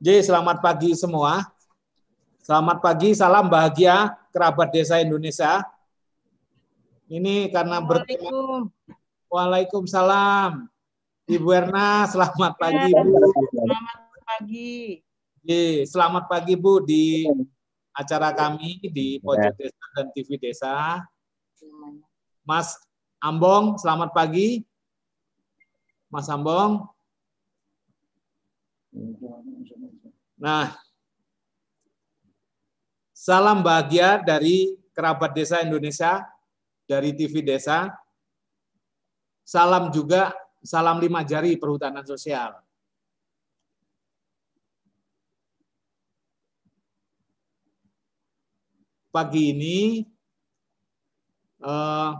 Jadi selamat pagi semua. Selamat pagi, salam bahagia kerabat desa Indonesia. Ini karena bertemu. Waalaikumsalam. Ibu Erna, selamat pagi Bu. Selamat pagi. Jadi, selamat pagi Bu di acara kami di Pojok Desa dan TV Desa. Mas Ambong, selamat pagi. Mas Ambong. Nah, salam bahagia dari kerabat desa Indonesia, dari TV Desa. Salam juga, salam lima jari perhutanan sosial. Pagi ini, eh,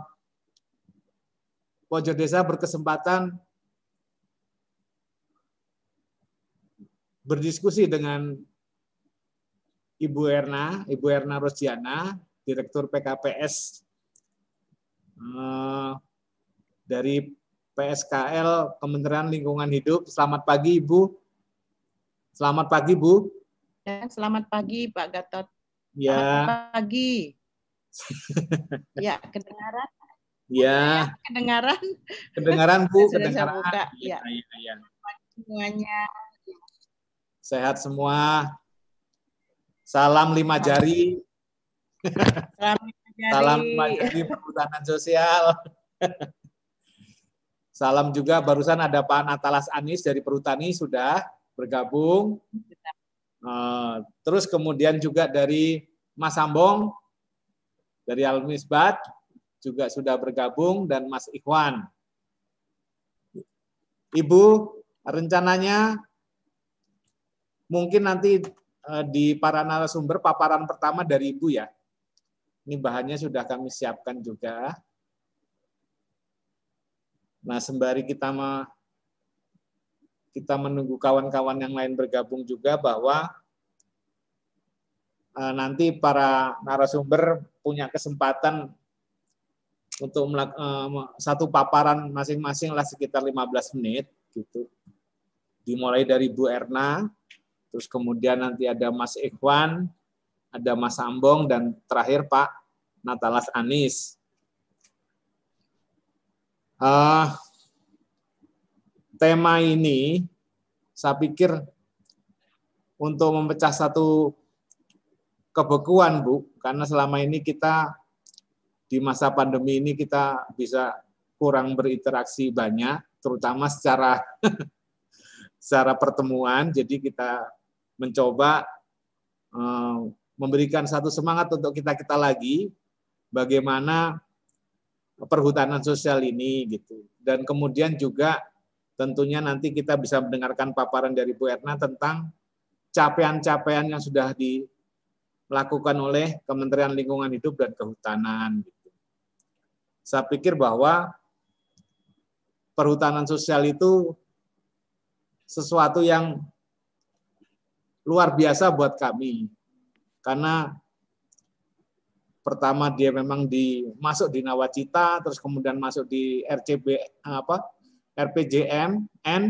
Pojok Desa berkesempatan berdiskusi dengan Ibu Erna, Ibu Erna Rosdiana, Direktur PKPS eh, dari PSKL Kementerian Lingkungan Hidup. Selamat pagi Ibu. Selamat pagi Bu. Ya, selamat pagi Pak Gatot. Ya. Selamat pagi. ya, kedengaran? Ya. Kedengaran? Kedengaran Bu, Sudah kedengaran. saya buka. Ya, Ya. ya, ya. Semuanya. Sehat semua. Salam lima jari. Salam jari. Salam lima jari perhutanan sosial. Salam juga barusan ada Pak Natalas Anis dari Perhutani sudah bergabung. Eh, Terus kemudian juga dari Mas Sambong dari Al-Misbat juga sudah bergabung dan Mas Ikhwan. Ibu, rencananya mungkin nanti eh, di para narasumber paparan pertama dari Ibu ya. Ini bahannya sudah kami siapkan juga. Nah, sembari kita kita menunggu kawan-kawan yang lain bergabung juga bahwa eh, nanti para narasumber punya kesempatan untuk eh, satu paparan masing-masing lah sekitar 15 menit gitu. Dimulai dari Bu Erna, terus kemudian nanti ada Mas Ikhwan, ada Mas Ambong dan terakhir Pak Natalas Anis. Eh, tema ini saya pikir untuk memecah satu kebekuan Bu, karena selama ini kita di masa pandemi ini kita bisa kurang berinteraksi banyak, terutama secara secara pertemuan. Jadi kita mencoba eh, memberikan satu semangat untuk kita kita lagi bagaimana perhutanan sosial ini gitu. Dan kemudian juga tentunya nanti kita bisa mendengarkan paparan dari Bu Erna tentang capaian-capaian yang sudah dilakukan oleh Kementerian Lingkungan Hidup dan Kehutanan. Gitu. Saya pikir bahwa perhutanan sosial itu sesuatu yang luar biasa buat kami. Karena pertama dia memang di masuk di nawacita terus kemudian masuk di RCB apa RPJM N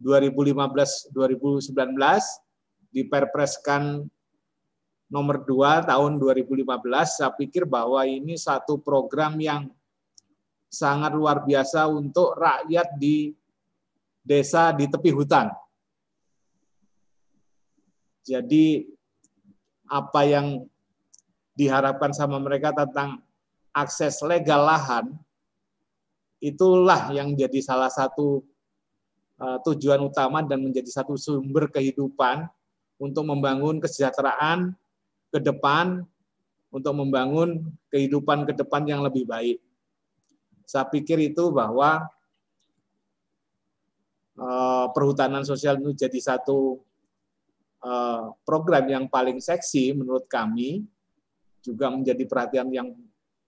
2015 2019 diperpreskan nomor 2 tahun 2015 saya pikir bahwa ini satu program yang sangat luar biasa untuk rakyat di desa di tepi hutan. Jadi apa yang diharapkan sama mereka tentang akses legal lahan, itulah yang jadi salah satu uh, tujuan utama dan menjadi satu sumber kehidupan untuk membangun kesejahteraan ke depan, untuk membangun kehidupan ke depan yang lebih baik. Saya pikir itu bahwa uh, perhutanan sosial itu jadi satu program yang paling seksi menurut kami, juga menjadi perhatian yang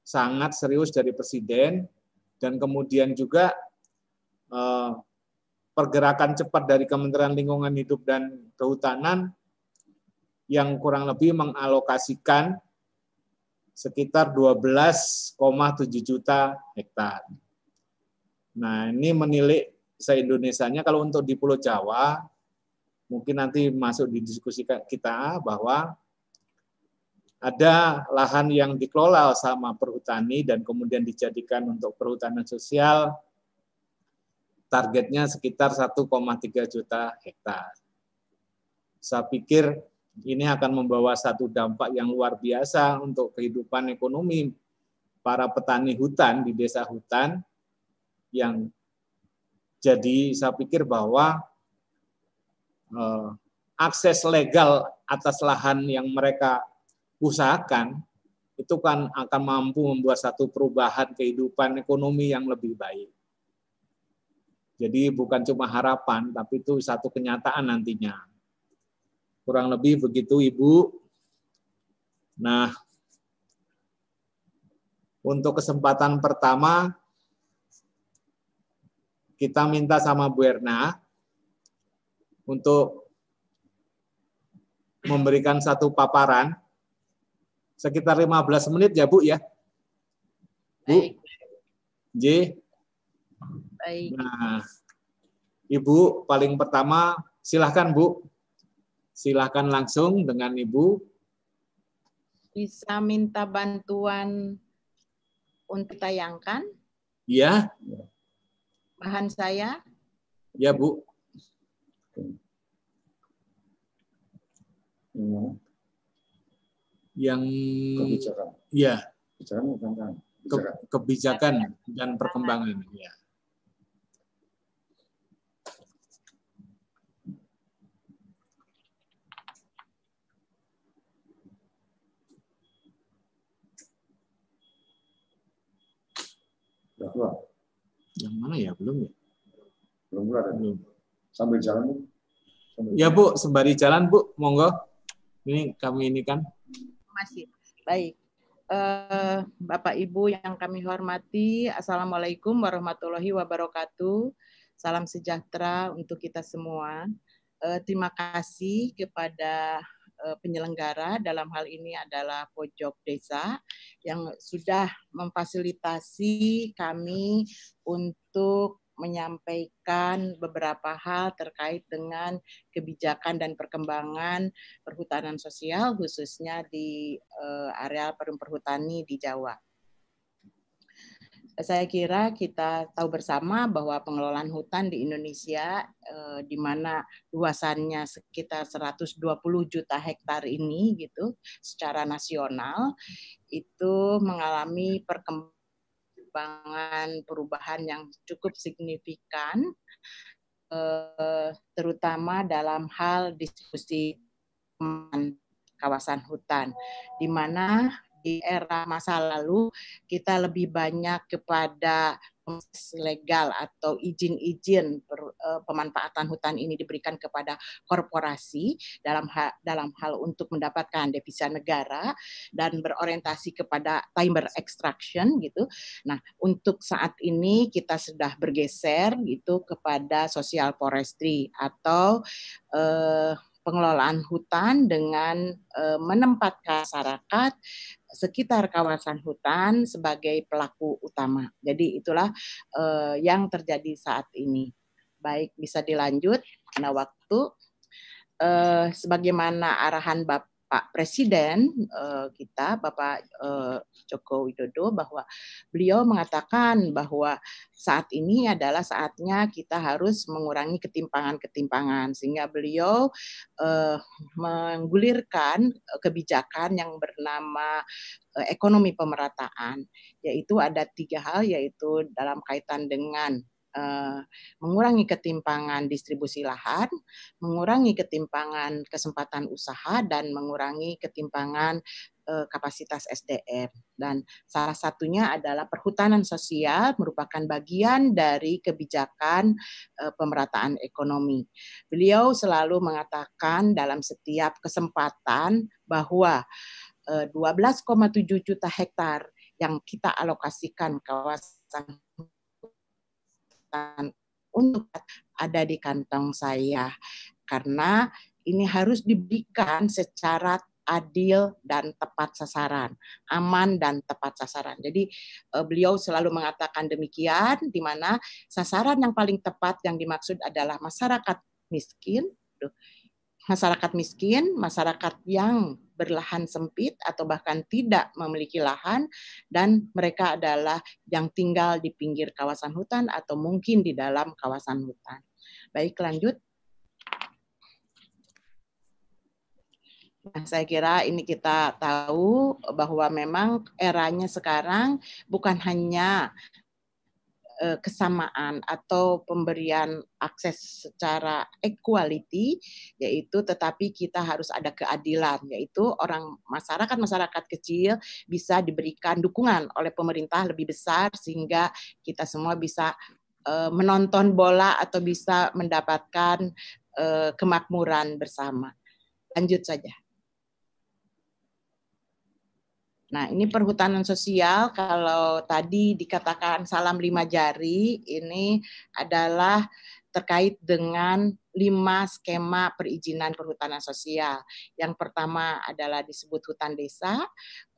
sangat serius dari Presiden dan kemudian juga eh, pergerakan cepat dari Kementerian Lingkungan Hidup dan Kehutanan yang kurang lebih mengalokasikan sekitar 12,7 juta hektar. Nah, ini menilik se-Indonesianya kalau untuk di Pulau Jawa mungkin nanti masuk di diskusi kita bahwa ada lahan yang dikelola sama perhutani dan kemudian dijadikan untuk perhutanan sosial targetnya sekitar 1,3 juta hektar. Saya pikir ini akan membawa satu dampak yang luar biasa untuk kehidupan ekonomi para petani hutan di desa hutan yang jadi saya pikir bahwa akses legal atas lahan yang mereka usahakan itu kan akan mampu membuat satu perubahan kehidupan ekonomi yang lebih baik. Jadi bukan cuma harapan, tapi itu satu kenyataan nantinya. Kurang lebih begitu Ibu. Nah, untuk kesempatan pertama kita minta sama Bu Erna untuk memberikan satu paparan sekitar 15 menit ya Bu ya. Bu. Baik. J. Baik. Nah, Ibu paling pertama silahkan Bu. Silahkan langsung dengan Ibu. Bisa minta bantuan untuk tayangkan? Iya bahan saya? Ya, Bu. Yang kebijakan. Iya. Kebijakan, kebijakan. Ke, kebijakan dan perkembangan. Ya. Sudah yang mana ya? Belum ya? Belum ada. Belum. Sambil jalan, Bu. Sambil ya, Bu. Sembari jalan, Bu. Monggo. Ini kami ini kan. Masih. Baik. Uh, Bapak Ibu yang kami hormati, Assalamualaikum warahmatullahi wabarakatuh. Salam sejahtera untuk kita semua. Uh, terima kasih kepada Eh, penyelenggara dalam hal ini adalah pojok desa yang sudah memfasilitasi kami untuk menyampaikan beberapa hal terkait dengan kebijakan dan perkembangan perhutanan sosial khususnya di uh, area perhutani di Jawa. Saya kira kita tahu bersama bahwa pengelolaan hutan di Indonesia eh, di mana luasannya sekitar 120 juta hektar ini gitu secara nasional itu mengalami perkembangan perubahan yang cukup signifikan eh, terutama dalam hal diskusi kawasan hutan di mana di era masa lalu kita lebih banyak kepada legal atau izin-izin eh, pemanfaatan hutan ini diberikan kepada korporasi dalam hal, dalam hal untuk mendapatkan devisa negara dan berorientasi kepada timber extraction gitu. Nah, untuk saat ini kita sudah bergeser gitu kepada social forestry atau eh, pengelolaan hutan dengan eh, menempatkan masyarakat sekitar kawasan hutan sebagai pelaku utama. Jadi itulah uh, yang terjadi saat ini. Baik, bisa dilanjut karena waktu. Uh, sebagaimana arahan Bapak Pak Presiden uh, kita Bapak uh, Joko Widodo bahwa beliau mengatakan bahwa saat ini adalah saatnya kita harus mengurangi ketimpangan-ketimpangan sehingga beliau uh, menggulirkan kebijakan yang bernama ekonomi pemerataan yaitu ada tiga hal yaitu dalam kaitan dengan Eh, mengurangi ketimpangan distribusi lahan, mengurangi ketimpangan kesempatan usaha, dan mengurangi ketimpangan eh, kapasitas SDM. Dan salah satunya adalah perhutanan sosial merupakan bagian dari kebijakan eh, pemerataan ekonomi. Beliau selalu mengatakan dalam setiap kesempatan bahwa 12,7 juta hektar yang kita alokasikan kawasan untuk ada di kantong saya karena ini harus diberikan secara adil dan tepat sasaran, aman dan tepat sasaran. Jadi uh, beliau selalu mengatakan demikian, di mana sasaran yang paling tepat yang dimaksud adalah masyarakat miskin, masyarakat miskin, masyarakat yang berlahan sempit atau bahkan tidak memiliki lahan, dan mereka adalah yang tinggal di pinggir kawasan hutan atau mungkin di dalam kawasan hutan. Baik, lanjut. Nah, saya kira ini kita tahu bahwa memang eranya sekarang bukan hanya eh, kesamaan atau pemberian akses secara equality yaitu tetapi kita harus ada keadilan yaitu orang masyarakat masyarakat kecil bisa diberikan dukungan oleh pemerintah lebih besar sehingga kita semua bisa eh, menonton bola atau bisa mendapatkan eh, kemakmuran bersama. Lanjut saja. Nah, ini perhutanan sosial kalau tadi dikatakan salam lima jari, ini adalah terkait dengan lima skema perizinan perhutanan sosial. Yang pertama adalah disebut hutan desa,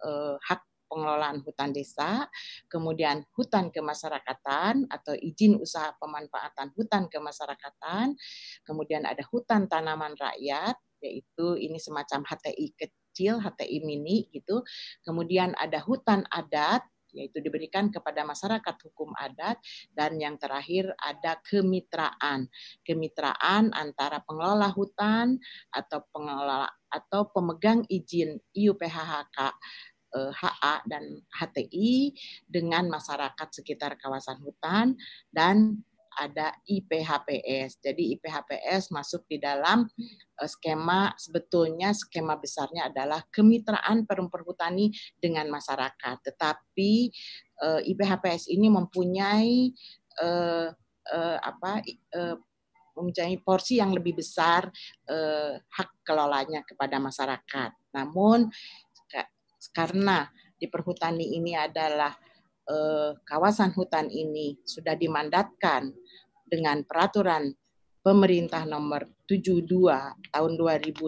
eh, hak pengelolaan hutan desa, kemudian hutan kemasyarakatan atau izin usaha pemanfaatan hutan kemasyarakatan, kemudian ada hutan tanaman rakyat, yaitu ini semacam HTI kecil, HTI mini gitu. Kemudian ada hutan adat yaitu diberikan kepada masyarakat hukum adat. Dan yang terakhir ada kemitraan. Kemitraan antara pengelola hutan atau pengelola atau pemegang izin IUPHHK HA eh, dan HTI dengan masyarakat sekitar kawasan hutan. Dan ada IPHPS. Jadi IPHPS masuk di dalam eh, skema sebetulnya skema besarnya adalah kemitraan perhutani dengan masyarakat. Tetapi eh, IPHPS ini mempunyai eh, apa mempunyai porsi yang lebih besar hak kelolanya kepada masyarakat. Namun karena di perhutani ini adalah kawasan hutan ini sudah dimandatkan dengan peraturan pemerintah nomor 72 tahun 2010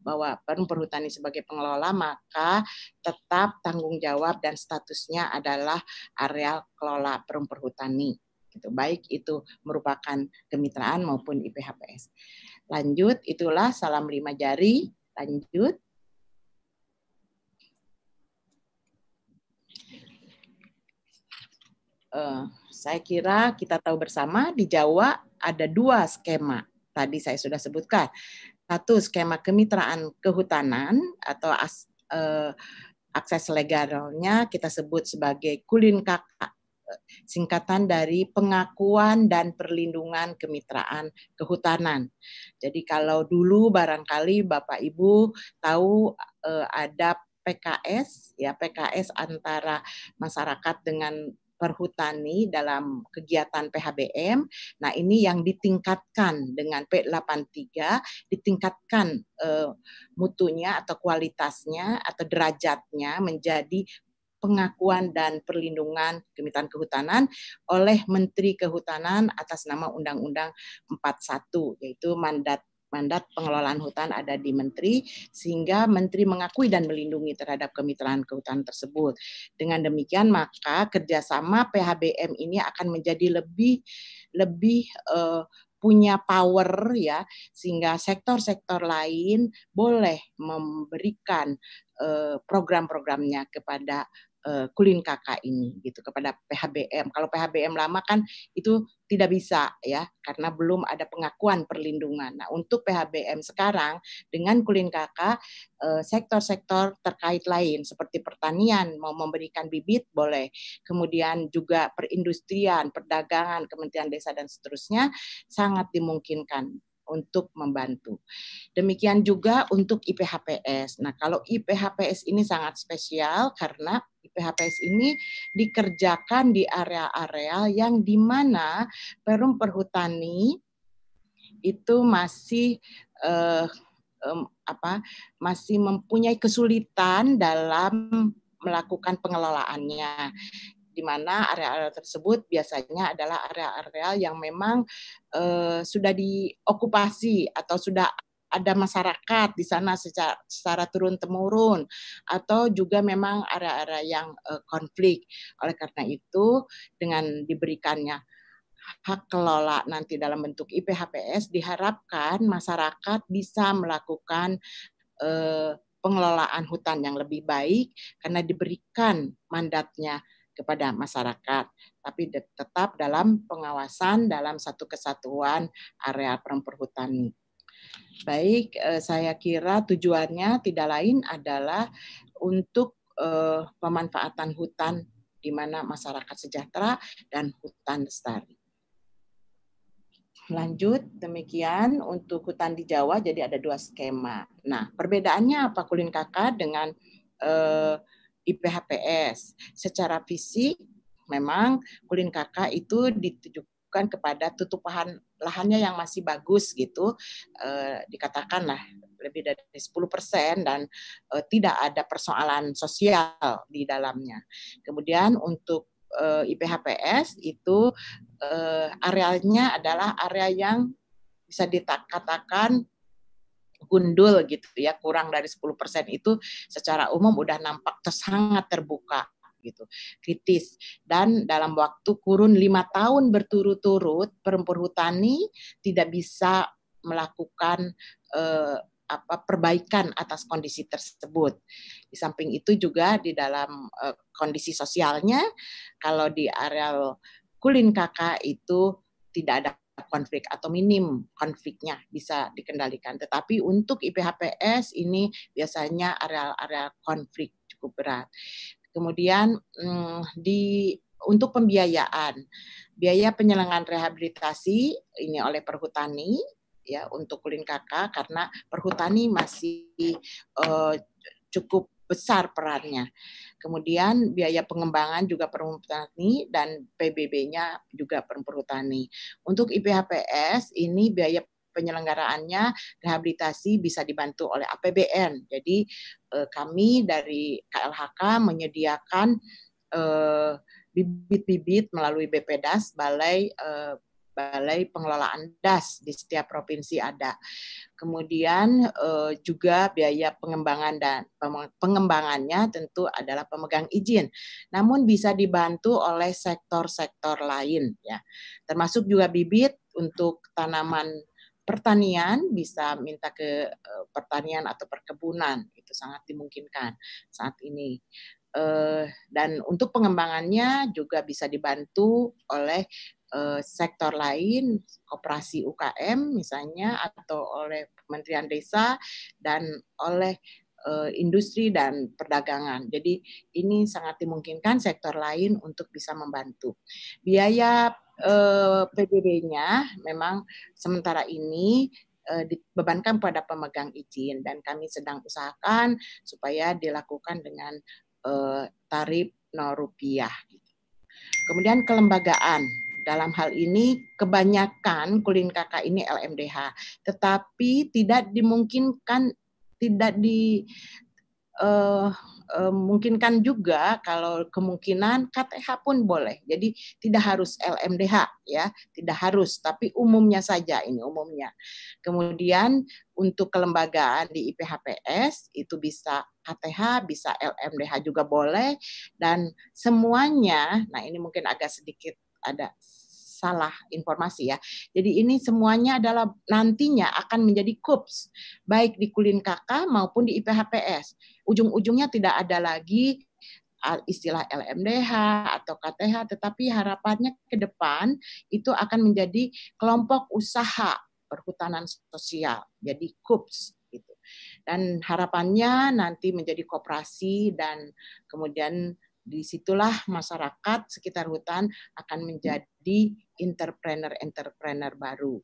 bahwa Perum Perhutani sebagai pengelola maka tetap tanggung jawab dan statusnya adalah areal kelola Perum Perhutani. Gitu. Baik itu merupakan kemitraan maupun IPHPS. Lanjut, itulah salam lima jari. Lanjut. Uh, saya kira kita tahu bersama di Jawa ada dua skema. Tadi saya sudah sebutkan. Satu skema kemitraan kehutanan atau as, eh, akses legalnya kita sebut sebagai kulin kakak singkatan dari pengakuan dan perlindungan kemitraan kehutanan. Jadi kalau dulu barangkali Bapak Ibu tahu eh, ada PKS ya PKS antara masyarakat dengan perhutani dalam kegiatan PHBM. Nah, ini yang ditingkatkan dengan P83, ditingkatkan uh, mutunya atau kualitasnya atau derajatnya menjadi pengakuan dan perlindungan kemitraan kehutanan oleh Menteri Kehutanan atas nama Undang-Undang 41 yaitu mandat mandat pengelolaan hutan ada di menteri sehingga menteri mengakui dan melindungi terhadap kemitraan kehutanan tersebut. Dengan demikian maka kerjasama PHBM ini akan menjadi lebih lebih uh, punya power ya sehingga sektor-sektor lain boleh memberikan uh, program-programnya kepada uh, kulin kakak ini gitu kepada PHBM. Kalau PHBM lama kan itu tidak bisa ya karena belum ada pengakuan perlindungan. Nah, untuk PHBM sekarang dengan kulin kakak uh, sektor-sektor terkait lain seperti pertanian mau memberikan bibit boleh. Kemudian juga perindustrian, perdagangan, Kementerian Desa dan seterusnya sangat dimungkinkan untuk membantu. Demikian juga untuk IPHPS. Nah, kalau IPHPS ini sangat spesial karena IPHPS ini dikerjakan di area-area yang di mana perum perhutani itu masih eh, um, apa masih mempunyai kesulitan dalam melakukan pengelolaannya di mana area-area tersebut biasanya adalah area-area yang memang uh, sudah diokupasi atau sudah ada masyarakat di sana secara, secara turun temurun atau juga memang area-area yang uh, konflik. Oleh karena itu dengan diberikannya hak kelola nanti dalam bentuk IPHPS diharapkan masyarakat bisa melakukan uh, pengelolaan hutan yang lebih baik karena diberikan mandatnya kepada masyarakat, tapi tetap dalam pengawasan dalam satu kesatuan area perhutani. Baik, eh, saya kira tujuannya tidak lain adalah untuk eh, pemanfaatan hutan di mana masyarakat sejahtera dan hutan lestari. Lanjut, demikian untuk hutan di Jawa jadi ada dua skema. Nah, perbedaannya apa Kulin Kakak dengan eh, IPHPS. Secara fisik memang kulin kakak itu ditujukan kepada tutupan lahannya yang masih bagus gitu, eh, dikatakanlah lebih dari 10 persen dan eh, tidak ada persoalan sosial di dalamnya. Kemudian untuk eh, IPHPS itu eh, areanya adalah area yang bisa dikatakan gundul gitu ya kurang dari 10% itu secara umum udah nampak sangat terbuka gitu kritis dan dalam waktu kurun lima tahun berturut-turut perhutani tidak bisa melakukan eh, apa perbaikan atas kondisi tersebut. Di samping itu juga di dalam eh, kondisi sosialnya kalau di areal Kulin Kakak itu tidak ada konflik atau minim konfliknya bisa dikendalikan. Tetapi untuk IPHPS ini biasanya area-area konflik cukup berat. Kemudian hmm, di untuk pembiayaan, biaya penyelenggaraan rehabilitasi ini oleh perhutani ya untuk kulin karena perhutani masih uh, cukup besar perannya. Kemudian biaya pengembangan juga perhutani dan PBB-nya juga perhutani. Untuk IPHPS ini biaya penyelenggaraannya rehabilitasi bisa dibantu oleh APBN. Jadi eh, kami dari KLHK menyediakan eh, bibit-bibit melalui BPDAS Balai eh, balai pengelolaan DAS di setiap provinsi ada. Kemudian eh, juga biaya pengembangan dan pengembangannya tentu adalah pemegang izin. Namun bisa dibantu oleh sektor-sektor lain ya. Termasuk juga bibit untuk tanaman pertanian bisa minta ke eh, pertanian atau perkebunan itu sangat dimungkinkan saat ini eh, dan untuk pengembangannya juga bisa dibantu oleh uh, sektor lain, koperasi UKM misalnya, atau oleh Kementerian Desa dan oleh uh, industri dan perdagangan. Jadi ini sangat dimungkinkan sektor lain untuk bisa membantu. Biaya uh, PBB-nya memang sementara ini dibebankan pada pemegang izin dan kami sedang usahakan supaya dilakukan dengan tarif 0 rupiah. Kemudian kelembagaan dalam hal ini kebanyakan kulin kakak ini LMDH, tetapi tidak dimungkinkan tidak di uh, uh, mungkinkan juga kalau kemungkinan KTH pun boleh. Jadi tidak harus LMDH ya, tidak harus, tapi umumnya saja ini umumnya. Kemudian untuk kelembagaan di IPHPS itu bisa KTH, bisa LMDH juga boleh dan semuanya, nah ini mungkin agak sedikit ada salah informasi ya. Jadi ini semuanya adalah nantinya akan menjadi KUPS, baik di Kulin KK maupun di IPHPS. Ujung-ujungnya tidak ada lagi istilah LMDH atau KTH, tetapi harapannya ke depan itu akan menjadi kelompok usaha perhutanan sosial, jadi KUPS gitu. Dan harapannya nanti menjadi koperasi dan kemudian di situlah masyarakat sekitar hutan akan menjadi entrepreneur-entrepreneur baru.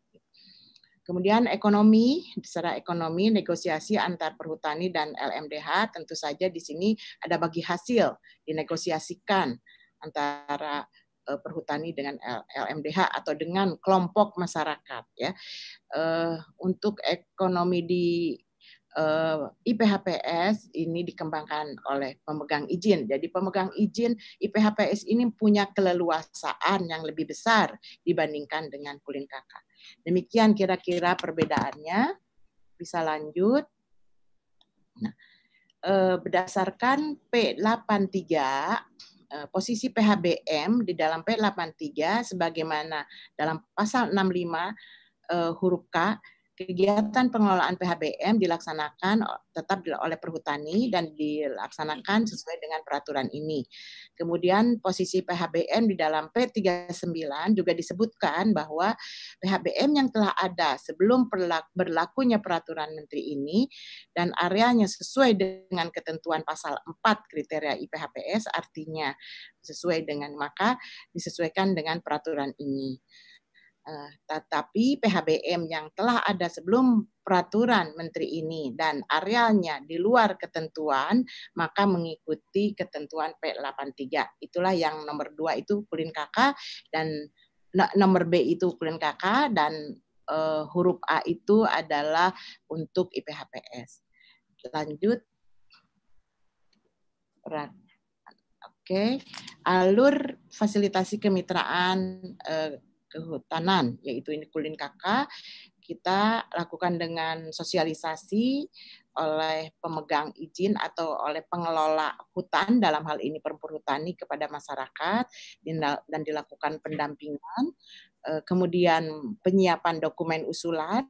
Kemudian ekonomi, secara ekonomi negosiasi antar perhutani dan LMDH tentu saja di sini ada bagi hasil dinegosiasikan antara eh, perhutani dengan LMDH atau dengan kelompok masyarakat ya. Eh, untuk ekonomi di eh, IPHPS ini dikembangkan oleh pemegang izin. Jadi pemegang izin IPHPS ini punya keleluasaan yang lebih besar dibandingkan dengan kulin kakak. Demikian kira-kira perbedaannya. bisa lanjut. Nah, eh, berdasarkan P83 eh, posisi PHBM di dalam P83 sebagaimana dalam pasal 65 eh, huruf K kegiatan pengelolaan PHBM dilaksanakan tetap oleh perhutani dan dilaksanakan sesuai dengan peraturan ini. Kemudian posisi PHBM di dalam P39 juga disebutkan bahwa PHBM yang telah ada sebelum berlakunya peraturan menteri ini dan areanya sesuai dengan ketentuan pasal 4 kriteria IPHPS artinya sesuai dengan maka disesuaikan dengan peraturan ini. Uh, tetapi PHBM yang telah ada sebelum peraturan menteri ini dan arealnya di luar ketentuan, maka mengikuti ketentuan P83. Itulah yang nomor dua itu kulin kakak dan nomor B itu kulin kakak dan uh, huruf A itu adalah untuk IPHPS. Lanjut. Oke, okay. alur fasilitasi kemitraan uh, kehutanan, yaitu ini Kulin KK, kita lakukan dengan sosialisasi oleh pemegang izin atau oleh pengelola hutan dalam hal ini perhutani kepada masyarakat dan dilakukan pendampingan eh, kemudian penyiapan dokumen usulan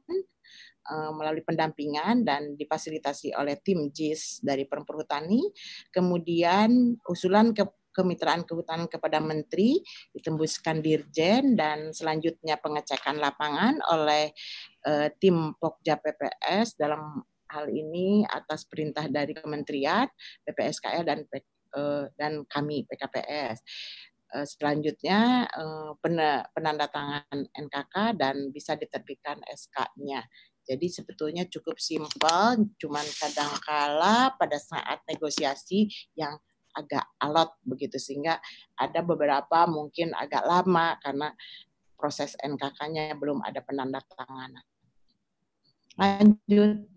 eh, melalui pendampingan dan difasilitasi oleh tim JIS dari perhutani kemudian usulan ke kemitraan kehutanan kepada menteri ditembuskan dirjen dan selanjutnya pengecekan lapangan oleh uh, tim Pokja PPS dalam hal ini atas perintah dari kementerian PPSKL dan uh, dan kami PKPS eh, selanjutnya penandatangan NKK dan bisa diterbitkan SK-nya. Jadi sebetulnya cukup simpel, cuman kadangkala pada saat negosiasi yang agak alot begitu sehingga ada beberapa mungkin agak lama karena proses NKK-nya belum ada penandatanganan. Lanjut.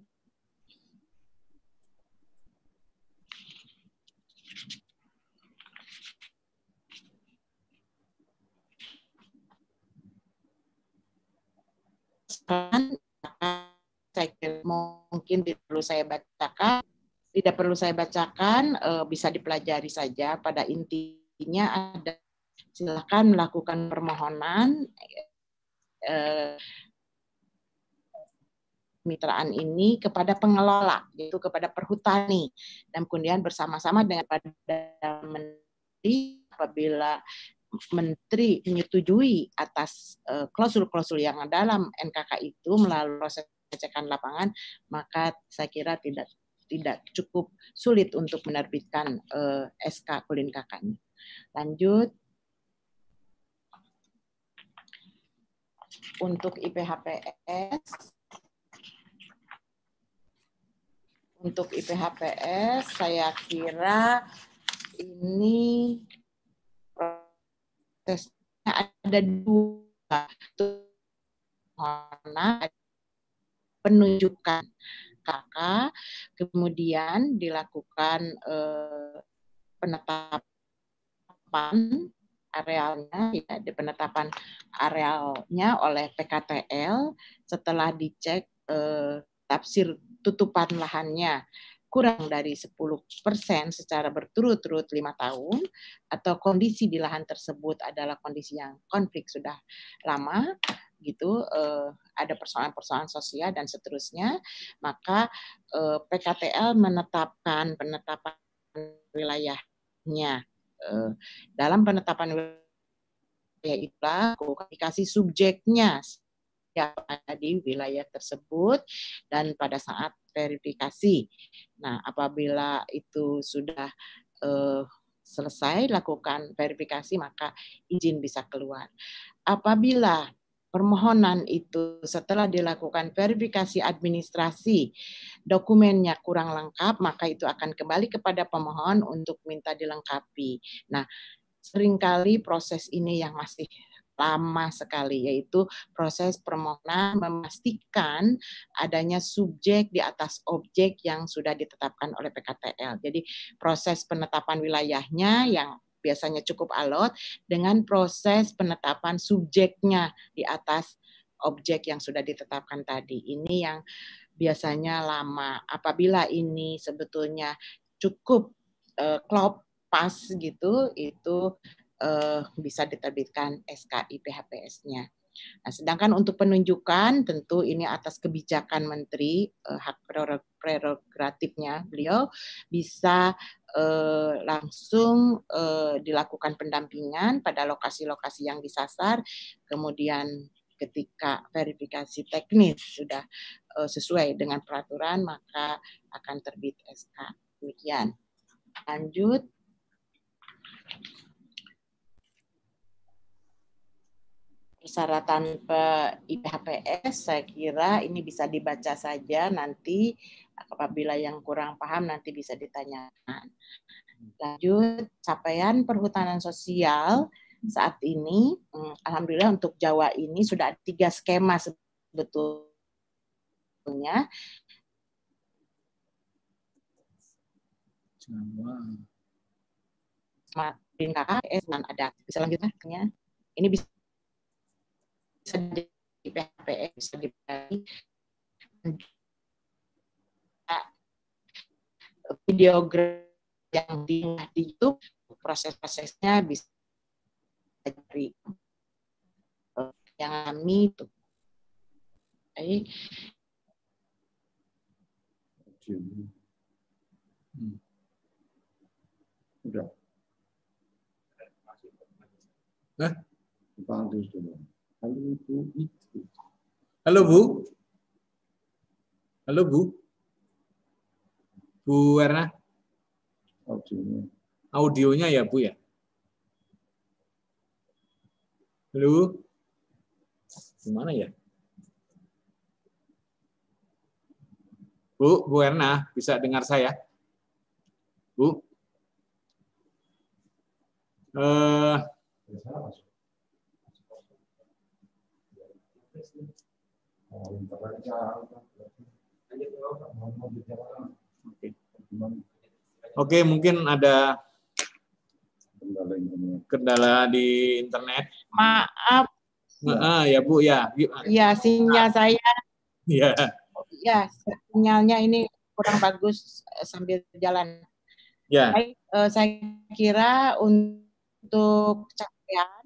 saya mungkin perlu saya bacakan tidak perlu saya bacakan, uh, bisa dipelajari saja. Pada intinya ada silakan melakukan permohonan uh, mitraan ini kepada pengelola, yaitu kepada perhutani, dan kemudian bersama-sama dengan pada menteri apabila menteri menyetujui atas klausul-klausul yang dalam NKK itu melalui proses pengecekan lapangan, maka saya kira tidak tidak cukup sulit untuk menerbitkan uh, eh, SK kulin kakaknya. Lanjut. Untuk IPHPS, untuk IPHPS saya kira ini prosesnya ada dua penunjukan KK, kemudian dilakukan eh, penetapan arealnya ya di penetapan arealnya oleh PKTL setelah dicek eh, tafsir tutupan lahannya kurang dari 10% secara berturut-turut lima tahun atau kondisi di lahan tersebut adalah kondisi yang konflik sudah lama gitu eh, ada persoalan-persoalan sosial dan seterusnya maka eh, PKTL menetapkan penetapan wilayahnya eh, dalam penetapan wilayah itulah komunikasi subjeknya yang ada di wilayah tersebut dan pada saat verifikasi. Nah, apabila itu sudah eh, selesai lakukan verifikasi maka izin bisa keluar. Apabila permohonan itu setelah dilakukan verifikasi administrasi dokumennya kurang lengkap maka itu akan kembali kepada pemohon untuk minta dilengkapi. Nah, sering kali proses ini yang masih lama sekali yaitu proses permohonan memastikan adanya subjek di atas objek yang sudah ditetapkan oleh PKTL. Jadi proses penetapan wilayahnya yang biasanya cukup alot dengan proses penetapan subjeknya di atas objek yang sudah ditetapkan tadi. Ini yang biasanya lama. Apabila ini sebetulnya cukup uh, klop pas gitu, itu uh, bisa diterbitkan SKI PHPS-nya. Nah, sedangkan untuk penunjukan tentu ini atas kebijakan menteri eh, hak prerogatifnya beliau bisa eh, langsung eh, dilakukan pendampingan pada lokasi-lokasi yang disasar, kemudian ketika verifikasi teknis sudah eh, sesuai dengan peraturan maka akan terbit SK. Demikian. Lanjut. Persyaratan IPHPS saya kira ini bisa dibaca saja nanti apabila yang kurang paham nanti bisa ditanyakan. Lanjut capaian perhutanan sosial saat ini hmm, alhamdulillah untuk Jawa ini sudah ada tiga skema sebetulnya. Jawa. Makin kakak, ada. Bisa lanjutnya? Ini bisa bisa di PHP bisa dibagi videogram yang di, di YouTube proses-prosesnya bisa dari yang kami itu baik hmm. udah Hah? Bagus dulu. Halo Bu. Halo Bu. Bu. Bu Werna. Audionya. Audionya ya Bu ya. Halo. Gimana ya? Bu, Bu Erna, bisa dengar saya? Bu? Eh, Oke, mungkin ada kendala di internet. Maaf. Ah, ya Bu ya. Ya sinyal saya. Ya. Ya sinyalnya ini kurang bagus eh, sambil jalan. Ya. Baik, eh, saya kira untuk capaian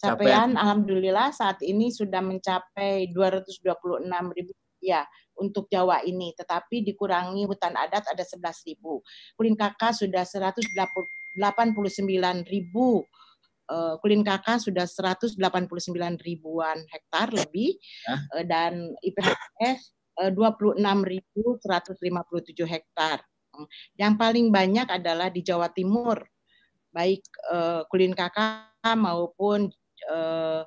Capaian. Alhamdulillah saat ini sudah mencapai 226 ribu ya untuk Jawa ini, tetapi dikurangi hutan adat ada 11 ribu. Kulin kakak sudah 189 ribu. Uh, Kulin kakak sudah 189 ribuan hektar lebih. Uh, dan IPHS uh, 26.157 hektar. Yang paling banyak adalah di Jawa Timur, baik Kulin maupun uh,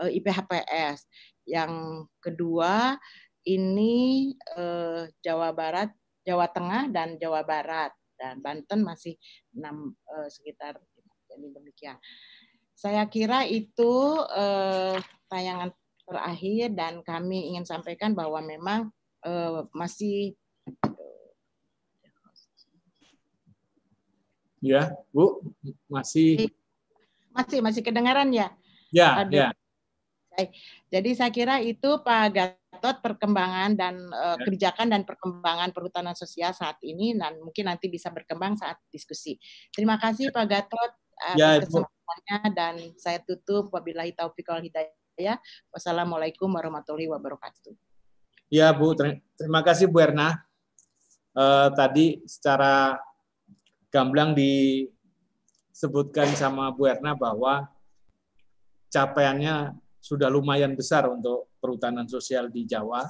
uh, IPHPS. Yang kedua ini uh, Jawa Barat, Jawa Tengah dan Jawa Barat dan Banten masih enam uh, sekitar jadi demikian. Saya kira itu uh, tayangan terakhir dan kami ingin sampaikan bahwa memang uh, masih Ya, Bu, masih masih masih kedengaran ya? Ya, ya. Jadi saya kira itu Pak Gatot perkembangan dan uh, kebijakan dan perkembangan perhutanan sosial saat ini dan mungkin nanti bisa berkembang saat diskusi. Terima kasih Pak Gatot atas ya, kesempatannya dan saya tutup wabillahi taufiq wal hidayah. Wassalamualaikum warahmatullahi wabarakatuh. Ya Bu, terima kasih Bu Erna. Uh, tadi secara gamblang disebutkan sama Bu Erna bahwa capaiannya sudah lumayan besar untuk perhutanan sosial di Jawa,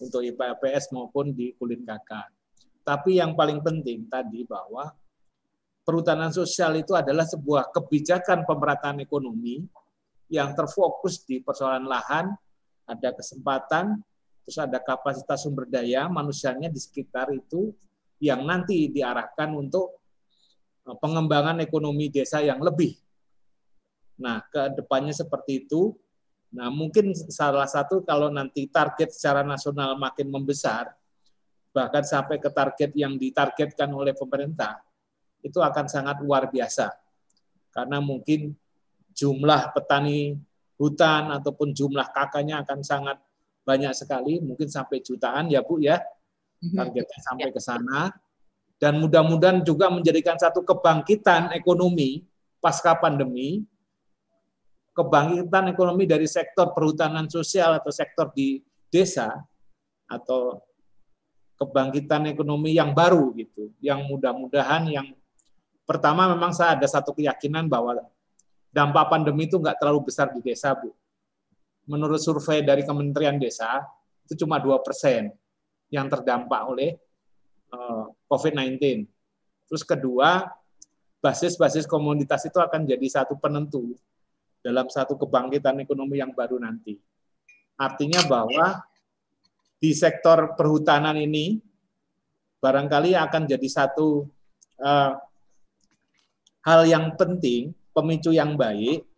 untuk IPAPS maupun di Kulin KK. Tapi yang paling penting tadi bahwa perhutanan sosial itu adalah sebuah kebijakan pemerataan ekonomi yang terfokus di persoalan lahan, ada kesempatan, terus ada kapasitas sumber daya manusianya di sekitar itu yang nanti diarahkan untuk pengembangan ekonomi desa yang lebih Nah, ke depannya seperti itu. Nah, mungkin salah satu kalau nanti target secara nasional makin membesar, bahkan sampai ke target yang ditargetkan oleh pemerintah, itu akan sangat luar biasa. Karena mungkin jumlah petani hutan ataupun jumlah kakaknya akan sangat banyak sekali, mungkin sampai jutaan ya Bu ya. Mhm. Targetnya sampai ke sana. Dan mudah-mudahan juga menjadikan satu kebangkitan ekonomi pasca pandemi, kebangkitan ekonomi dari sektor perhutanan sosial atau sektor di desa atau kebangkitan ekonomi yang baru gitu, yang mudah-mudahan yang pertama memang saya ada satu keyakinan bahwa dampak pandemi itu nggak terlalu besar di desa, Bu. Menurut survei dari Kementerian Desa, itu cuma dua persen yang terdampak oleh eh, COVID-19. Terus kedua, basis-basis komunitas itu akan jadi satu penentu dalam satu kebangkitan ekonomi yang baru nanti. Artinya bahwa di sektor perhutanan ini barangkali akan jadi satu uh, hal yang penting, pemicu yang baik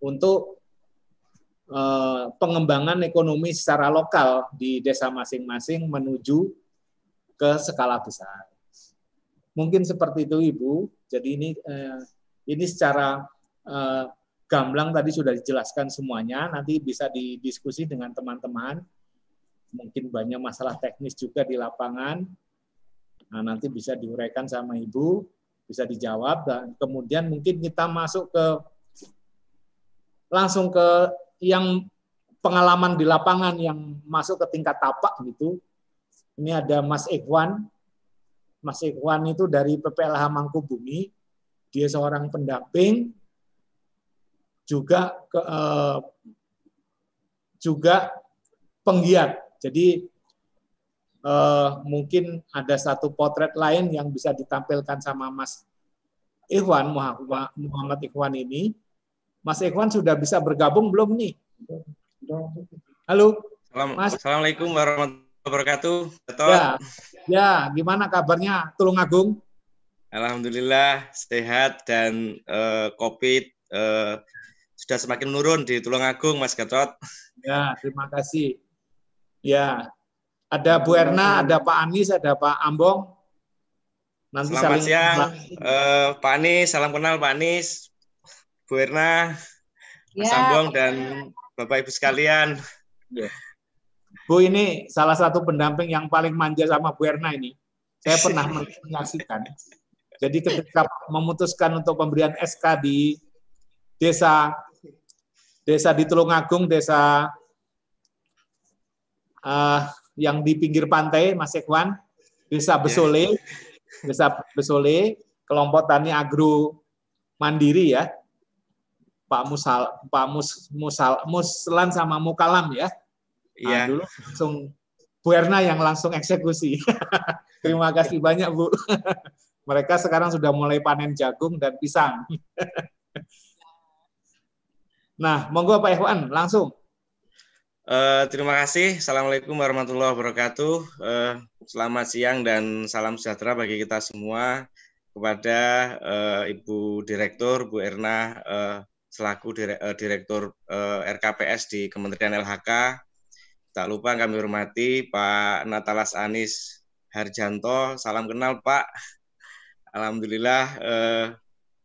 untuk uh, pengembangan ekonomi secara lokal di desa masing-masing menuju ke skala besar. Mungkin seperti itu Ibu. Jadi ini uh, ini secara uh, gamblang tadi sudah dijelaskan semuanya, nanti bisa didiskusi dengan teman-teman. Mungkin banyak masalah teknis juga di lapangan. Nah, nanti bisa diuraikan sama Ibu, bisa dijawab dan kemudian mungkin kita masuk ke langsung ke yang pengalaman di lapangan yang masuk ke tingkat tapak gitu. Ini ada Mas Ikhwan. Mas Ikhwan itu dari PPLH Mangkubumi. Dia seorang pendamping juga ke, eh, juga penggiat. Jadi eh, mungkin ada satu potret lain yang bisa ditampilkan sama Mas Ikhwan Muhammad Ikhwan ini. Mas Ikhwan sudah bisa bergabung belum nih? Halo. Mas. Assalamualaikum warahmatullahi wabarakatuh. Ya, ya, gimana kabarnya Tulungagung? Alhamdulillah sehat dan uh, COVID uh, sudah semakin menurun di Tulungagung, Mas Gatot. Ya, terima kasih. Ya, ada Bu Erna, ada Pak Anies, ada Pak Ambong. Nanti Selamat saling siang, uh, Pak Anies. Salam kenal Pak Anies, Bu Erna, Mas ya. Ambong, dan Bapak Ibu sekalian. Ya. Bu ini salah satu pendamping yang paling manja sama Bu Erna ini. Saya pernah menyaksikan. Jadi ketika memutuskan untuk pemberian SK di desa desa di Tulungagung, desa uh, yang di pinggir pantai, Mas Ekwan, desa Besole, desa Besole, kelompok tani agro mandiri ya, Pak Musal, Pak Mus, Musal, Muslan sama Mukalam ya. Iya. Nah, dulu langsung Bu Erna yang langsung eksekusi. Terima kasih banyak Bu. Mereka sekarang sudah mulai panen jagung dan pisang. Nah, monggo Pak Ikhwan, langsung. Uh, terima kasih. Assalamualaikum warahmatullahi wabarakatuh. Uh, selamat siang dan salam sejahtera bagi kita semua kepada uh, Ibu Direktur Bu Erna uh, selaku dire, uh, Direktur uh, RKPS di Kementerian LHK. Tak lupa kami hormati Pak Natalas Anis Harjanto. Salam kenal Pak. Alhamdulillah. Uh,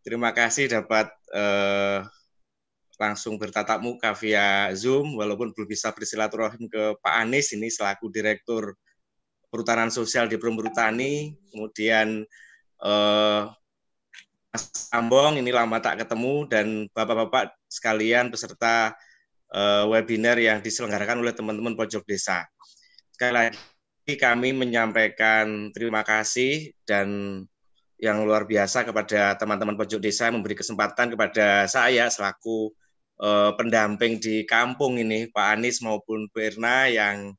terima kasih dapat uh, langsung bertatap muka via Zoom, walaupun belum bisa bersilaturahim ke Pak Anies ini selaku Direktur Perhutanan Sosial di Perhutani, kemudian eh, Mas Ambong ini lama tak ketemu dan bapak-bapak sekalian peserta eh, webinar yang diselenggarakan oleh teman-teman pojok desa. Sekali lagi kami menyampaikan terima kasih dan yang luar biasa kepada teman-teman pojok desa memberi kesempatan kepada saya selaku uh, pendamping di kampung ini Pak Anies maupun Bu Erna yang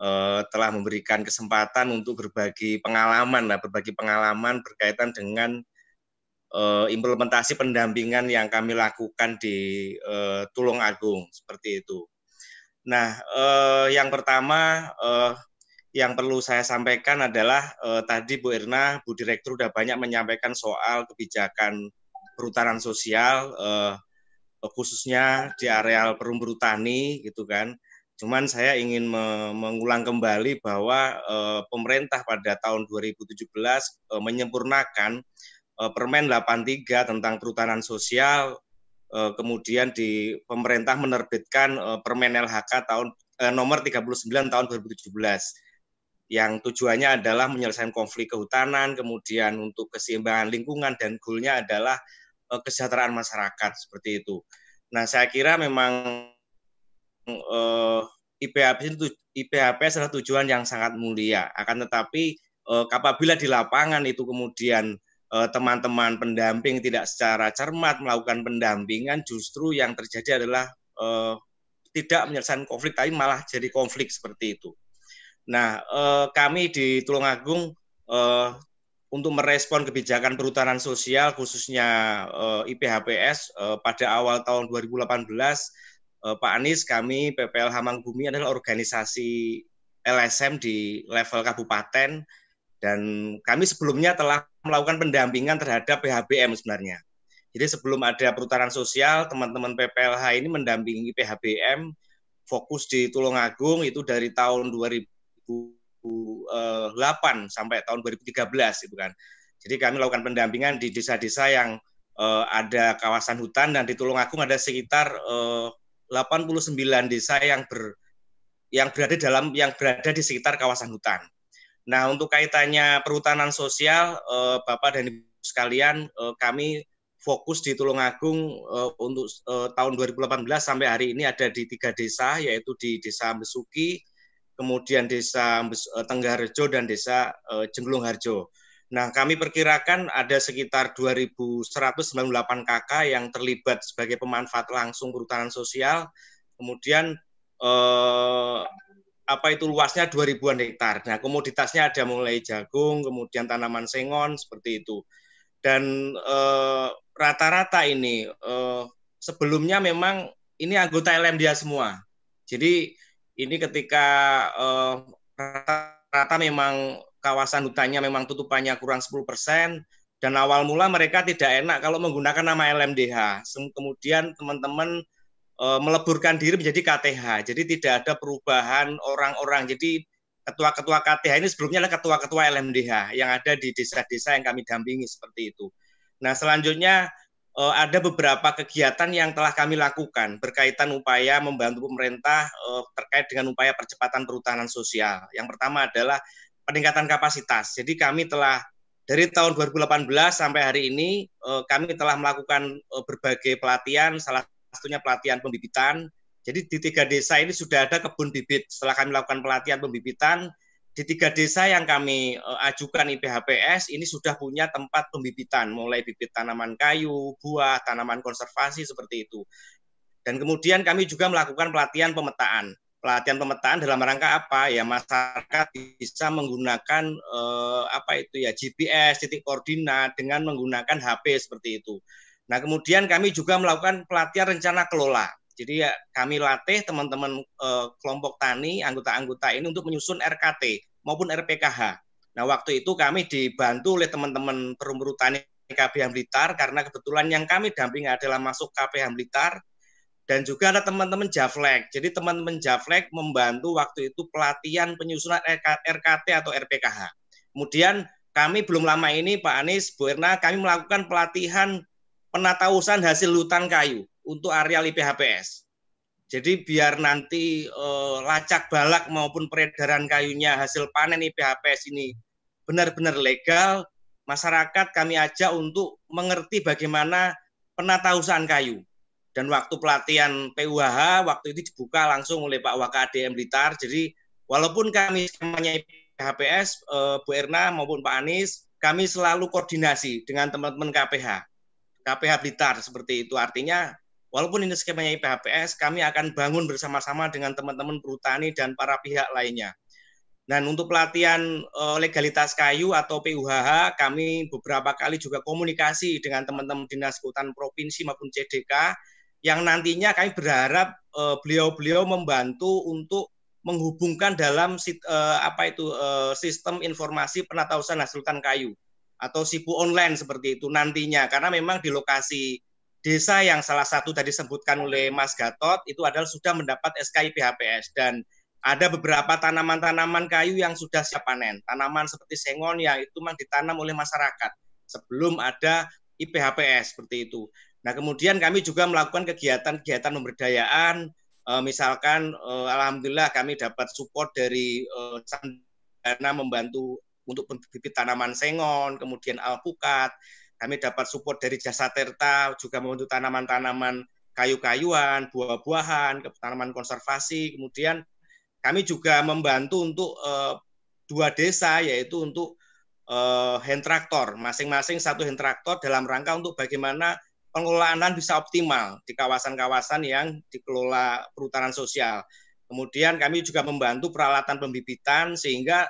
uh, telah memberikan kesempatan untuk berbagi pengalaman, nah, berbagi pengalaman berkaitan dengan uh, implementasi pendampingan yang kami lakukan di uh, Tulung Agung seperti itu. Nah, uh, yang pertama uh, yang perlu saya sampaikan adalah uh, tadi Bu Erna, Bu Direktur sudah banyak menyampaikan soal kebijakan perhutanan sosial. Uh, khususnya di areal perumbu tani gitu kan. Cuman saya ingin me mengulang kembali bahwa e, pemerintah pada tahun 2017 e, menyempurnakan e, Permen 83 tentang perhutanan sosial, kemudian di pemerintah menerbitkan Permen LHK tahun eh, nomor 39 tahun 2017 yang tujuannya adalah menyelesaikan konflik kehutanan, kemudian untuk keseimbangan lingkungan dan goalnya adalah kesejahteraan masyarakat seperti itu. Nah, saya kira memang uh, IPHP itu IPHP adalah tujuan yang sangat mulia. Akan tetapi uh, apabila di lapangan itu kemudian teman-teman pendamping tidak secara cermat melakukan pendampingan, justru yang terjadi adalah tidak menyelesaikan konflik, tapi malah jadi konflik seperti itu. Nah, eh, kami di Tulungagung eh, untuk merespon kebijakan perhutanan sosial khususnya eh, IPHPS eh, pada awal tahun 2018 eh, Pak Anies kami PPL Hamang Bumi adalah organisasi LSM di level kabupaten dan kami sebelumnya telah melakukan pendampingan terhadap PHBM sebenarnya. Jadi sebelum ada perhutanan sosial, teman-teman PPLH ini mendampingi PHBM fokus di Tulungagung itu dari tahun 2000 2008 sampai tahun 2013 itu kan. Jadi kami lakukan pendampingan di desa-desa yang uh, ada kawasan hutan dan di Tulungagung ada sekitar uh, 89 desa yang ber yang berada dalam yang berada di sekitar kawasan hutan. Nah, untuk kaitannya perhutanan sosial uh, Bapak dan Ibu sekalian uh, kami fokus di Tulungagung uh, untuk uh, tahun 2018 sampai hari ini ada di tiga desa yaitu di Desa Besuki, kemudian desa eh, Tenggarjo dan desa uh, Jenglung Harjo. Nah, kami perkirakan ada sekitar 2.198 KK yang terlibat sebagai pemanfaat langsung perhutanan sosial. Kemudian eh, apa itu luasnya 2.000-an hektar. Nah, komoditasnya ada mulai jagung, kemudian tanaman sengon seperti itu. Dan rata-rata eh, ini eh, sebelumnya memang ini anggota LMDA semua. Jadi ini ketika uh, rata-rata memang kawasan hutannya memang tutupannya kurang 10 persen dan awal mula mereka tidak enak kalau menggunakan nama LMDH. Kemudian teman-teman uh, meleburkan diri menjadi KTH. Jadi tidak ada perubahan orang-orang. Jadi ketua-ketua KTH ini sebelumnya adalah ketua-ketua LMDH yang ada di desa-desa yang kami dampingi seperti itu. Nah, selanjutnya uh, ada beberapa kegiatan yang telah kami lakukan berkaitan upaya membantu pemerintah uh, terkait dengan upaya percepatan perhutanan sosial. Yang pertama adalah peningkatan kapasitas. Jadi kami telah dari tahun 2018 sampai hari ini uh, kami telah melakukan uh, berbagai pelatihan, salah satunya pelatihan pembibitan. Jadi di tiga desa ini sudah ada kebun bibit. Setelah kami melakukan pelatihan pembibitan, di tiga desa yang kami uh, ajukan IPHPS ini sudah punya tempat pembibitan, mulai bibit tanaman kayu, buah, tanaman konservasi seperti itu. Dan kemudian kami juga melakukan pelatihan pemetaan. Pelatihan pemetaan dalam rangka apa? Ya masyarakat bisa menggunakan uh, apa itu ya GPS, titik koordinat dengan menggunakan HP seperti itu. Nah, kemudian kami juga melakukan pelatihan rencana kelola. Jadi ya kami latih teman-teman eh, kelompok tani, anggota-anggota ini untuk menyusun RKT maupun RPKH. Nah, waktu itu kami dibantu oleh teman-teman perumur tani KPH Blitar karena kebetulan yang kami dampingi adalah masuk KPH Blitar dan juga ada teman-teman Javlek. Jadi teman-teman Javlek membantu waktu itu pelatihan penyusunan RKT atau RPKH. Kemudian kami belum lama ini Pak Anies, Bu Erna, kami melakukan pelatihan penatausan hasil hutan kayu untuk areal IPHPS. Jadi biar nanti eh, lacak balak maupun peredaran kayunya hasil panen IPHPS ini benar-benar legal, masyarakat kami ajak untuk mengerti bagaimana penatausahaan kayu. Dan waktu pelatihan PUHH, waktu itu dibuka langsung oleh Pak WKDM Blitar. Jadi walaupun kami skemanya IPHPS, eh, Bu Erna maupun Pak Anies, kami selalu koordinasi dengan teman-teman KPH. KPH Blitar seperti itu. Artinya Walaupun ini skemanya IPHPS, kami akan bangun bersama-sama dengan teman-teman perhutani dan para pihak lainnya. Dan untuk pelatihan eh, legalitas kayu atau PUHH, kami beberapa kali juga komunikasi dengan teman-teman Dinas Kehutanan Provinsi maupun CDK, yang nantinya kami berharap eh, beliau-beliau membantu untuk menghubungkan dalam eh, apa itu sistem informasi penatausan hasil hutan kayu atau SIPU online seperti itu nantinya karena memang di lokasi desa yang salah satu tadi disebutkan oleh Mas Gatot itu adalah sudah mendapat SKI PHPS dan ada beberapa tanaman-tanaman kayu yang sudah siap panen. Tanaman seperti sengon yang itu memang ditanam oleh masyarakat sebelum ada IPHPS seperti itu. Nah, kemudian kami juga melakukan kegiatan-kegiatan pemberdayaan uh, misalkan uh, alhamdulillah kami dapat support dari uh, Sandana membantu untuk bibit tanaman sengon, kemudian alpukat. Kami dapat support dari Jasa Terta juga membantu tanaman-tanaman kayu-kayuan, buah-buahan, tanaman konservasi. Kemudian kami juga membantu untuk uh, dua desa yaitu untuk uh, hand traktor, masing-masing satu hand traktor dalam rangka untuk bagaimana pengelolaan bisa optimal di kawasan-kawasan yang dikelola perhutanan sosial. Kemudian kami juga membantu peralatan pembibitan sehingga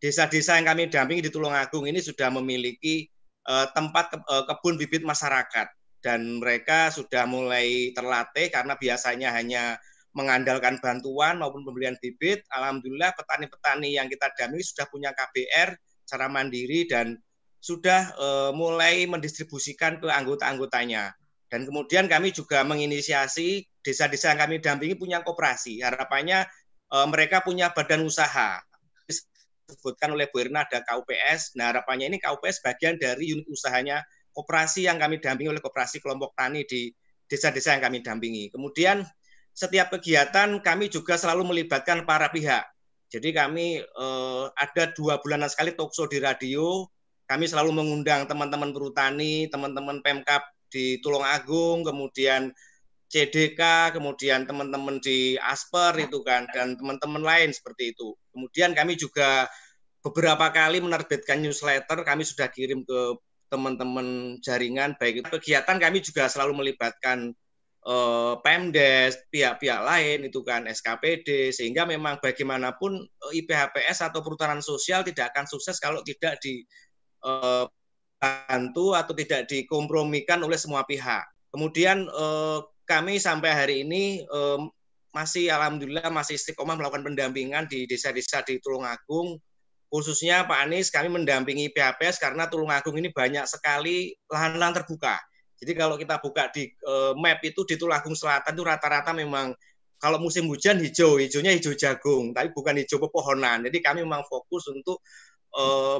desa-desa yang kami dampingi di Tulungagung ini sudah memiliki uh, tempat ke, uh, kebun bibit masyarakat dan mereka sudah mulai terlatih karena biasanya hanya mengandalkan bantuan maupun pembelian bibit. Alhamdulillah petani-petani yang kita dampingi sudah punya KBR secara mandiri dan sudah uh, mulai mendistribusikan ke anggota-anggotanya. Dan kemudian kami juga menginisiasi desa-desa yang kami dampingi punya koperasi. Harapannya uh, mereka punya badan usaha. Disebutkan oleh Bu Irna ada KUPS. Nah harapannya ini KUPS bagian dari unit usahanya koperasi yang kami dampingi oleh koperasi kelompok tani di desa-desa yang kami dampingi. Kemudian setiap kegiatan kami juga selalu melibatkan para pihak jadi kami eh, ada dua bulanan sekali talkshow di radio. Kami selalu mengundang teman-teman perhutani, teman-teman Pemkap di Tulungagung, kemudian CDK, kemudian teman-teman di Asper itu kan, dan teman-teman lain seperti itu. Kemudian kami juga beberapa kali menerbitkan newsletter, kami sudah kirim ke teman-teman jaringan, baik itu kegiatan kami juga selalu melibatkan eh, Pemdes, pihak-pihak lain itu kan SKPD sehingga memang bagaimanapun eh, IPHPS atau perhutanan sosial tidak akan sukses kalau tidak dibantu eh, atau tidak dikompromikan oleh semua pihak. Kemudian eh, kami sampai hari ini eh, masih alhamdulillah masih istiqomah melakukan pendampingan di desa-desa di Tulungagung khususnya Pak Anies kami mendampingi PHPS karena Tulungagung ini banyak sekali lahan-lahan terbuka jadi kalau kita buka di map itu di Tulungagung Selatan itu rata-rata memang kalau musim hujan hijau, hijaunya hijau jagung, tapi bukan hijau pepohonan. Jadi kami memang fokus untuk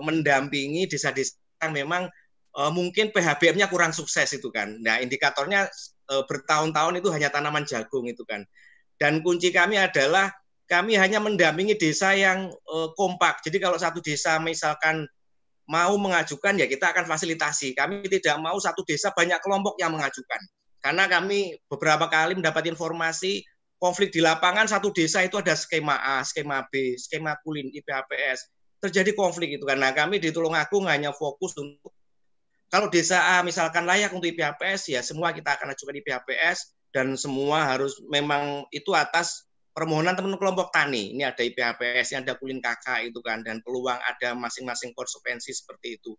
mendampingi desa-desa yang memang uh, mungkin PHBM-nya kurang sukses itu kan. Nah, indikatornya bertahun-tahun itu hanya tanaman jagung itu kan. Dan kunci kami adalah kami hanya mendampingi desa yang uh, kompak. Jadi kalau satu desa misalkan mau mengajukan ya kita akan fasilitasi. Kami tidak mau satu desa banyak kelompok yang mengajukan. Karena kami beberapa kali mendapat informasi konflik di lapangan satu desa itu ada skema A, skema B, skema kulin, IPHPS. Terjadi konflik itu karena kami di Tulungagung hanya fokus untuk kalau desa A misalkan layak untuk IPHPS ya semua kita akan ajukan IPHPS dan semua harus memang itu atas permohonan teman kelompok tani. Ini ada IPHPS, ada Kulin KK itu kan, dan peluang ada masing-masing konsekuensi seperti itu.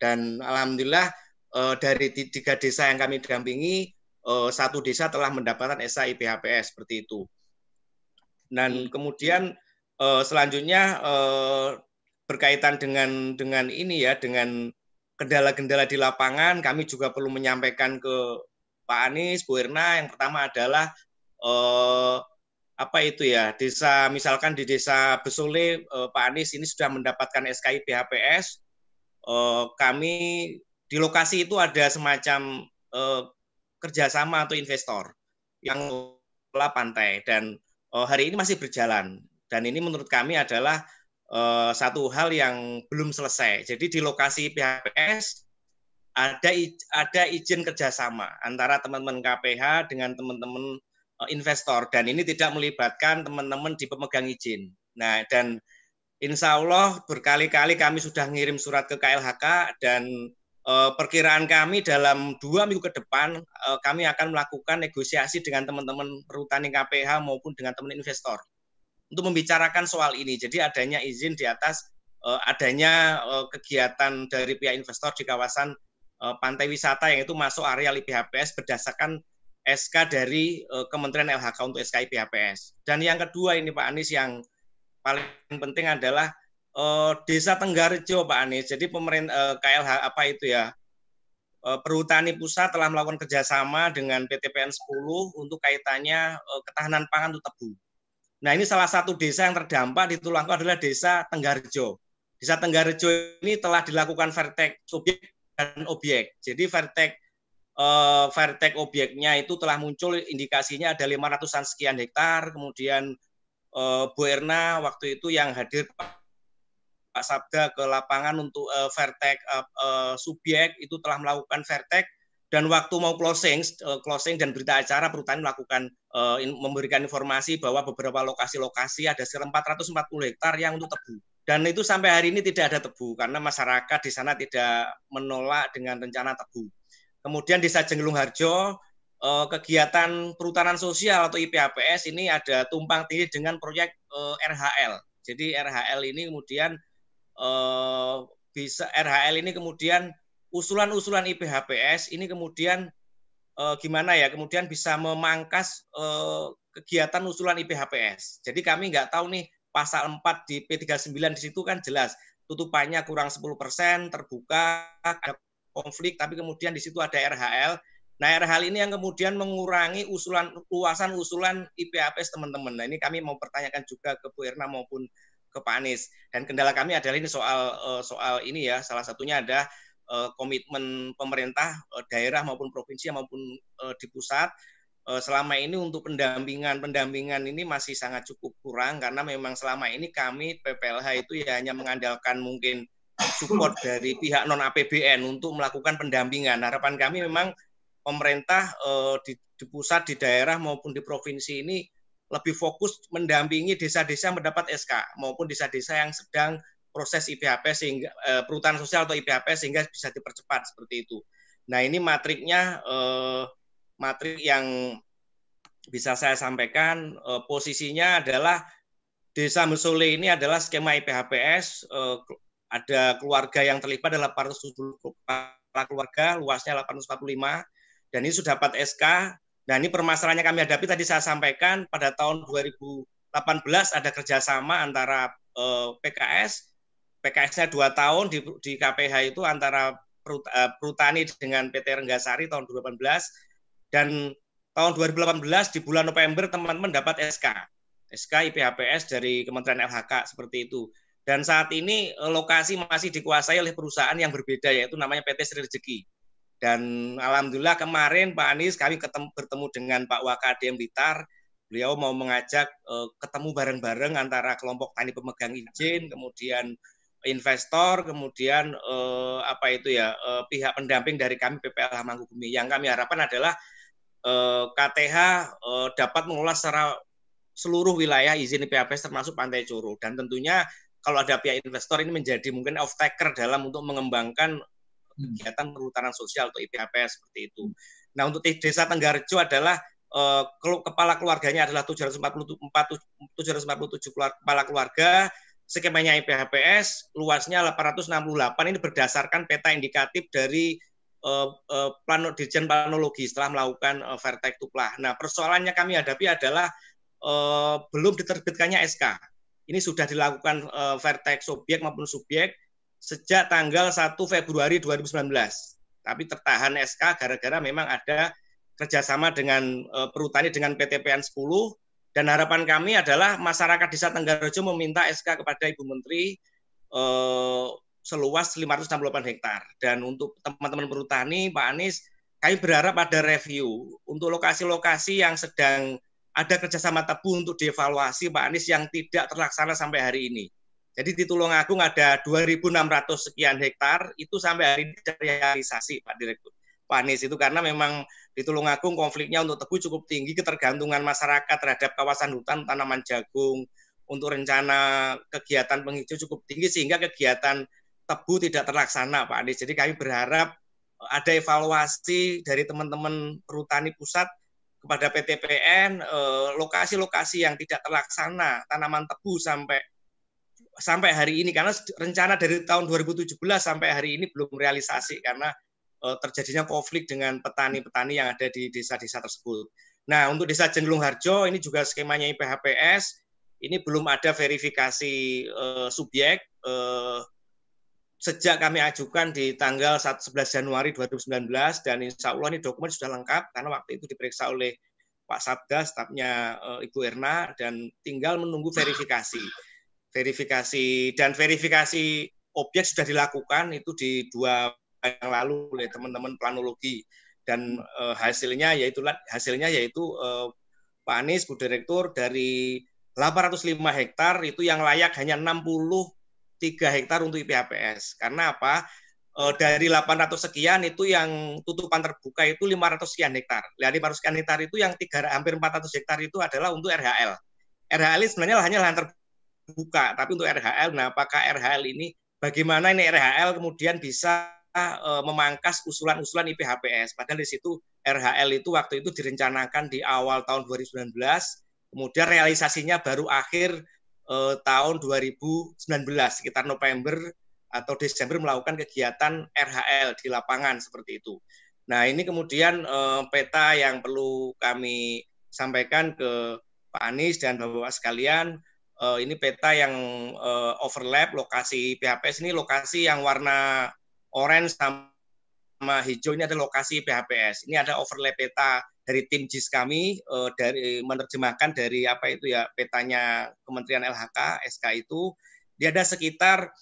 Dan alhamdulillah eh, dari tiga desa yang kami dampingi, eh, satu desa telah mendapatkan SA IPHPS seperti itu. Dan kemudian eh, selanjutnya berkaitan dengan dengan ini ya, dengan kendala-kendala di lapangan, kami juga perlu menyampaikan ke Pak Anies, Bu Irna. Yang pertama adalah apa itu ya desa misalkan di desa Besole eh, Pak Anies ini sudah mendapatkan SKI PHPS eh, kami di lokasi itu ada semacam eh, kerjasama atau investor yang pantai. Dan eh, hari ini masih berjalan. Dan ini menurut kami adalah eh, satu hal yang belum selesai. Jadi di lokasi PHPS ada ada izin kerjasama antara teman-teman KPH dengan teman-teman Eh, investor. Dan ini tidak melibatkan teman-teman di pemegang izin. Nah, dan insya Allah berkali-kali kami sudah ngirim surat ke KLHK dan uh, perkiraan kami dalam dua minggu ke depan kami akan melakukan negosiasi dengan teman-teman perhutani KPH maupun dengan teman investor untuk membicarakan soal ini. Jadi adanya izin di atas uh, adanya uh, kegiatan dari pihak investor di kawasan uh, pantai wisata yang itu masuk area IPHPS berdasarkan SK dari Kementerian LHK untuk SKI PHPS. Dan yang kedua ini Pak Anies yang paling penting adalah Desa Tenggarjo Pak Anies. Jadi pemerintah KLH apa itu ya? Perhutani Pusat telah melakukan kerjasama dengan PTPN 10 untuk kaitannya ketahanan pangan untuk tebu. Nah ini salah satu desa yang terdampak di Tulangku adalah Desa Tenggarjo. Desa Tenggarjo ini telah dilakukan vertek subjek dan objek. Jadi vertek uh, Vertek objeknya itu telah muncul indikasinya ada 500-an sekian hektar, kemudian uh, Bu Erna waktu itu yang hadir Pak Sabda ke lapangan untuk uh, Vertek uh, subjek itu telah melakukan Vertek dan waktu mau closing uh, closing dan berita acara perhutani melakukan in, memberikan informasi bahwa beberapa lokasi-lokasi ada sekitar 440 hektar yang untuk tebu dan itu sampai hari ini tidak ada tebu karena masyarakat di sana tidak menolak dengan rencana tebu. Kemudian Desa Jenglung Harjo eh, kegiatan perhutanan sosial atau IPHPS ini ada tumpang tindih dengan proyek eh, RHL. Jadi RHL ini kemudian eh, bisa RHL ini kemudian usulan-usulan IPHPS ini kemudian gimana ya kemudian bisa memangkas kegiatan usulan IPHPS. Jadi kami nggak tahu nih pasal 4 di P39 di situ kan jelas tutupannya kurang 10 persen terbuka ada konflik, tapi kemudian di situ ada RHL. Nah, RHL ini yang kemudian mengurangi usulan luasan usulan IPAPS teman-teman. Nah, ini kami mau pertanyakan juga ke Bu Erna maupun ke Pak Anies. Dan kendala kami adalah ini soal eh, soal ini ya, salah satunya ada eh, komitmen pemerintah eh, daerah maupun provinsi maupun di pusat selama ini untuk pendampingan pendampingan ini masih sangat cukup kurang karena memang selama ini kami PPLH itu ya hanya mengandalkan mungkin support dari pihak non APBN untuk melakukan pendampingan. Harapan kami memang pemerintah eh, di, di pusat, di daerah maupun di provinsi ini lebih fokus mendampingi desa-desa mendapat SK maupun desa-desa yang sedang proses IPHP sehingga eh, perhutanan sosial atau IPHP sehingga bisa dipercepat seperti itu. Nah ini matriknya eh, matrik yang bisa saya sampaikan eh, posisinya adalah Desa Mesole ini adalah skema IPHPS eh, ada keluarga yang terlibat adalah 870 kepala keluarga, luasnya 845, dan ini sudah dapat SK. Dan ini permasalahannya kami hadapi tadi saya sampaikan pada tahun 2018 ada kerjasama antara eh, PKS, PKS-nya dua tahun di, di KPH itu antara eh, Perutani dengan PT Renggasari tahun 2018 dan tahun 2018 di bulan November teman-teman dapat SK. SK IPHPS dari Kementerian LHK seperti itu. Dan saat ini eh, lokasi masih dikuasai oleh perusahaan yang berbeda yaitu namanya PT Sri Rezeki. Dan alhamdulillah kemarin Pak Anies kami ketemu, bertemu dengan Pak Wakadem Blitar. Beliau mau mengajak uh, ketemu bareng-bareng antara kelompok tani pemegang izin, kemudian investor, kemudian uh, apa itu ya uh, pihak pendamping dari kami PPLH Mangkubumi. Yang kami harapkan adalah uh, KTH uh, dapat mengelola secara seluruh wilayah izin PHPS termasuk Pantai Curu dan tentunya kalau ada pihak investor ini menjadi mungkin off taker dalam untuk mengembangkan kegiatan perhutanan sosial atau IPHP seperti itu. Nah untuk desa Tenggarjo adalah uh, kepala keluarganya adalah 744 747 kepala keluarga, skemanya IPHPS, luasnya 868 ini berdasarkan peta indikatif dari uh, uh, plano Dirjen Planologi setelah melakukan uh, Vertek Tuplah. Nah persoalannya kami hadapi adalah uh, belum diterbitkannya SK ini sudah dilakukan uh, vertex subjek maupun subjek sejak tanggal 1 Februari 2019. Tapi tertahan SK gara-gara memang ada kerjasama dengan uh, perhutani dengan PTPN 10 dan harapan kami adalah masyarakat Desa Tenggarojo meminta SK kepada Ibu Menteri uh, seluas 568 hektar. Dan untuk teman-teman perhutani, Pak Anies, kami berharap ada review untuk lokasi-lokasi yang sedang ada kerjasama tebu untuk dievaluasi Pak Anies yang tidak terlaksana sampai hari ini. Jadi di Tulungagung ada 2.600 sekian hektar, itu sampai hari ini realisasi Pak Direktur. Pak Anies itu karena memang di Tulungagung konfliknya untuk tebu cukup tinggi, ketergantungan masyarakat terhadap kawasan hutan tanaman jagung, untuk rencana kegiatan penghijau cukup tinggi sehingga kegiatan tebu tidak terlaksana Pak Anies. Jadi kami berharap ada evaluasi dari teman-teman perhutani pusat kepada PTPN eh, lokasi-lokasi yang tidak terlaksana tanaman tebu sampai sampai hari ini karena rencana dari tahun 2017 sampai hari ini belum realisasi karena terjadinya konflik dengan petani-petani yang ada di desa-desa tersebut. Nah, untuk desa Jenglung Harjo ini juga skemanya IPHPS ini belum ada verifikasi uh, subjek uh, sejak kami ajukan di tanggal 11 Januari 2019 dan insya Allah ini dokumen sudah lengkap karena waktu itu diperiksa oleh Pak Sabda, stafnya uh, Ibu Erna dan tinggal menunggu verifikasi. Verifikasi dan verifikasi objek sudah dilakukan itu di dua yang lalu oleh teman-teman planologi. dan uh, hasilnya yaitu hasilnya yaitu uh, Pak Anies Bu Direktur dari 805 hektar itu yang layak hanya 63 hektar untuk IPHPS. Karena apa? E, dari 800 sekian itu yang tutupan terbuka itu 500 sekian hektar. Dari 500 sekian hektar itu yang tiga, hampir 400 hektar itu adalah untuk RHL. RHL ini sebenarnya hanya lahan terbuka, tapi untuk RHL, nah apakah RHL ini bagaimana ini RHL kemudian bisa e, memangkas usulan-usulan IPHPS. Padahal di situ RHL itu waktu itu direncanakan di awal tahun 2019, kemudian realisasinya baru akhir e, tahun 2019 sekitar November atau Desember melakukan kegiatan RHL di lapangan seperti itu. Nah ini kemudian e, peta yang perlu kami sampaikan ke Pak Anies dan Bapak-Bapak sekalian uh, ini peta yang uh, overlap lokasi PHPS ini lokasi yang warna orange sama hijau ini ada lokasi PHPS. Ini ada overlap peta dari tim JIS kami uh, dari menerjemahkan dari apa itu ya petanya Kementerian LHK SK itu dia ada sekitar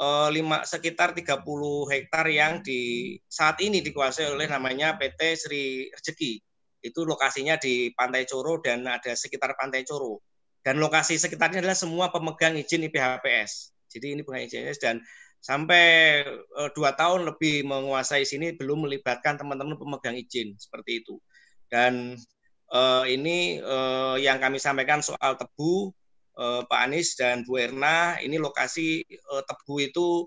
uh, lima sekitar 30 hektar yang di saat ini dikuasai oleh namanya PT Sri Rezeki. Itu lokasinya di Pantai Coro dan ada sekitar Pantai Coro dan lokasi sekitarnya adalah semua pemegang izin IPHPS. Jadi ini pemegang dan sampai uh, dua tahun lebih menguasai sini belum melibatkan teman-teman pemegang izin seperti itu. Dan uh, ini uh, yang kami sampaikan soal tebu uh, Pak Anies dan Bu Erna, ini lokasi uh, tebu itu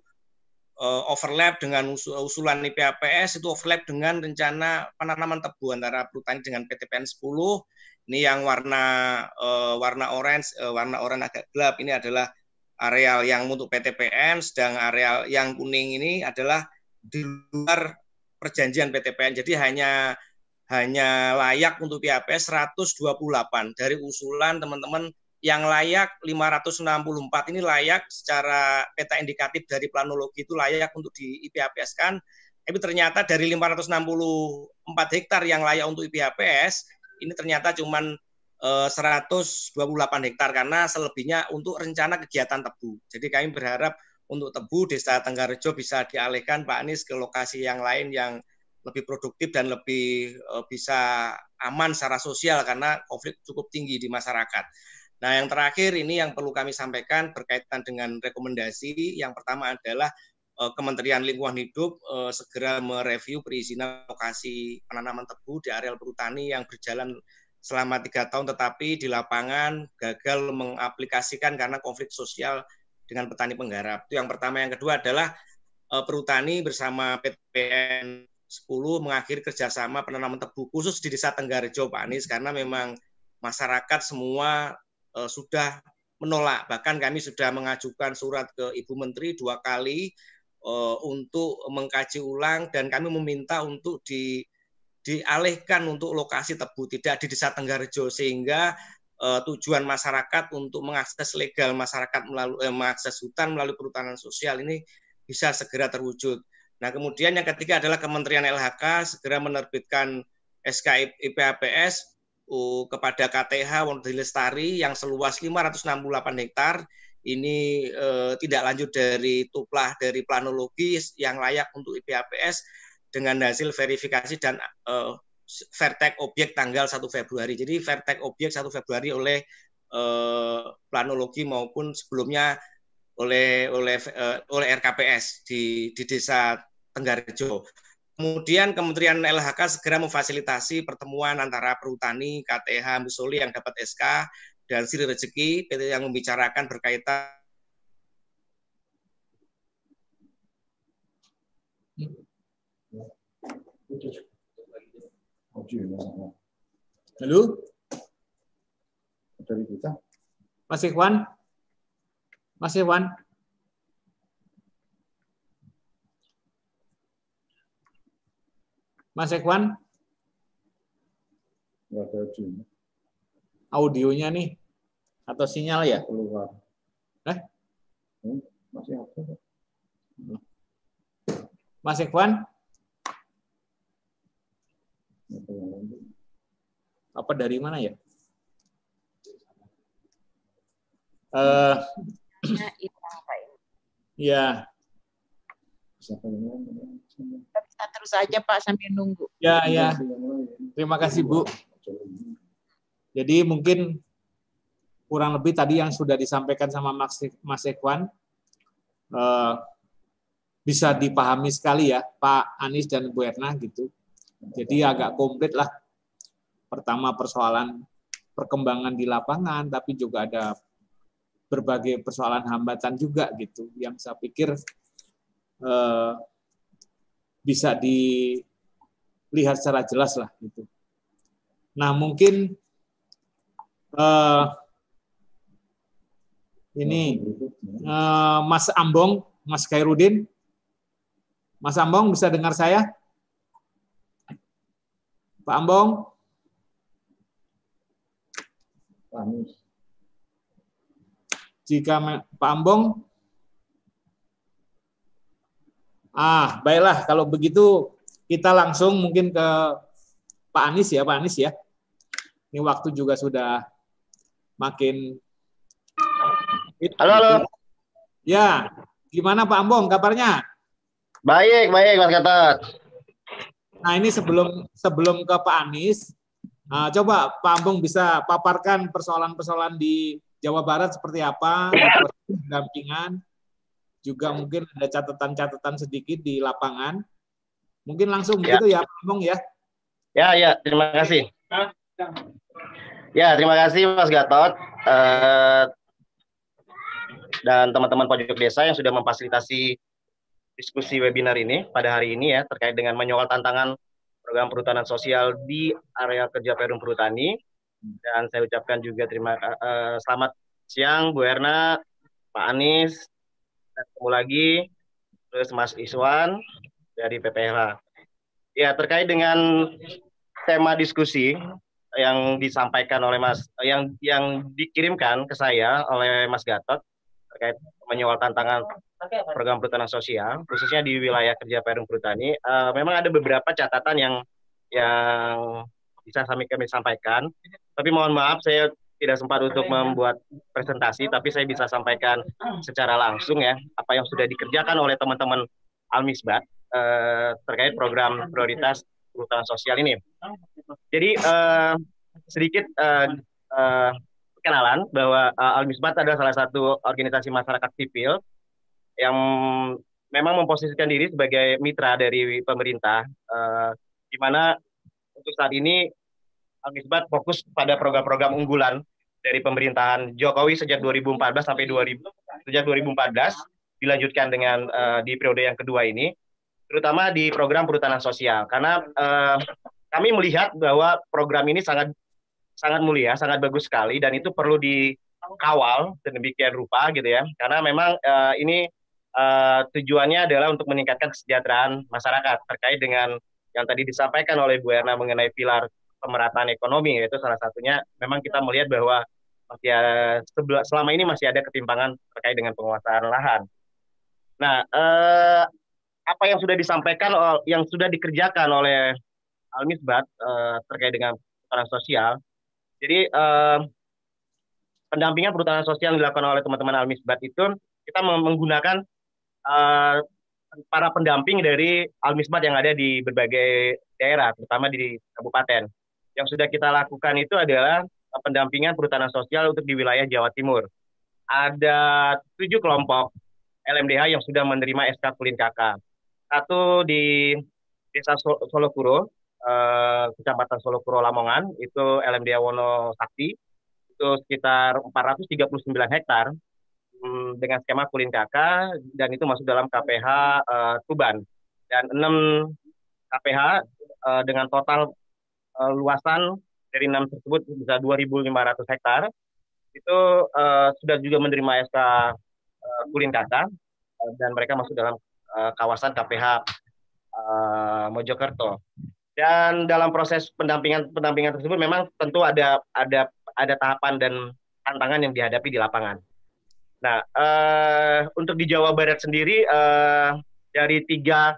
uh, overlap dengan usulan IPHPS itu overlap dengan rencana penanaman tebu antara Perhutani dengan PTPN 10 ini yang warna uh, warna orange, uh, warna oranye agak gelap ini adalah areal yang untuk PTPN, sedang areal yang kuning ini adalah di luar perjanjian PTPN. Jadi hanya hanya layak untuk PHPS 128 dari usulan teman-teman yang layak 564 ini layak secara peta indikatif dari planologi itu layak untuk di IPHPS kan. Tapi ternyata dari 564 hektar yang layak untuk IPHPS ini ternyata cuma eh, 128 hektar karena selebihnya untuk rencana kegiatan tebu. Jadi kami berharap untuk tebu Desa Tenggarejo bisa dialihkan Pak Anies ke lokasi yang lain yang lebih produktif dan lebih eh, bisa aman secara sosial karena konflik cukup tinggi di masyarakat. Nah, yang terakhir ini yang perlu kami sampaikan berkaitan dengan rekomendasi. Yang pertama adalah eh, Kementerian Lingkungan Hidup eh, segera mereview perizinan lokasi penanaman tebu di areal perhutani yang berjalan selama tiga tahun tetapi di lapangan gagal mengaplikasikan karena konflik sosial dengan petani penggarap. Itu yang pertama. Yang kedua adalah eh, perhutani bersama PTPN 10 mengakhiri kerjasama penanaman tebu khusus di Desa Tenggarejo Pak Anies karena memang masyarakat semua sudah menolak. Bahkan kami sudah mengajukan surat ke Ibu Menteri dua kali uh, untuk mengkaji ulang dan kami meminta untuk di dialihkan untuk lokasi tebu tidak di Desa Tenggarejo sehingga uh, tujuan masyarakat untuk mengakses legal masyarakat melalui eh, mengakses hutan melalui perhutanan sosial ini bisa segera terwujud. Nah, kemudian yang ketiga adalah Kementerian LHK segera menerbitkan SK IPAPS uh, kepada KTH Wonodari Lestari yang seluas 568 hektar ini eh, tidak lanjut dari tuplah dari planologi yang layak untuk IPAPS dengan hasil verifikasi dan eh, vertek objek tanggal 1 Februari. Jadi vertek objek 1 Februari oleh eh, planologi maupun sebelumnya oleh oleh eh, oleh RKPS di di Desa Tenggarejo. Kemudian Kementerian LHK segera memfasilitasi pertemuan antara perhutani, KTH, Musoli yang dapat SK dan Sri Rezeki yang membicarakan berkaitan Halo? Dari kita. Mas Ikhwan? Mas Ikhwan? Mas Ikhwan? Enggak ada audionya. Audionya nih atau sinyal ya? Keluar. Eh? Hmm, masih apa? Mas Ikhwan? Apa dari mana ya? Eh, ya. Kita terus aja Pak sambil nunggu. Ya, ya. Terima kasih Bu. Jadi mungkin kurang lebih tadi yang sudah disampaikan sama Mas, Mas Ekwan eh, bisa dipahami sekali ya Pak Anies dan Bu Erna gitu. Jadi agak komplit lah. Pertama persoalan perkembangan di lapangan, tapi juga ada berbagai persoalan hambatan juga gitu yang saya pikir eh, bisa dilihat secara jelas lah gitu. Nah mungkin eh, ini eh, Mas Ambong, Mas Kairudin, Mas Ambong bisa dengar saya? Pak Ambong? Anies. Jika Pak Ambong Ah, baiklah kalau begitu kita langsung mungkin ke Pak Anies ya, Pak Anies ya. Ini waktu juga sudah makin Halo, halo. Ya, gimana Pak Ambong kabarnya? Baik, baik Mas Gatot. Nah, ini sebelum sebelum ke Pak Anies, uh, coba Pak Ambong bisa paparkan persoalan-persoalan di Jawa Barat seperti apa, pendampingan, juga mungkin ada catatan-catatan sedikit di lapangan. Mungkin langsung ya. begitu ya, Pak Ambong ya. Ya, ya, terima kasih. Ya, terima kasih Mas Gatot uh, dan teman-teman pojok desa yang sudah memfasilitasi diskusi webinar ini pada hari ini ya terkait dengan menyoal tantangan program perhutanan sosial di area kerja Perum Perhutani dan saya ucapkan juga terima uh, selamat siang Bu Erna, Pak Anies, ketemu lagi terus Mas Iswan dari PPH. Ya terkait dengan tema diskusi yang disampaikan oleh Mas yang yang dikirimkan ke saya oleh Mas Gatot terkait menyoal tantangan program perhutanan sosial khususnya di wilayah kerja Perum Perhutani. Uh, memang ada beberapa catatan yang yang bisa kami kami sampaikan. Tapi mohon maaf saya tidak sempat untuk membuat presentasi tapi saya bisa sampaikan secara langsung ya apa yang sudah dikerjakan oleh teman-teman Almisbat uh, terkait program prioritas perhutanan sosial ini. Jadi uh, sedikit uh, uh, kenalan bahwa uh, Almisbat adalah salah satu organisasi masyarakat sipil yang memang memposisikan diri sebagai mitra dari pemerintah, uh, di mana untuk saat ini Al-Misbat fokus pada program-program unggulan dari pemerintahan Jokowi sejak 2014 sampai 2000 sejak 2014 dilanjutkan dengan uh, di periode yang kedua ini, terutama di program perhutanan sosial, karena uh, kami melihat bahwa program ini sangat sangat mulia, sangat bagus sekali, dan itu perlu dikawal sedemikian rupa gitu ya, karena memang uh, ini uh, tujuannya adalah untuk meningkatkan kesejahteraan masyarakat terkait dengan yang tadi disampaikan oleh Bu Erna mengenai pilar pemerataan ekonomi yaitu salah satunya memang kita melihat bahwa masih ada, selama ini masih ada ketimpangan terkait dengan penguasaan lahan. Nah, eh, apa yang sudah disampaikan yang sudah dikerjakan oleh Almisbat eh, terkait dengan perhutanan sosial. Jadi eh, pendampingan perhutanan sosial yang dilakukan oleh teman-teman Almisbat itu kita menggunakan uh, para pendamping dari Almisbat yang ada di berbagai daerah, terutama di kabupaten. Yang sudah kita lakukan itu adalah pendampingan perhutanan sosial untuk di wilayah Jawa Timur. Ada tujuh kelompok LMDH yang sudah menerima SK Kulin KK. Satu di Desa Solokuro, eh, Kecamatan Solokuro Lamongan, itu LMDH Wono Sakti, itu sekitar 439 hektar Hmm, dengan skema Kulin KK dan itu masuk dalam KPH uh, eh, Tuban. Dan enam KPH uh, eh, dengan total uh, luasan dari enam tersebut bisa 2.500 hektar. Itu uh, sudah juga menerima SK uh, Kulin KK uh, dan mereka masuk dalam uh, kawasan KPH uh, Mojokerto. Dan dalam proses pendampingan pendampingan tersebut memang tentu ada ada ada tahapan dan tantangan yang dihadapi di lapangan Nah, uh, untuk di Jawa Barat sendiri uh, dari tiga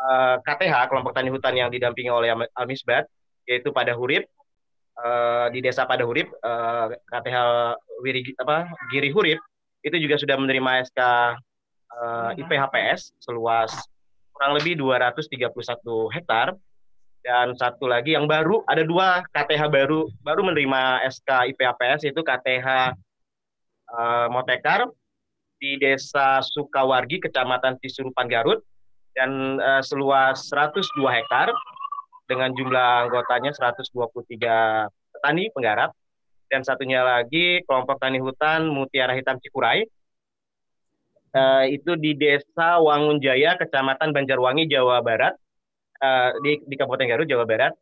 uh, KTH kelompok tani hutan yang didampingi oleh Almisbat, yaitu pada Hurip uh, di desa pada Hurip, uh, KTH Wiri apa Giri Hurip itu juga sudah menerima SK uh, IPHPS seluas kurang lebih 231 hektar. Dan satu lagi yang baru ada dua KTH baru baru menerima SK IPAPS yaitu KTH uh, Motekar di Desa Sukawargi Kecamatan Cisurupan Garut dan uh, seluas 102 hektar dengan jumlah anggotanya 123 petani penggarap. Dan satunya lagi kelompok tani hutan Mutiara Hitam Cikuray. Uh, itu di Desa Wangunjaya Kecamatan Banjarwangi Jawa Barat. Uh, di, di Kabupaten Garut, Jawa Barat,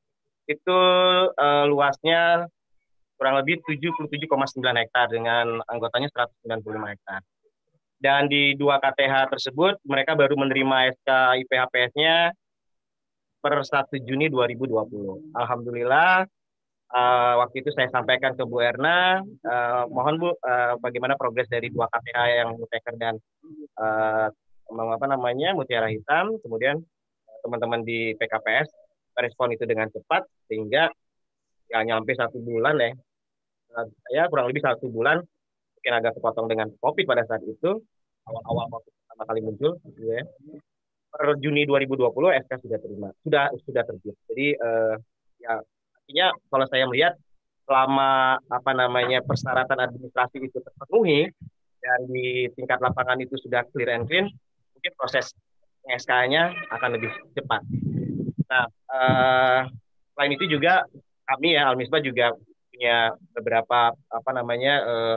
itu uh, luasnya kurang lebih 77,9 hektar dengan anggotanya 195 hektar. Dan di dua KTH tersebut mereka baru menerima SK IPHPS-nya per 1 Juni 2020. Alhamdulillah uh, waktu itu saya sampaikan ke Bu Erna, uh, mohon Bu uh, bagaimana progres dari dua KTH yang Muteker dan uh, apa namanya Mutiara Hitam, kemudian teman-teman di PKPS respon itu dengan cepat sehingga ya nyampe satu bulan ya ya kurang lebih satu bulan mungkin agak kepotong dengan COVID pada saat itu. Awal-awal waktu pertama kali muncul gitu ya. Per Juni 2020 SK sudah terima sudah sudah terbit jadi eh, ya artinya kalau saya melihat selama apa namanya persyaratan administrasi itu terpenuhi dan di tingkat lapangan itu sudah clear and clean mungkin proses SK-nya akan lebih cepat. Nah, uh, selain itu juga kami ya Almisba juga punya beberapa apa namanya uh,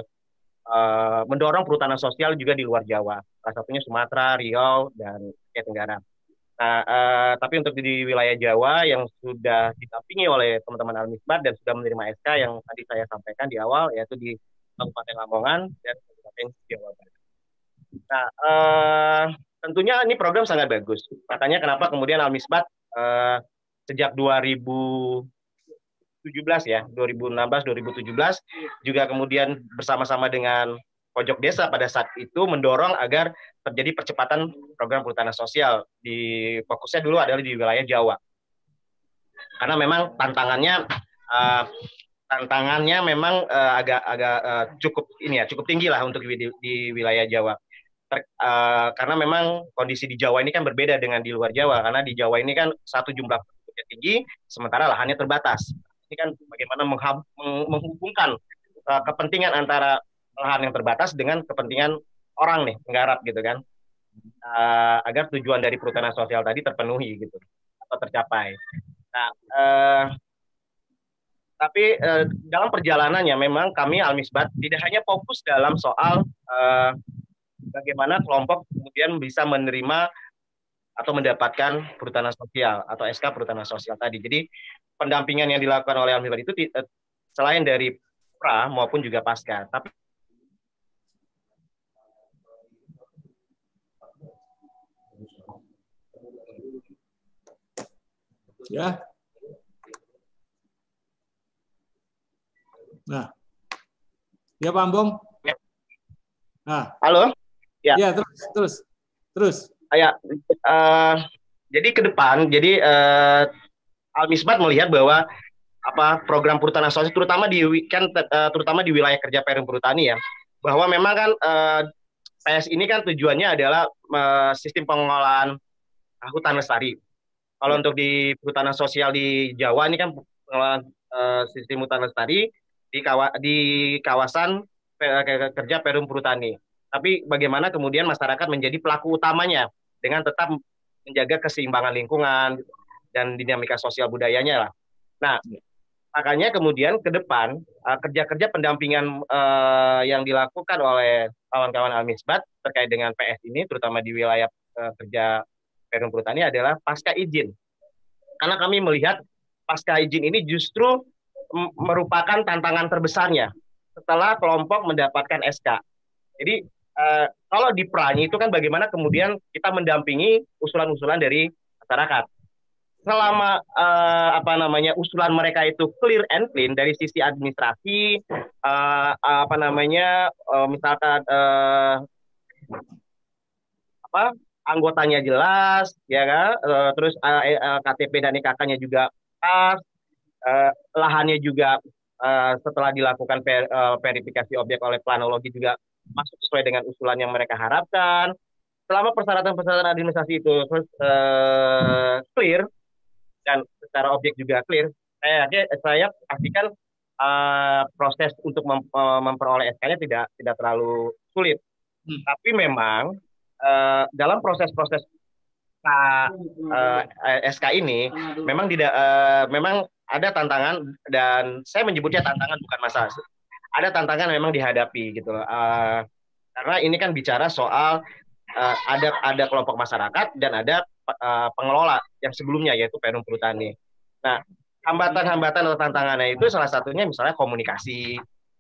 uh, mendorong perhutanan sosial juga di luar Jawa. Salah satunya Sumatera, Riau, dan Aceh Tenggara. Nah, uh, tapi untuk di wilayah Jawa yang sudah didampingi oleh teman-teman Almisbat dan sudah menerima SK yang tadi saya sampaikan di awal, yaitu di Kabupaten Lamongan dan Kabupaten Jawa Barat. Nah, uh, tentunya ini program sangat bagus. Makanya kenapa kemudian Almisbat uh, sejak 2017 ya, 2016 2017 juga kemudian bersama-sama dengan pojok desa pada saat itu mendorong agar terjadi percepatan program perhutanan sosial. Di fokusnya dulu adalah di wilayah Jawa. Karena memang tantangannya uh, tantangannya memang uh, agak agak uh, cukup ini ya cukup tinggi lah untuk di, di wilayah Jawa. Ter, uh, karena memang kondisi di Jawa ini kan berbeda dengan di luar Jawa. Karena di Jawa ini kan satu jumlah penduduknya tinggi sementara lahannya terbatas ini kan bagaimana menghubungkan uh, kepentingan antara lahan yang terbatas dengan kepentingan orang nih penggarap gitu kan. Uh, agar tujuan dari perhutanan sosial tadi terpenuhi gitu atau tercapai. Nah uh, tapi uh, dalam perjalanannya memang kami Almisbat tidak hanya fokus dalam soal uh, bagaimana kelompok kemudian bisa menerima atau mendapatkan perhutanan sosial atau SK perhutanan sosial tadi. Jadi pendampingan yang dilakukan oleh Alhamdulillah itu eh, selain dari pra maupun juga pasca, tapi ya. Nah, ya Pak Ambong. Ya. Nah, halo. Ya, ya terus, terus, terus. Ya, uh, jadi ke depan, jadi uh, Almisbat melihat bahwa apa program perhutanan sosial terutama di kan uh, terutama di wilayah kerja Perum Perhutani ya, bahwa memang kan uh, PS ini kan tujuannya adalah uh, sistem pengelolaan hutan lestari. Kalau untuk di perhutanan sosial di Jawa ini kan pengelolaan uh, sistem hutan lestari di, kawa, di kawasan kerja Perum Perhutani tapi bagaimana kemudian masyarakat menjadi pelaku utamanya dengan tetap menjaga keseimbangan lingkungan dan dinamika sosial budayanya lah. Nah, makanya kemudian ke depan uh, kerja-kerja pendampingan uh, yang dilakukan oleh kawan-kawan Almisbat terkait dengan PS ini, terutama di wilayah uh, kerja Perum Perhutani adalah pasca izin. Karena kami melihat pasca izin ini justru merupakan tantangan terbesarnya setelah kelompok mendapatkan SK. Jadi uh, kalau di pranya itu kan bagaimana kemudian kita mendampingi usulan-usulan dari masyarakat. Selama uh, apa namanya usulan mereka itu clear and clean dari sisi administrasi, uh, apa namanya uh, misalkan uh, apa anggotanya jelas, ya kan, uh, terus uh, uh, KTP dan IKK-nya juga pas, uh, lahannya juga uh, setelah dilakukan ver, uh, verifikasi objek oleh planologi juga masuk sesuai dengan usulan yang mereka harapkan. selama persyaratan-persyaratan administrasi itu uh, clear dan secara objek juga clear, saya saya pastikan uh, proses untuk mem memperoleh SK-nya tidak tidak terlalu sulit. Hmm. Tapi memang uh, dalam proses-proses uh, SK ini memang tidak uh, memang ada tantangan dan saya menyebutnya tantangan bukan masalah. Ada tantangan memang dihadapi gitu Uh, karena ini kan bicara soal uh, ada ada kelompok masyarakat dan ada uh, pengelola yang sebelumnya yaitu Perum Perhutani. Nah, hambatan-hambatan atau tantangannya itu salah satunya misalnya komunikasi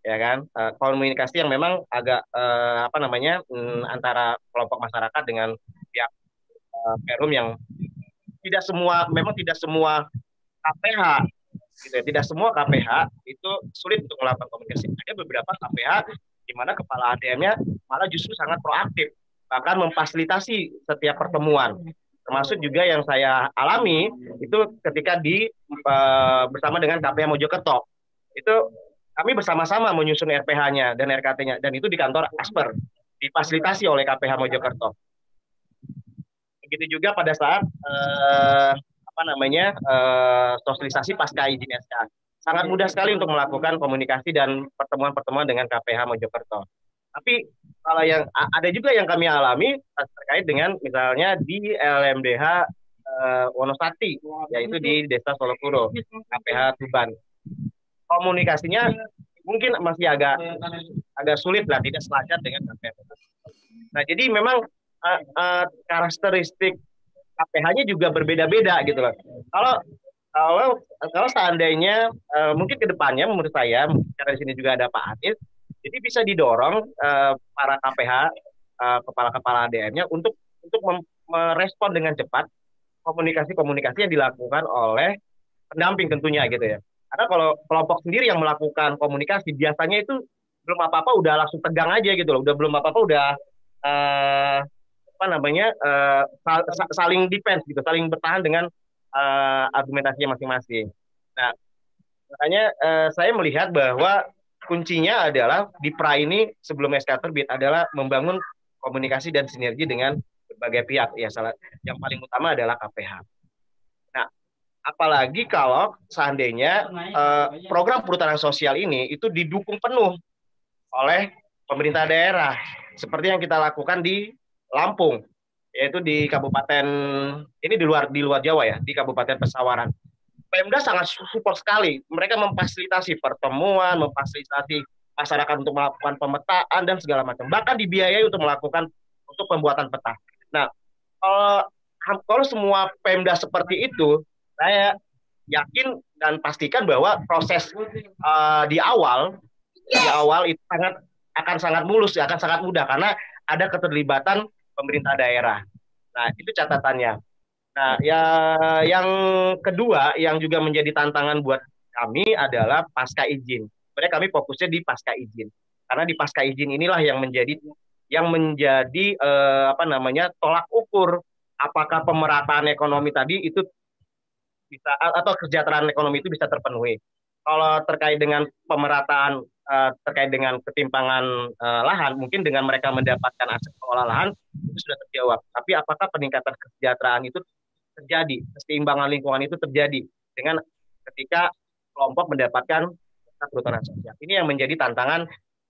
ya kan uh, komunikasi yang memang agak uh, apa namanya um, antara kelompok masyarakat dengan pihak uh, Perum yang tidak semua memang tidak semua KPH gitu ya, tidak semua KPH itu sulit untuk melakukan komunikasi. Ada beberapa KPH di mana kepala ADM-nya malah justru sangat proaktif bahkan memfasilitasi setiap pertemuan. Termasuk juga yang saya alami itu ketika di uh, bersama dengan KPH Mojokerto. Itu kami bersama-sama menyusun RPH-nya dan RKT-nya dan itu di kantor Asper difasilitasi oleh KPH Mojokerto. Begitu juga pada saat uh, apa namanya uh, sosialisasi pasca izin SK sangat mudah sekali untuk melakukan komunikasi dan pertemuan-pertemuan dengan KPH Mojokerto. Tapi kalau yang ada juga yang kami alami terkait dengan misalnya di LMDH uh, eh, Wonosati yaitu di Desa Solokuro KPH Tuban. Komunikasinya mungkin masih agak agak sulit lah tidak selancar dengan KPH nah jadi memang uh, uh, karakteristik KPH-nya juga berbeda-beda gitu loh kalau kalau kalau seandainya uh, mungkin ke depannya menurut saya karena di sini juga ada Pak Anies jadi bisa didorong uh, para KPH uh, eh, kepala-kepala ADM-nya untuk untuk merespon dengan cepat komunikasi-komunikasi yang dilakukan oleh pendamping tentunya gitu ya. Karena kalau kelompok sendiri yang melakukan komunikasi biasanya itu belum apa-apa udah langsung tegang aja gitu loh, udah belum apa-apa udah uh, apa namanya uh, saling defense gitu, saling bertahan dengan uh, argumentasinya masing-masing. Nah, makanya uh, saya melihat bahwa kuncinya adalah di pra ini sebelum SK terbit adalah membangun komunikasi dan sinergi dengan berbagai pihak. Ya salah yang paling utama adalah KPH. Nah, apalagi kalau seandainya uh, program perhutanan sosial ini itu didukung penuh oleh pemerintah daerah seperti yang kita lakukan di Lampung yaitu di kabupaten ini di luar di luar Jawa ya di Kabupaten Pesawaran Pemda sangat support sekali. Mereka memfasilitasi pertemuan, memfasilitasi masyarakat untuk melakukan pemetaan dan segala macam. Bahkan dibiayai untuk melakukan untuk pembuatan peta. Nah, kalau, kalau semua Pemda seperti itu, saya yakin dan pastikan bahwa proses uh, di awal di awal itu sangat akan sangat mulus, akan sangat mudah karena ada keterlibatan pemerintah daerah. Nah, itu catatannya. Nah, ya yang kedua yang juga menjadi tantangan buat kami adalah pasca izin. Sebenarnya kami fokusnya di pasca izin. Karena di pasca izin inilah yang menjadi yang menjadi eh, apa namanya tolak ukur apakah pemerataan ekonomi tadi itu bisa atau kesejahteraan ekonomi itu bisa terpenuhi. Kalau terkait dengan pemerataan uh, terkait dengan ketimpangan uh, lahan, mungkin dengan mereka mendapatkan aset pengelola lahan itu sudah terjawab. Tapi apakah peningkatan kesejahteraan itu terjadi, keseimbangan lingkungan itu terjadi dengan ketika kelompok mendapatkan perhutanan sosial. Ini yang menjadi tantangan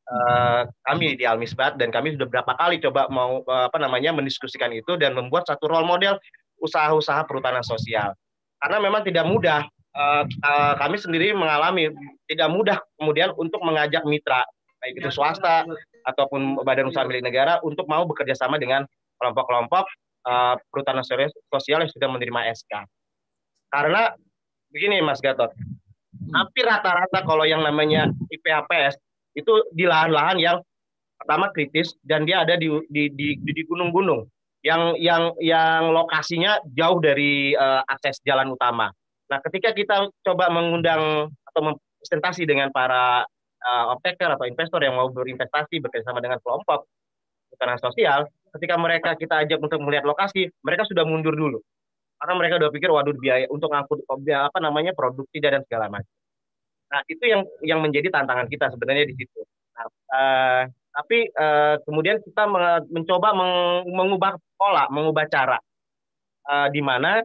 uh, kami di Almisbat dan kami sudah berapa kali coba mau uh, apa namanya mendiskusikan itu dan membuat satu role model usaha-usaha perhutanan sosial. Karena memang tidak mudah uh, uh, kami sendiri mengalami tidak mudah kemudian untuk mengajak mitra baik itu swasta ataupun badan usaha milik negara untuk mau bekerja sama dengan kelompok-kelompok uh, perhutanan sosial yang sudah menerima SK. Karena begini Mas Gatot, hampir rata-rata kalau yang namanya IPAPS itu di lahan-lahan yang pertama kritis dan dia ada di di di, di gunung-gunung yang yang yang lokasinya jauh dari uh, akses jalan utama. Nah, ketika kita coba mengundang atau mempresentasi dengan para uh, optaker atau investor yang mau berinvestasi bekerjasama dengan kelompok perhutanan sosial, ketika mereka kita ajak untuk melihat lokasi, mereka sudah mundur dulu. Karena mereka udah pikir waduh biaya untuk ngangkut apa namanya produk tidak dan segala macam. Nah, itu yang yang menjadi tantangan kita sebenarnya di situ. Nah, uh, tapi uh, kemudian kita mencoba mengubah pola, mengubah cara, uh, di mana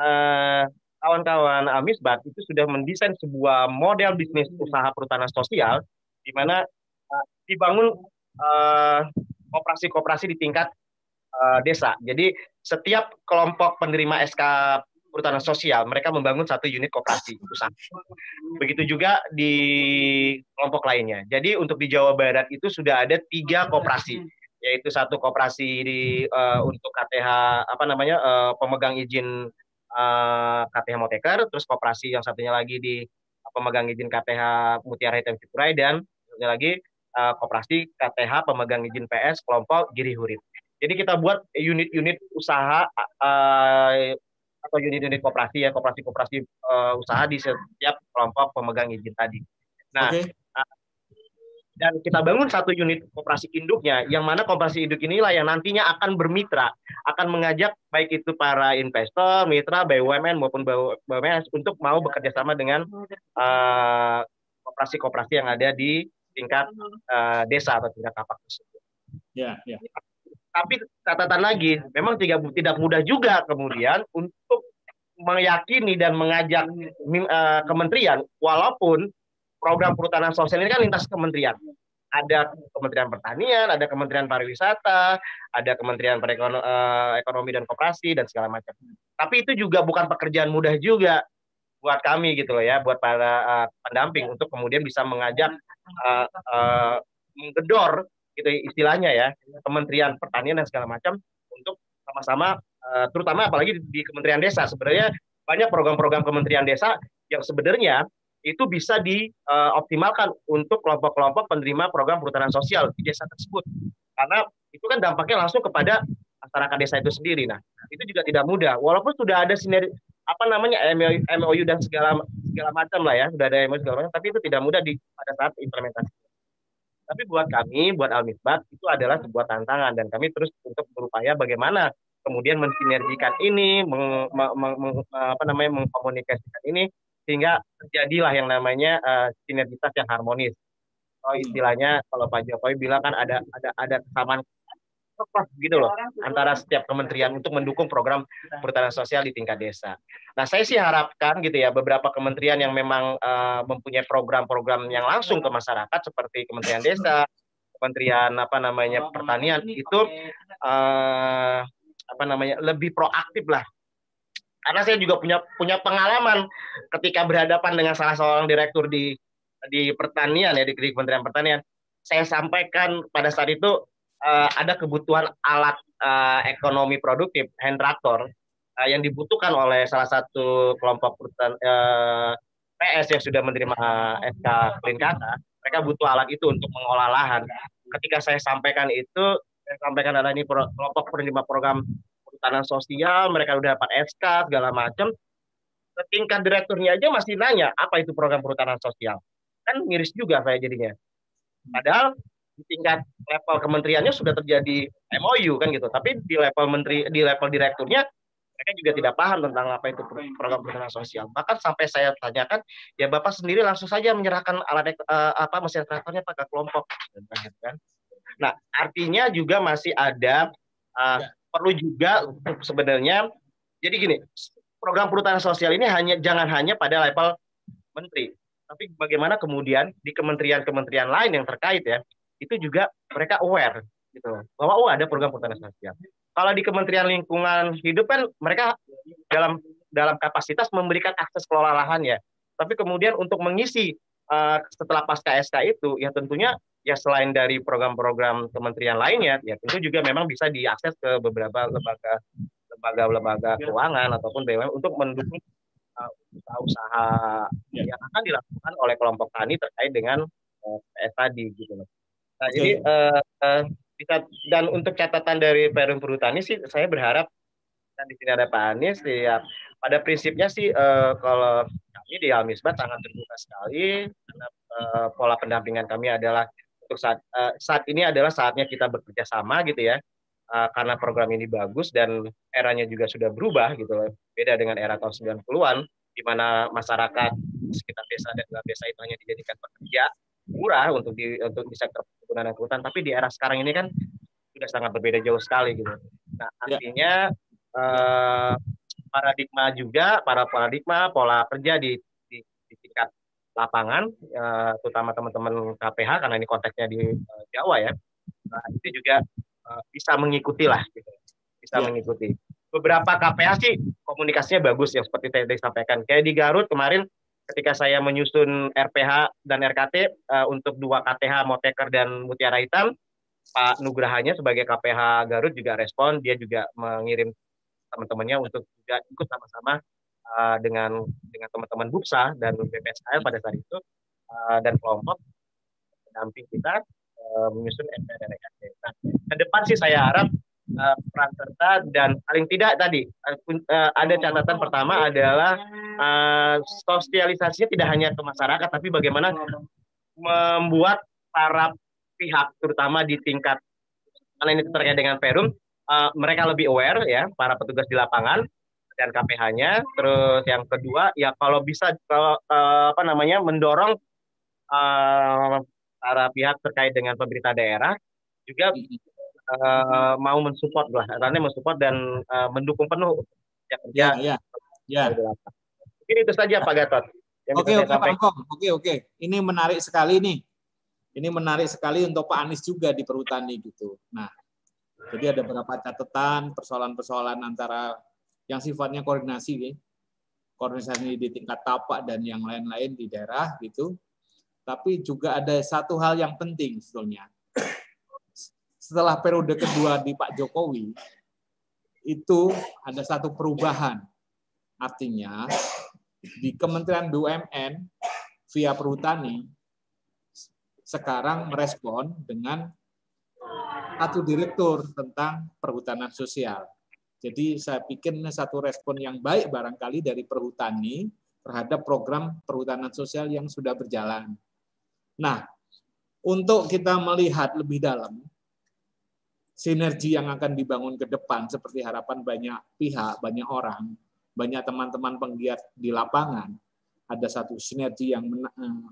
uh, kawan-kawan Amisbat itu sudah mendesain sebuah model bisnis usaha perhutanan sosial, di mana uh, dibangun kooperasi-kooperasi di tingkat uh, desa. Jadi setiap kelompok penerima SK perhutanan sosial, mereka membangun satu unit koperasi usaha. Begitu juga di kelompok lainnya. Jadi untuk di Jawa Barat itu sudah ada tiga koperasi, yaitu satu koperasi di uh, untuk KTH apa namanya uh, pemegang izin uh, KTH Moteker, terus koperasi yang satunya lagi di pemegang izin KTH Mutiara Hitam Cikuray dan satunya lagi uh, koperasi KTH pemegang izin PS kelompok Giri Hurip. Jadi kita buat unit-unit usaha uh, atau unit-unit koperasi ya koperasi-koperasi uh, usaha di setiap kelompok pemegang izin tadi. Nah, okay. Dan kita bangun satu unit koperasi induknya, yang mana koperasi induk inilah yang nantinya akan bermitra, akan mengajak baik itu para investor, mitra, BUMN maupun BUMN untuk mau bekerja sama dengan uh, koperasi-koperasi yang ada di tingkat uh, desa atau tingkat tapak tersebut. Ya, ya tapi catatan lagi, memang tidak tidak mudah juga kemudian untuk meyakini dan mengajak uh, kementerian, walaupun program perhutanan sosial ini kan lintas kementerian. Ada Kementerian Pertanian, ada Kementerian Pariwisata, ada Kementerian Perekonomi uh, dan Koperasi dan segala macam. Tapi itu juga bukan pekerjaan mudah juga buat kami gitu loh ya, buat para uh, pendamping untuk kemudian bisa mengajak uh, uh, menggedor gitu istilahnya ya Kementerian Pertanian dan segala macam untuk sama-sama uh, terutama apalagi di Kementerian Desa sebenarnya banyak program-program Kementerian Desa yang sebenarnya itu bisa dioptimalkan uh, untuk kelompok-kelompok penerima program perhutanan sosial di desa tersebut karena itu kan dampaknya langsung kepada masyarakat desa itu sendiri. Nah, itu juga tidak mudah. Walaupun sudah ada sinergi apa namanya MOU dan segala segala macam lah ya, sudah ada MOU segala macam, tapi itu tidak mudah di pada saat implementasi. Tapi buat kami, buat Almisbat itu adalah sebuah tantangan dan kami terus untuk berupaya bagaimana kemudian mensinergikan ini, meng, meng, meng, apa namanya mengkomunikasikan ini sehingga terjadilah yang namanya uh, sinergitas yang harmonis. Oh, istilahnya kalau Pak Jokowi bilang kan ada ada ada kesamaan gitu loh antara setiap kementerian untuk mendukung program perhutanan sosial di tingkat desa. Nah, saya sih harapkan gitu ya beberapa kementerian yang memang uh, mempunyai program-program yang langsung ke masyarakat seperti Kementerian Desa, Kementerian apa namanya Pertanian itu uh, apa namanya lebih proaktif lah. Karena saya juga punya punya pengalaman ketika berhadapan dengan salah seorang direktur di di pertanian ya di Kementerian Pertanian. Saya sampaikan pada saat itu uh, ada kebutuhan alat uh, ekonomi produktif hand tractor uh, yang dibutuhkan oleh salah satu kelompok perusahaan uh, PS yang sudah menerima SK Clean Kata, mereka butuh alat itu untuk mengolah lahan. Ketika saya sampaikan itu, saya sampaikan ada ini kelompok penerima program perhutanan sosial, mereka sudah dapat SK segala macam. Tingkat direkturnya aja masih nanya apa itu program perhutanan sosial. Kan miris juga saya jadinya. Padahal di tingkat level kementeriannya sudah terjadi MOU kan gitu. Tapi di level menteri di level direkturnya mereka juga tidak paham tentang apa itu program perhutanan sosial. Bahkan sampai saya tanyakan, ya Bapak sendiri langsung saja menyerahkan alat uh, apa mesin traktornya pada kelompok. Nah, artinya juga masih ada uh. Perlu juga sebenarnya jadi gini, program perhutanan sosial ini hanya jangan hanya pada level menteri, tapi bagaimana kemudian di kementerian-kementerian lain yang terkait ya itu juga mereka aware gitu bahwa oh ada program perhutanan sosial. Kalau di Kementerian Lingkungan Hidup kan mereka dalam dalam kapasitas memberikan akses kelola lahan ya. Tapi kemudian untuk mengisi uh, setelah pasca SK itu ya tentunya ya selain dari program-program kementerian lainnya ya tentu juga memang bisa diakses ke beberapa lembaga lembaga-lembaga keuangan ataupun BUMN untuk mendukung uh, usaha-usaha ya. yang akan dilakukan oleh kelompok tani terkait dengan uh, tadi gitu loh. Nah, okay. jadi uh, uh, bisa dan untuk catatan dari Perum Perhutani sih saya berharap dan di sini ada Pak Anies ya pada prinsipnya sih uh, kalau kami di Almisbat sangat terbuka sekali karena uh, pola pendampingan kami adalah untuk saat uh, saat ini adalah saatnya kita bekerja sama gitu ya uh, karena program ini bagus dan eranya juga sudah berubah gitu beda dengan era tahun 90-an di mana masyarakat sekitar desa dan luar desa itu hanya dijadikan pekerja murah untuk di untuk di sektor perkebunan dan hutan, tapi di era sekarang ini kan sudah sangat berbeda jauh sekali gitu. Nah, Ya. artinya eh, paradigma juga para paradigma pola kerja di lapangan, eh, terutama teman-teman KPH karena ini konteksnya di eh, Jawa ya, nah, itu juga eh, bisa mengikuti lah, gitu. bisa Ya. mengikuti. Beberapa KPH sih komunikasinya bagus ya seperti tadi disampaikan. Kayak di Garut kemarin ketika saya menyusun RPH dan RKT eh, untuk dua KTH Moteker dan Mutiara Hitam, Pak Nugrahanya sebagai KPH Garut juga respon, dia juga mengirim teman-temannya untuk juga ikut sama-sama uh, dengan dengan teman-teman Buksa dan BPSKL pada saat itu uh, dan kelompok pendamping kita uh, menyusun RPH dan RKT. Nah, ke depan sih saya harap uh, peran serta dan paling tidak tadi uh, ada catatan pertama adalah uh, sosialisasinya tidak hanya ke masyarakat tapi bagaimana membuat para pihak terutama di tingkat karena ini terkait dengan Perum uh, mereka lebih aware ya para petugas di lapangan dan KPH-nya terus yang kedua ya kalau bisa kalau uh, apa namanya mendorong uh, para pihak terkait dengan pemerintah daerah juga uh, mau mensupport lah artinya mensupport dan uh, mendukung penuh Ya, ya, ya. di lapangan. Mungkin itu saja Pak Gatot. Oke, oke Pak. Angkong. Oke, oke. Ini menarik sekali nih. Ini menarik sekali untuk Pak Anies juga di perhutani gitu. Nah, jadi ada beberapa catatan, persoalan-persoalan antara yang sifatnya koordinasi, ya. koordinasi di tingkat tapak dan yang lain-lain di daerah gitu. Tapi juga ada satu hal yang penting sebetulnya. Setelah periode kedua di Pak Jokowi, itu ada satu perubahan. Artinya di Kementerian BUMN via Perhutani sekarang merespon dengan satu direktur tentang perhutanan sosial. Jadi saya pikir ini satu respon yang baik barangkali dari Perhutani terhadap program perhutanan sosial yang sudah berjalan. Nah, untuk kita melihat lebih dalam sinergi yang akan dibangun ke depan seperti harapan banyak pihak, banyak orang, banyak teman-teman penggiat di lapangan, ada satu sinergi yang eh,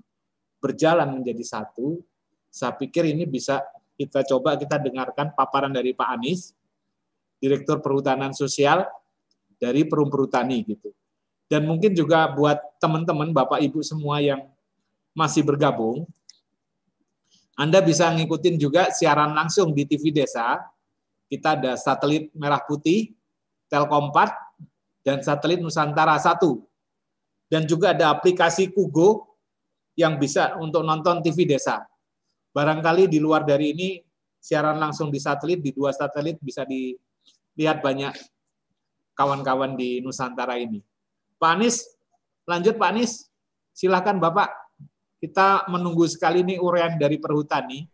berjalan menjadi satu. Saya pikir ini bisa kita coba kita dengarkan paparan dari Pak Anies, Direktur Perhutanan Sosial dari Perum Perhutani gitu. Dan mungkin juga buat teman-teman Bapak Ibu semua yang masih bergabung, Anda bisa ngikutin juga siaran langsung di TV Desa. Kita ada satelit merah putih, Telkom 4, dan satelit Nusantara 1. Dan juga ada aplikasi Kugo yang bisa untuk nonton TV Desa. Barangkali di luar dari ini, siaran langsung di satelit, di dua satelit bisa dilihat banyak kawan-kawan di Nusantara ini. Pak Anies, lanjut Pak Anies. Silakan Bapak. Kita menunggu sekali nih urean dari Perhutani,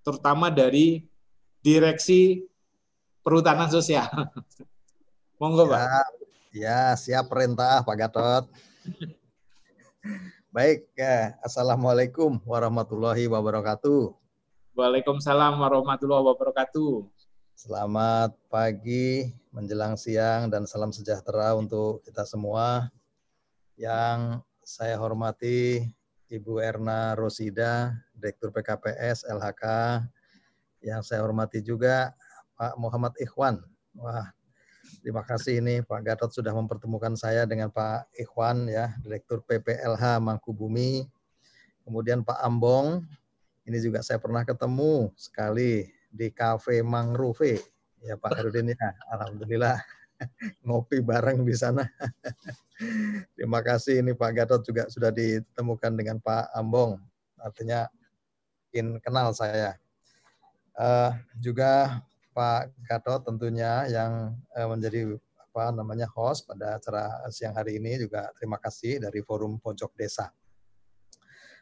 terutama dari Direksi Perhutanan Sosial. Monggo, Pak. Ya, ya, siap perintah Pak Gatot. Baik, ya. Assalamualaikum warahmatullahi wabarakatuh. Waalaikumsalam warahmatullahi wabarakatuh. Selamat pagi, menjelang siang, dan salam sejahtera untuk kita semua. Yang saya hormati Ibu Erna Rosida, Direktur PKPS LHK. Yang saya hormati juga Pak Muhammad Ikhwan. Wah, terima kasih ini Pak Gatot sudah mempertemukan saya dengan Pak Ikhwan ya, Direktur PPLH Mangkubumi. Kemudian Pak Ambong, ini juga saya pernah ketemu sekali di Cafe Mangrove. Ya Pak Herudin ya, Alhamdulillah ngopi bareng di sana. Terima kasih ini Pak Gatot juga sudah ditemukan dengan Pak Ambong. Artinya in kenal saya. Eh, juga Pak Gatot tentunya yang eh, menjadi apa namanya host pada acara siang hari ini juga terima kasih dari Forum Pojok Desa.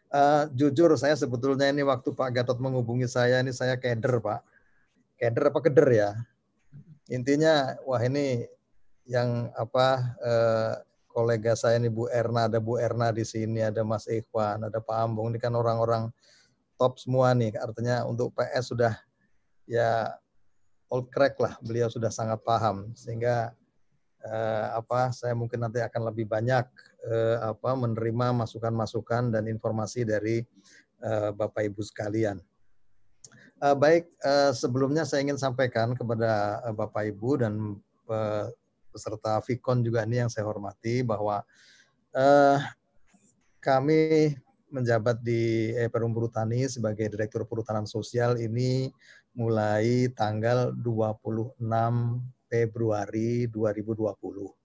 Eh, jujur saya sebetulnya ini waktu Pak Gatot menghubungi saya ini saya keder Pak. Keder apa keder ya? Intinya wah ini yang apa eh, kolega saya ini Bu Erna, ada Bu Erna di sini, ada Mas Ikhwan, ada Pak Ambung, ini kan orang-orang top semua nih. Artinya untuk PS sudah ya old crack lah, beliau sudah sangat paham sehingga eh, apa saya mungkin nanti akan lebih banyak eh, apa menerima masukan-masukan dan informasi dari uh, Bapak Ibu sekalian. Uh, baik, uh, sebelumnya saya ingin sampaikan kepada uh, Bapak Ibu dan uh, peserta Vicon juga ini yang saya hormati bahwa uh, kami menjabat di eh, Perum Perhutani sebagai Direktur Perhutanan Sosial ini mulai tanggal 26 Februari 2020.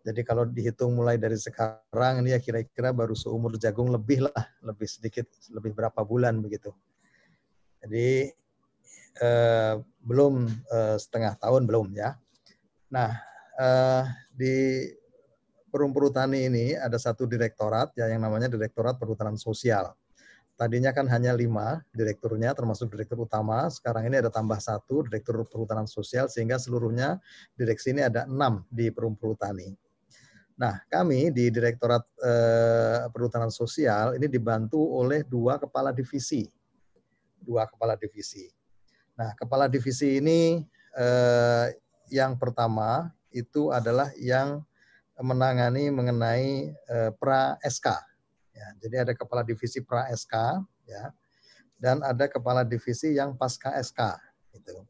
Jadi kalau dihitung mulai dari sekarang ini ya kira-kira baru seumur jagung lebih lah, lebih sedikit, lebih berapa bulan begitu. Jadi eh, belum eh, setengah tahun belum ya. Nah eh, di Perum Perhutani ini ada satu direktorat ya yang namanya Direktorat Perhutanan Sosial. Tadinya kan hanya lima direkturnya termasuk direktur utama. Sekarang ini ada tambah satu direktur perhutanan sosial sehingga seluruhnya direksi ini ada enam di Perum Perhutani. Nah, kami di Direktorat eh, Perhutanan Sosial ini dibantu oleh dua kepala divisi dua kepala divisi. Nah, kepala divisi ini eh, yang pertama itu adalah yang menangani mengenai eh, pra SK. Ya, jadi ada kepala divisi pra SK, ya, dan ada kepala divisi yang pasca SK. Itu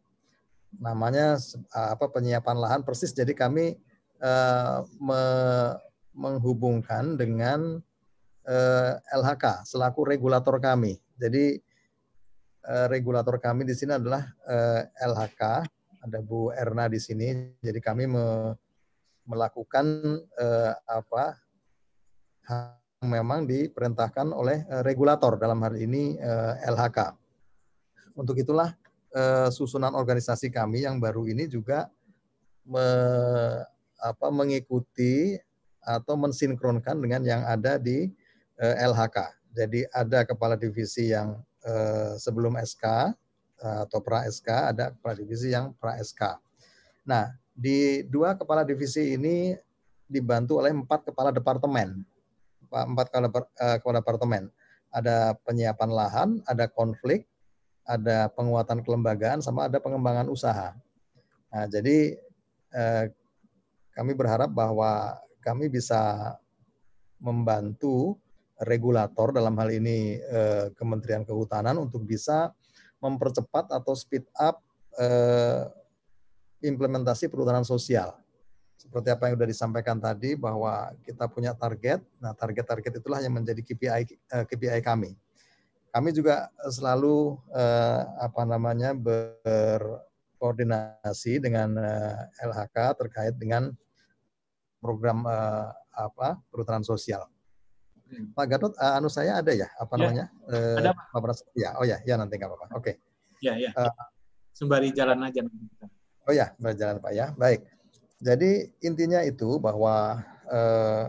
namanya apa penyiapan lahan persis. Jadi kami eh, me, menghubungkan dengan eh, LHK selaku regulator kami. Jadi Eh, regulator kami di sini adalah eh, LHK, ada Bu Erna di sini. Jadi kami me, melakukan eh, apa memang diperintahkan oleh regulator dalam hal ini LHK. Untuk itulah susunan organisasi kami yang baru ini juga me, apa, mengikuti atau mensinkronkan dengan yang ada di LHK. Jadi ada kepala divisi yang Eh, sebelum SK eh, atau pra SK ada kepala divisi yang pra SK. Nah, di dua kepala divisi ini dibantu oleh empat kepala departemen. Empat uh, kepala departemen. Ada penyiapan lahan, ada konflik, ada penguatan kelembagaan, sama ada pengembangan usaha. Nah, jadi eh, kami berharap bahwa kami bisa membantu regulator dalam hal ini eh, Kementerian Kehutanan untuk bisa mempercepat atau speed up eh, implementasi perhutanan sosial. Seperti apa yang sudah disampaikan tadi bahwa kita punya target. Nah, target-target itulah yang menjadi KPI eh, KPI kami. Kami juga selalu eh, apa namanya berkoordinasi dengan eh, LHK terkait dengan program eh, apa perhutanan sosial. Hmm. Pak Gatot, uh, anu saya ada ya, apa ya, namanya? Uh, ada Pak. Pak ya, oh ya, ya nanti nggak apa-apa. Oke. Okay. Ya, ya. Uh, Sembari jalan aja. Oh ya, berjalan Pak ya. Baik. Jadi intinya itu bahwa uh,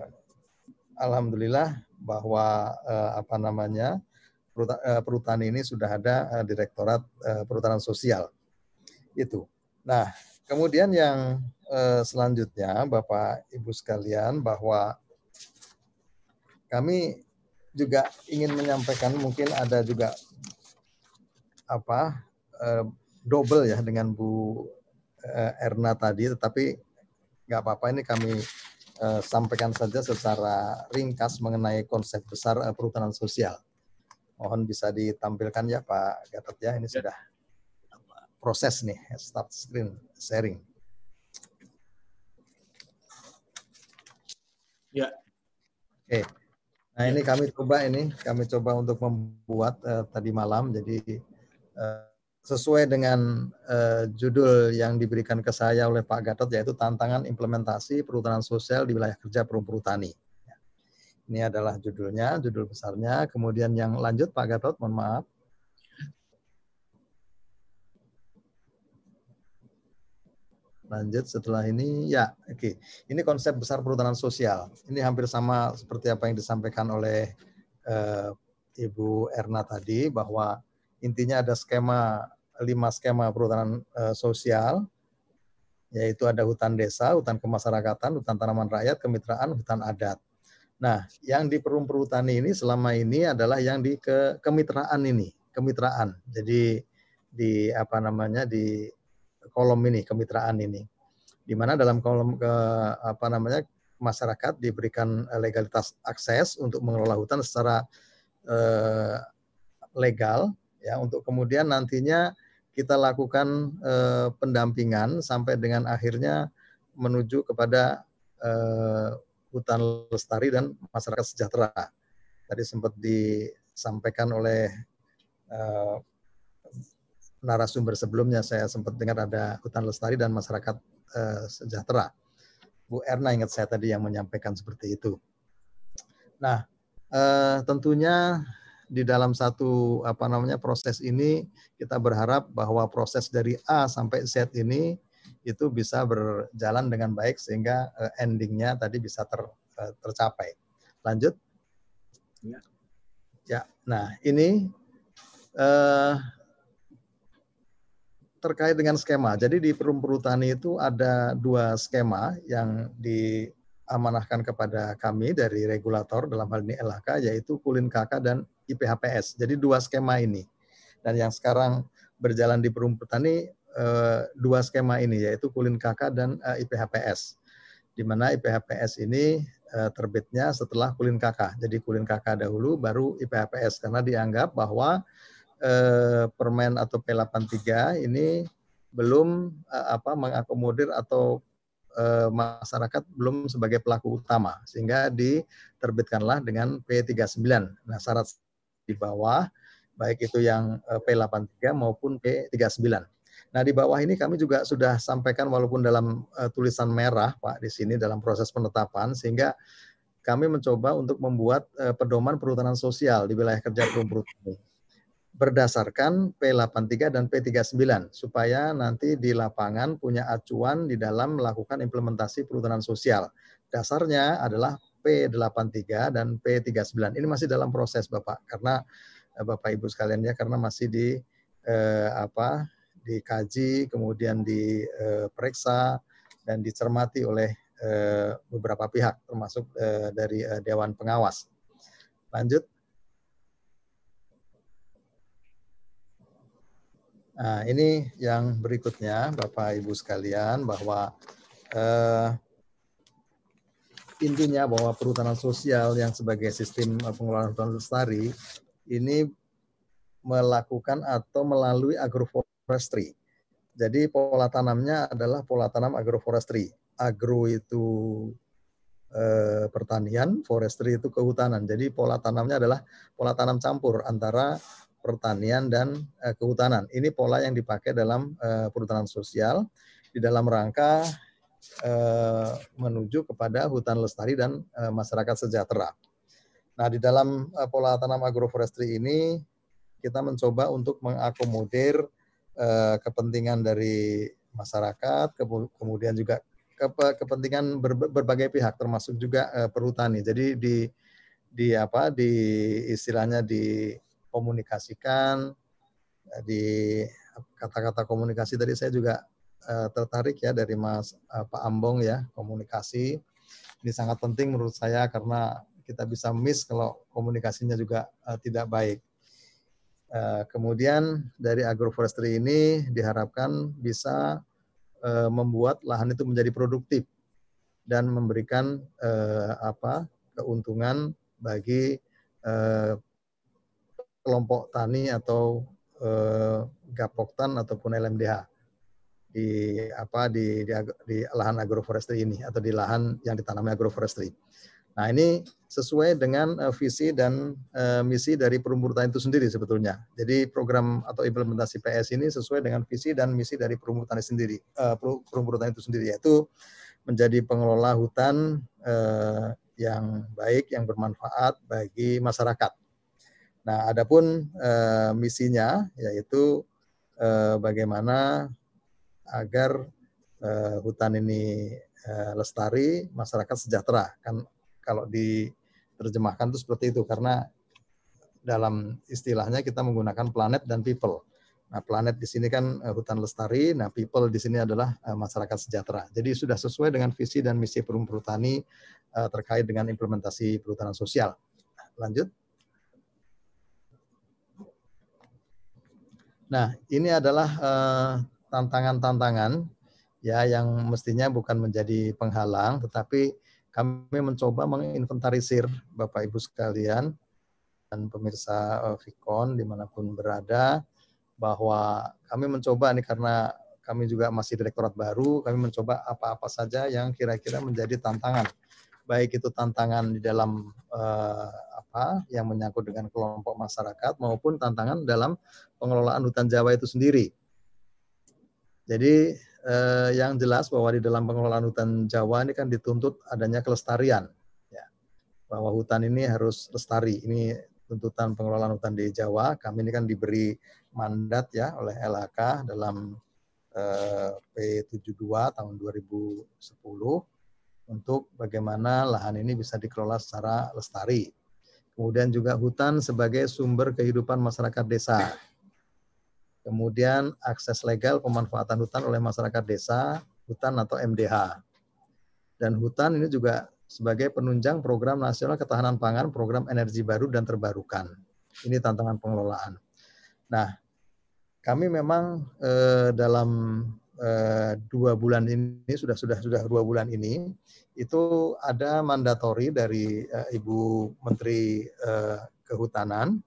alhamdulillah bahwa uh, apa namanya perhutanan ini sudah ada uh, direktorat uh, perhutanan sosial itu. Nah, kemudian yang selanjutnya Bapak Ibu sekalian bahwa kami juga ingin menyampaikan mungkin ada juga apa eh, double ya dengan Bu eh, Erna tadi, tetapi nggak apa-apa ini kami eh, sampaikan saja secara ringkas mengenai konsep besar eh, perhutanan sosial. Mohon bisa ditampilkan ya Pak Gatot ya, ini ya. sudah proses nih, start screen sharing. Ya. Oke. Nah ini kami coba ini kami coba untuk membuat uh, tadi malam jadi uh, sesuai dengan uh, judul yang diberikan ke saya oleh Pak Gatot yaitu tantangan implementasi perhutanan sosial di wilayah kerja perum perhutani. Ini adalah judulnya, judul besarnya. Kemudian yang lanjut Pak Gatot, mohon maaf. Lanjut setelah ini, ya, oke. Okay. Ini konsep besar perhutanan sosial. Ini hampir sama seperti apa yang disampaikan oleh uh, Ibu Erna tadi, bahwa intinya ada skema lima skema perhutanan uh, sosial, yaitu ada hutan desa, hutan kemasyarakatan, hutan tanaman rakyat, kemitraan, hutan adat. Nah, yang di perum perhutani ini selama ini adalah yang di ke, kemitraan ini, kemitraan. Jadi di apa namanya di kolom ini kemitraan ini di mana dalam kolom ke apa namanya masyarakat diberikan legalitas akses untuk mengelola hutan secara eh, legal ya untuk kemudian nantinya kita lakukan eh, pendampingan sampai dengan akhirnya menuju kepada eh, hutan lestari dan masyarakat sejahtera. Tadi sempat disampaikan oleh eh, narasumber sebelumnya saya sempat dengar ada hutan lestari dan masyarakat eh, sejahtera. Bu Erna ingat saya tadi yang menyampaikan seperti itu. Nah, eh, tentunya di dalam satu apa namanya proses ini kita berharap bahwa proses dari A sampai Z ini itu bisa berjalan dengan baik sehingga uh, endingnya tadi bisa ter, uh, tercapai. Lanjut. Ya. Ya. Nah ini uh, terkait dengan skema. Jadi di perum perhutani itu ada dua skema yang di amanahkan kepada kami dari regulator dalam hal ini LHK yaitu Kulin KK dan IPHPS. Jadi dua skema ini. Dan yang sekarang berjalan di Perum Petani eh, dua skema ini yaitu Kulin KK dan eh, IPHPS. Di mana IPHPS ini eh, terbitnya setelah Kulin KK. Jadi Kulin KK dahulu baru IPHPS karena dianggap bahwa permen atau P83 ini belum apa mengakomodir atau masyarakat belum sebagai pelaku utama sehingga diterbitkanlah dengan P39. Nah, syarat di bawah baik itu yang eh, P83 maupun P39. Nah, di bawah ini kami juga sudah sampaikan walaupun dalam uh, tulisan merah, Pak, di sini dalam proses penetapan sehingga kami mencoba untuk membuat uh, pedoman perhutanan sosial di wilayah kerja perum berdasarkan P83 dan P39 supaya nanti di lapangan punya acuan di dalam melakukan implementasi perhutanan sosial. Dasarnya adalah P83 dan P39. Ini masih dalam proses Bapak karena eh, Bapak Ibu sekalian ya karena masih di eh, apa dikaji kemudian diperiksa dan dicermati oleh eh, beberapa pihak termasuk eh, dari eh, dewan pengawas. Lanjut. Nah, ini yang berikutnya, Bapak Ibu sekalian, bahwa eh, intinya bahwa perhutanan sosial yang sebagai sistem pengelolaan hutan lestari ini melakukan atau melalui agroforestry. Jadi pola tanamnya adalah pola tanam agroforestry. Agro itu eh, pertanian, forestry itu kehutanan. Jadi pola tanamnya adalah pola tanam campur antara pertanian dan uh, kehutanan. Ini pola yang dipakai dalam uh, perhutanan sosial di dalam rangka uh, menuju kepada hutan lestari dan uh, masyarakat sejahtera. Nah, di dalam uh, pola tanam agroforestry ini kita mencoba untuk mengakomodir kepentingan dari masyarakat, kemudian juga kepentingan berbagai pihak termasuk juga perhutani. Jadi di di apa di istilahnya di komunikasikan eh, di kata-kata komunikasi tadi saya juga uh, tertarik ya dari Mas uh, Pak Ambong ya komunikasi ini sangat penting menurut saya karena kita bisa miss kalau komunikasinya juga uh, tidak baik. Uh, kemudian dari agroforestry ini diharapkan bisa uh, membuat lahan itu menjadi produktif dan memberikan uh, apa keuntungan bagi uh, kelompok tani atau eh, gapoktan ataupun LMDH di apa di, di di lahan agroforestry ini atau di lahan yang ditanami agroforestry. Nah ini sesuai dengan uh, visi dan uh, misi dari perumur tani itu sendiri sebetulnya. Jadi program atau implementasi PS ini sesuai dengan visi dan misi dari perumur tani sendiri, uh, itu sendiri yaitu menjadi pengelola hutan uh, yang baik, yang bermanfaat bagi masyarakat. Nah, adapun uh, misinya yaitu bagaimana agar uh, hutan ini uh, lestari, masyarakat sejahtera. Kan kalau diterjemahkan itu seperti itu karena dalam istilahnya kita menggunakan planet dan people. Nah, planet di sini kan uh, hutan lestari, nah people di sini adalah uh, masyarakat sejahtera. Jadi sudah sesuai dengan visi dan misi Perum Perhutani uh, terkait dengan implementasi perhutanan sosial. Lanjut. Nah, ini adalah eh, tantangan-tantangan ya yang mestinya bukan menjadi penghalang, tetapi kami mencoba menginventarisir Bapak Ibu sekalian pemirsa uh, Vicon di mana pun berada bahwa kami mencoba nih karena kami juga masih direktorat baru, kami mencoba apa-apa saja yang kira-kira menjadi tantangan. Baik itu tantangan di dalam uh, apa yang menyangkut dengan kelompok masyarakat maupun tantangan dalam pengelolaan hutan Jawa itu sendiri. Jadi eh, yang jelas bahwa di dalam pengelolaan hutan Jawa ini kan dituntut adanya kelestarian. Ya. Bahwa hutan ini harus lestari. Ini tuntutan pengelolaan hutan di Jawa. Kami ini kan diberi mandat ya oleh LHK dalam eh, P72 tahun 2010 untuk bagaimana lahan ini bisa dikelola secara lestari. Kemudian juga hutan sebagai sumber kehidupan masyarakat desa. Kemudian akses legal pemanfaatan hutan oleh masyarakat desa, hutan atau MDH. Dan hutan ini juga sebagai penunjang program nasional ketahanan pangan, program energi baru dan terbarukan. Ini tantangan pengelolaan. Nah, kami memang eh, dalam eh, dua bulan ini sudah sudah sudah dua bulan ini itu ada mandatori dari eh, Ibu Menteri eh, Kehutanan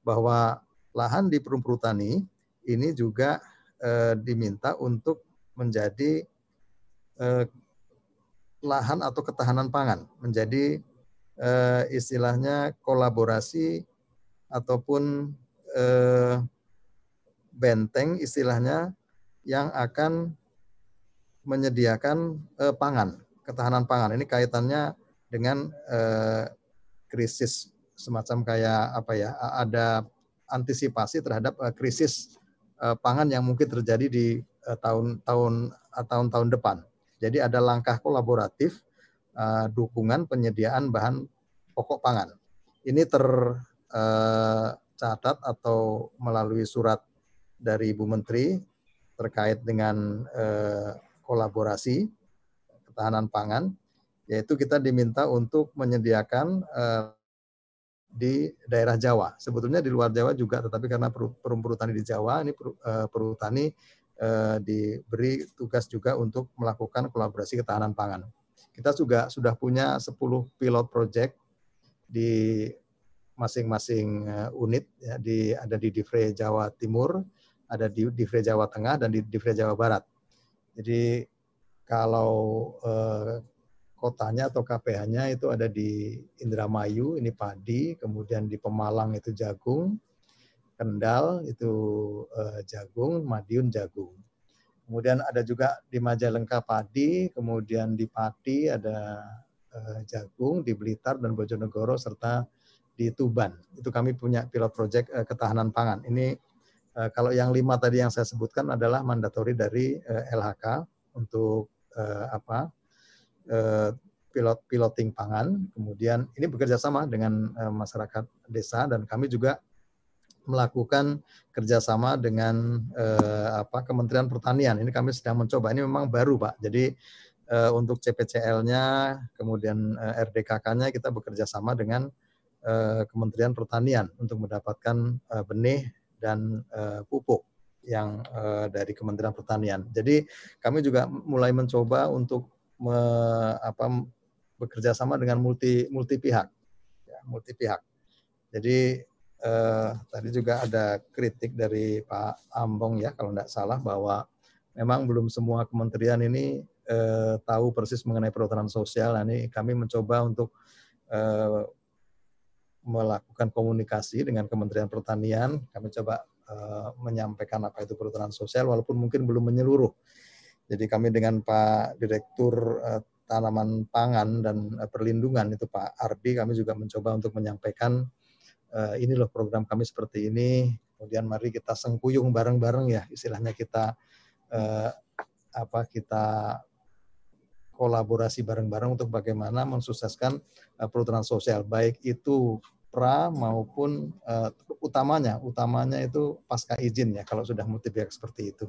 bahwa lahan di perum perhutani ini juga eh, diminta untuk menjadi eh, lahan atau ketahanan pangan, menjadi eh, istilahnya kolaborasi ataupun eh, benteng istilahnya yang akan menyediakan eh, pangan, ketahanan pangan. Ini kaitannya dengan eh, krisis semacam kayak apa ya? Ada antisipasi terhadap eh, krisis eh, pangan yang mungkin terjadi di tahun-tahun eh, tahun-tahun depan. Jadi ada langkah kolaboratif eh, dukungan penyediaan bahan pokok pangan. Ini tercatat eh, atau melalui surat dari Ibu Menteri terkait dengan eh, kolaborasi ketahanan pangan, yaitu kita diminta untuk menyediakan eh, di daerah Jawa. Sebetulnya di luar Jawa juga, tetapi karena perum perhutani di Jawa, ini eh, perhutani eh, diberi tugas juga untuk melakukan kolaborasi ketahanan pangan. Kita juga sudah punya 10 pilot project di masing-masing eh, unit ya di ada di Divre Jawa Timur, ada di Divre Jawa Tengah dan di Divre Jawa Barat. Jadi kalau eh, kotanya atau KPH-nya itu ada di Indramayu, ini padi, kemudian di Pemalang itu jagung, Kendal itu eh, jagung, Madiun jagung. Kemudian ada juga di Majalengka padi, kemudian di Pati ada eh, jagung, di Blitar dan Bojonegoro serta di Tuban. Itu kami punya pilot project eh, ketahanan pangan. Ini Eh, kalau yang lima tadi yang saya sebutkan adalah mandatori dari eh, LHK untuk eh, apa pilot piloting pangan. Kemudian ini bekerja sama dengan masyarakat desa dan kami juga melakukan kerjasama dengan apa Kementerian Pertanian. Ini kami sedang mencoba. Ini memang baru pak. Jadi untuk CPCL-nya, kemudian RDKK-nya kita bekerja sama dengan Kementerian Pertanian untuk mendapatkan benih dan pupuk yang dari Kementerian Pertanian. Jadi kami juga mulai mencoba untuk me, apa, bekerja sama dengan multi multi pihak, ya, multi pihak. Jadi eh, tadi juga ada kritik dari Pak Ambong ya kalau tidak salah bahwa memang belum semua kementerian ini eh, tahu persis mengenai perhutanan sosial. Nah, ini kami mencoba untuk eh, melakukan komunikasi dengan Kementerian Pertanian. Kami coba uh, menyampaikan apa itu perhutanan sosial, walaupun mungkin belum menyeluruh. Jadi kami dengan Pak Direktur uh, Tanaman Pangan dan uh, Perlindungan itu Pak Ardi, kami juga mencoba untuk menyampaikan uh, ini loh program kami seperti ini. Kemudian mari kita sengkuyung bareng-bareng ya, istilahnya kita apa kita kolaborasi bareng-bareng untuk bagaimana mensukseskan uh, sosial baik itu pra maupun uh, utamanya utamanya itu pasca izin ya kalau sudah multi seperti itu.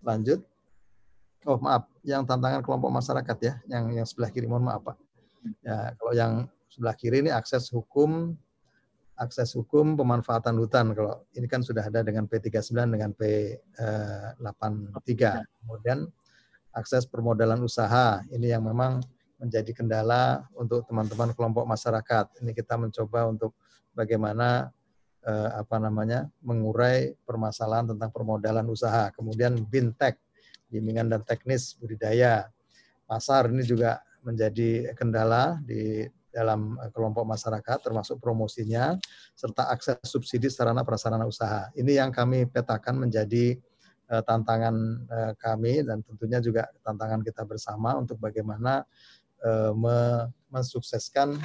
Lanjut. Oh maaf, yang tantangan kelompok masyarakat ya, yang yang sebelah kiri mohon maaf Pak. Ya, kalau yang sebelah kiri ini akses hukum akses hukum pemanfaatan hutan. Kalau ini kan sudah ada dengan P39 dengan P83. Eh, Kemudian akses permodalan usaha. Ini yang memang menjadi kendala untuk teman-teman kelompok masyarakat. Ini kita mencoba untuk bagaimana eh, apa namanya mengurai permasalahan tentang permodalan usaha. Kemudian bintek, bimbingan dan teknis budidaya. Pasar ini juga menjadi kendala di dalam kelompok masyarakat termasuk promosinya serta akses subsidi sarana prasarana usaha. Ini yang kami petakan menjadi uh, tantangan uh, kami dan tentunya juga tantangan kita bersama untuk bagaimana mensukseskan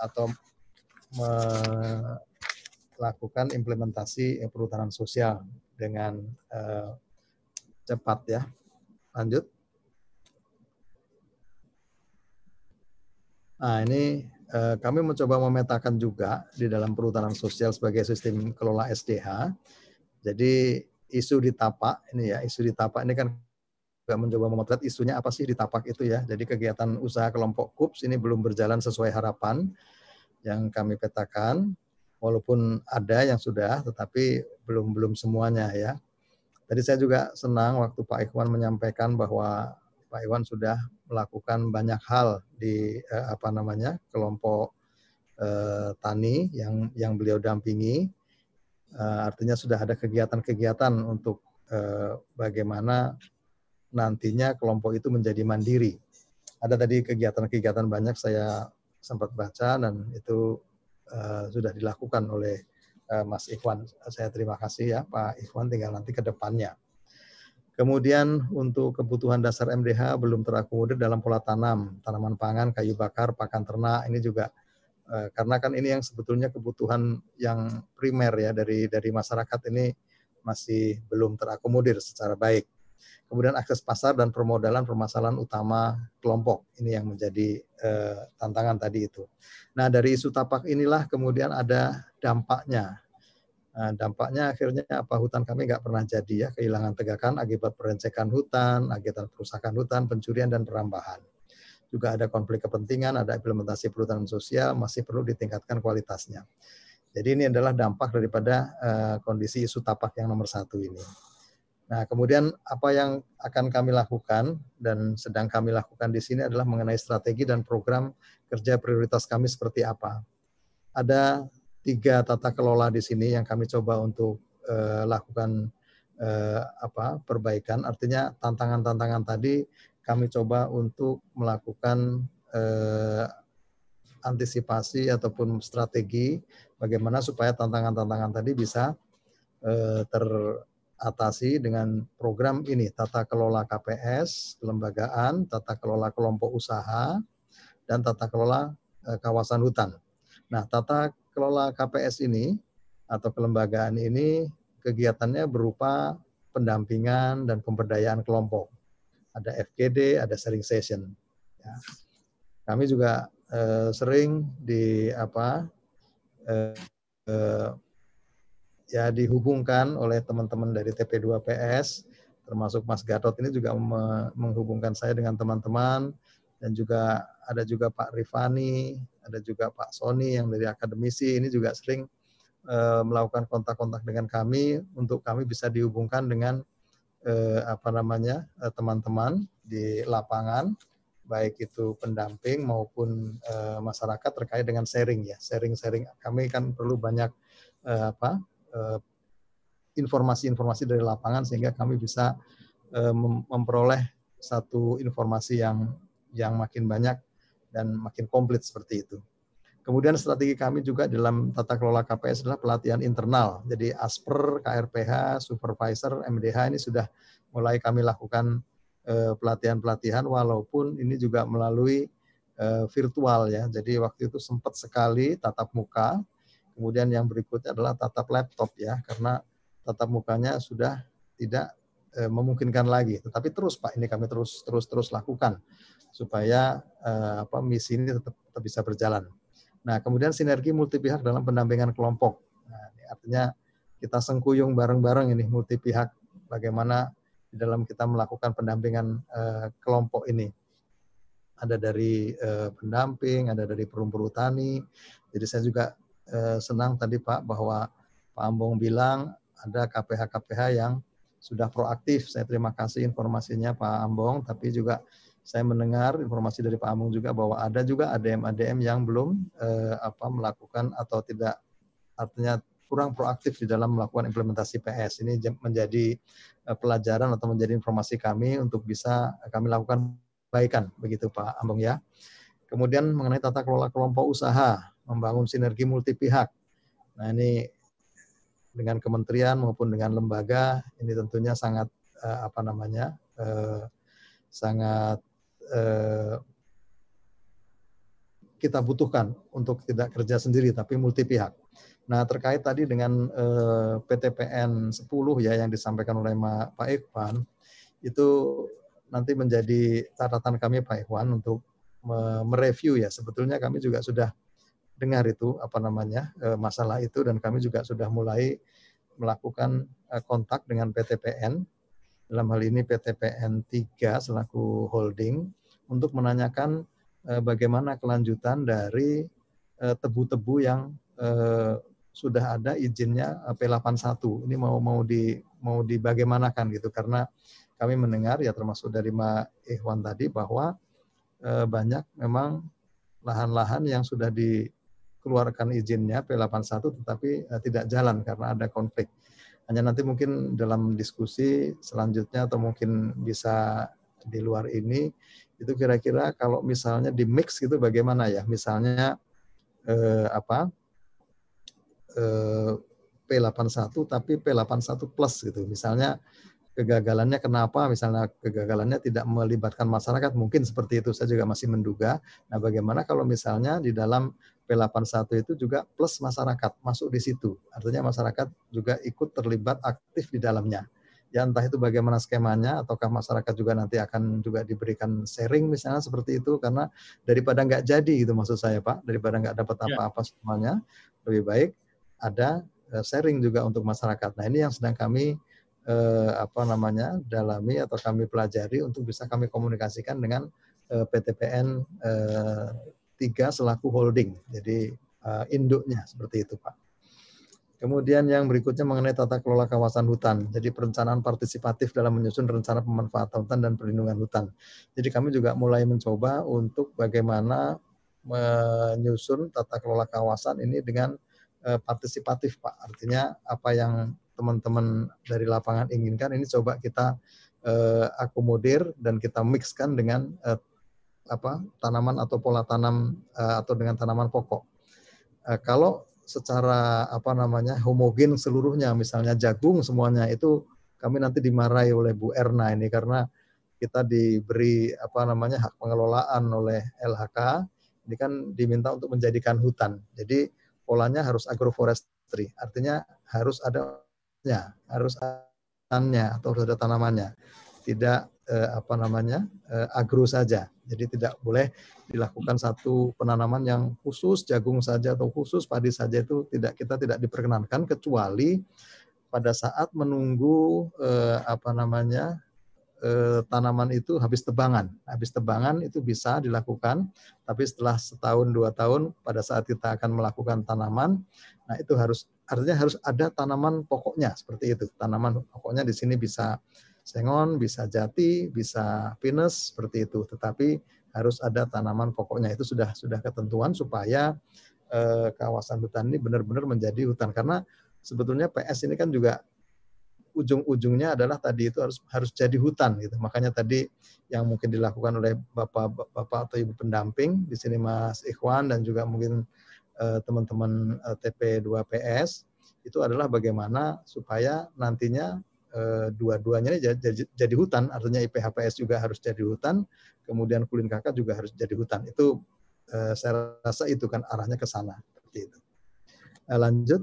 atau melakukan implementasi perhutanan sosial dengan cepat ya. Lanjut. Nah, ini uh, kami mencoba memetakan juga di dalam perhutanan sosial sebagai sistem kelola SDH. Jadi isu di tapak ini ya, isu di tapak ini kan juga mencoba memotret isunya apa sih di tapak itu ya. Jadi kegiatan usaha kelompok KUPS ini belum berjalan sesuai harapan yang kami petakan. Walaupun ada yang sudah, tetapi belum belum semuanya ya. Tadi saya juga senang waktu Pak Ikhwan menyampaikan bahwa Pak Iwan sudah melakukan banyak hal di eh, apa namanya kelompok eh, tani yang yang beliau dampingi Uh, artinya sudah ada kegiatan-kegiatan untuk uh, bagaimana nantinya kelompok itu menjadi mandiri. Ada tadi kegiatan-kegiatan banyak saya sempat baca dan itu uh, sudah dilakukan oleh Mas Ikhwan. Saya terima kasih ya Pak Ikhwan tinggal nanti ke depannya. Kemudian untuk kebutuhan dasar MDH belum terakomodir dalam pola tanam, tanaman pangan, kayu bakar, pakan ternak, ini juga Eh, karena kan ini yang sebetulnya kebutuhan yang primer ya dari dari masyarakat ini masih belum terakomodir secara baik. Kemudian akses pasar dan permodalan permasalahan utama kelompok ini yang menjadi eh, tantangan tadi itu. Nah dari isu tapak inilah kemudian ada dampaknya. Nah, dampaknya akhirnya apa hutan kami nggak pernah jadi ya kehilangan tegakan akibat perencekan hutan, akibat perusakan hutan, pencurian dan perambahan juga ada konflik kepentingan, ada implementasi perhutanan sosial, masih perlu ditingkatkan kualitasnya. Jadi ini adalah dampak daripada uh, kondisi isu tapak yang nomor satu ini. Nah, kemudian apa yang akan kami lakukan dan sedang kami lakukan di sini adalah mengenai strategi dan program kerja prioritas kami seperti apa. Ada tiga tata kelola di sini yang kami coba untuk uh, lakukan uh, apa perbaikan. Artinya tantangan-tantangan tadi kami coba untuk melakukan eh, antisipasi ataupun strategi bagaimana supaya tantangan-tantangan tadi bisa eh, teratasi dengan program ini tata kelola KPS, kelembagaan, tata kelola kelompok usaha, dan tata kelola eh, kawasan hutan. Nah, tata kelola KPS ini atau kelembagaan ini kegiatannya berupa pendampingan dan pemberdayaan kelompok ada FGD, ada sharing session. Ya. Kami juga eh, sering di apa eh, eh, ya dihubungkan oleh teman-teman dari TP2PS, termasuk Mas Gatot ini juga menghubungkan saya dengan teman-teman dan juga ada juga Pak Rifani, ada juga Pak Sony yang dari akademisi ini juga sering eh, melakukan kontak-kontak dengan kami untuk kami bisa dihubungkan dengan eh, apa namanya eh, teman-teman di lapangan baik itu pendamping maupun eh, masyarakat terkait dengan sharing ya sharing-sharing. Kami kan perlu banyak eh, apa informasi-informasi dari lapangan sehingga kami bisa eh, memperoleh satu informasi yang yang makin banyak dan makin komplit seperti itu. Kemudian strategi kami juga dalam tata kelola KPS adalah pelatihan internal. Jadi ASPER, KRPH, Supervisor, MDH ini sudah mulai kami lakukan eh, pelatihan-pelatihan walaupun ini juga melalui eh, virtual ya. Jadi waktu itu sempat sekali tatap muka. Kemudian yang berikutnya adalah tatap laptop ya karena tatap mukanya sudah tidak eh, memungkinkan lagi. Tetapi terus Pak ini kami terus terus terus lakukan supaya apa misi ini tetap, tetap bisa berjalan. Nah, kemudian sinergi multi pihak dalam pendampingan kelompok. Nah, ini artinya kita sengkuyung bareng-bareng ini multi pihak bagaimana di dalam kita melakukan pendampingan uh, kelompok ini. Ada dari uh, pendamping, ada dari perumpuru tani. Jadi saya juga uh, senang tadi Pak bahwa Pak Ambong bilang ada KPH-KPH yang sudah proaktif. Saya terima kasih informasinya Pak Ambong, tapi juga saya mendengar informasi dari Pak Amung juga bahwa ada juga ADM-ADM yang belum eh, apa melakukan atau tidak artinya kurang proaktif di dalam melakukan implementasi PS. Ini menjadi eh, pelajaran atau menjadi informasi kami untuk bisa kami lakukan perbaikan begitu Pak Ambung ya. Kemudian mengenai tata kelola kelompok usaha, membangun sinergi multi pihak. Nah ini dengan kementerian maupun dengan lembaga ini tentunya sangat eh, apa namanya eh, sangat Eh, kita butuhkan untuk tidak kerja sendiri tapi multi pihak. Nah terkait tadi dengan eh, PTPN 10 ya yang disampaikan oleh Pak Ikhwan itu nanti menjadi catatan kami Pak Ikhwan untuk mereview ya. Sebetulnya kami juga sudah dengar itu apa namanya eh, masalah itu dan kami juga sudah mulai melakukan kontak dengan PTPN dalam hal ini PTPN 3 selaku holding untuk menanyakan eh, bagaimana kelanjutan dari eh, tebu-tebu yang eh, sudah ada izinnya P81. Ini mau mau di mau dibagaimanakan gitu karena kami mendengar ya termasuk dari Mbak Ikhwan tadi bahwa banyak memang lahan-lahan yang sudah dikeluarkan izinnya P81 tetapi tidak jalan karena ada konflik. Hanya nanti mungkin dalam diskusi selanjutnya atau mungkin bisa di luar ini itu kira-kira kalau misalnya di mix gitu bagaimana ya? Misalnya eh, apa? Eh, P81 tapi P81 plus gitu. Misalnya kegagalannya kenapa misalnya kegagalannya tidak melibatkan masyarakat mungkin seperti itu saya juga masih menduga nah bagaimana kalau misalnya di dalam P81 itu juga plus masyarakat masuk di situ. Artinya masyarakat juga ikut terlibat aktif di dalamnya. Ya entah itu bagaimana skemanya ataukah masyarakat juga nanti akan juga diberikan sharing misalnya seperti itu karena daripada nggak jadi gitu maksud saya Pak. Daripada nggak dapat ya. apa-apa semuanya lebih baik ada eh, sharing juga untuk masyarakat. Nah ini yang sedang kami eh, apa namanya dalami atau kami pelajari untuk bisa kami komunikasikan dengan eh, PTPN eh, 3 selaku holding. Jadi eh, induknya seperti itu, Pak. Kemudian yang berikutnya mengenai tata kelola kawasan hutan. Jadi perencanaan partisipatif dalam menyusun rencana pemanfaatan hutan dan perlindungan hutan. Jadi kami juga mulai mencoba untuk bagaimana menyusun tata kelola kawasan ini dengan eh, partisipatif, Pak. Artinya apa yang teman-teman dari lapangan inginkan ini coba kita uh, akomodir dan kita mixkan dengan uh, apa tanaman atau pola tanam uh, atau dengan tanaman pokok. Uh, kalau secara apa namanya homogen seluruhnya misalnya jagung semuanya itu kami nanti dimarahi oleh Bu Erna ini karena kita diberi apa namanya hak pengelolaan oleh LHK ini kan diminta untuk menjadikan hutan. Jadi polanya harus agroforestry, artinya harus ada ya harus tanamnya atau harus ada tanamannya tidak eh, apa namanya eh, agro saja jadi tidak boleh dilakukan satu penanaman yang khusus jagung saja atau khusus padi saja itu tidak kita tidak diperkenankan kecuali pada saat menunggu eh, apa namanya eh, tanaman itu habis tebangan habis tebangan itu bisa dilakukan tapi setelah setahun dua tahun pada saat kita akan melakukan tanaman nah itu harus artinya harus ada tanaman pokoknya seperti itu. Tanaman pokoknya di sini bisa sengon, bisa jati, bisa pinus seperti itu. Tetapi harus ada tanaman pokoknya itu sudah sudah ketentuan supaya eh, kawasan hutan ini benar-benar menjadi hutan karena sebetulnya PS ini kan juga ujung-ujungnya adalah tadi itu harus harus jadi hutan gitu. Makanya tadi yang mungkin dilakukan oleh bapak-bapak atau ibu pendamping di sini Mas Ikhwan dan juga mungkin Eh, teman-teman uh, TP2PS itu adalah bagaimana supaya nantinya uh, dua-duanya jadi, hutan, artinya IPHPS juga harus jadi hutan, kemudian Kulin Kakak juga harus jadi hutan. Itu uh, saya rasa itu kan arahnya ke sana seperti itu. Uh, lanjut.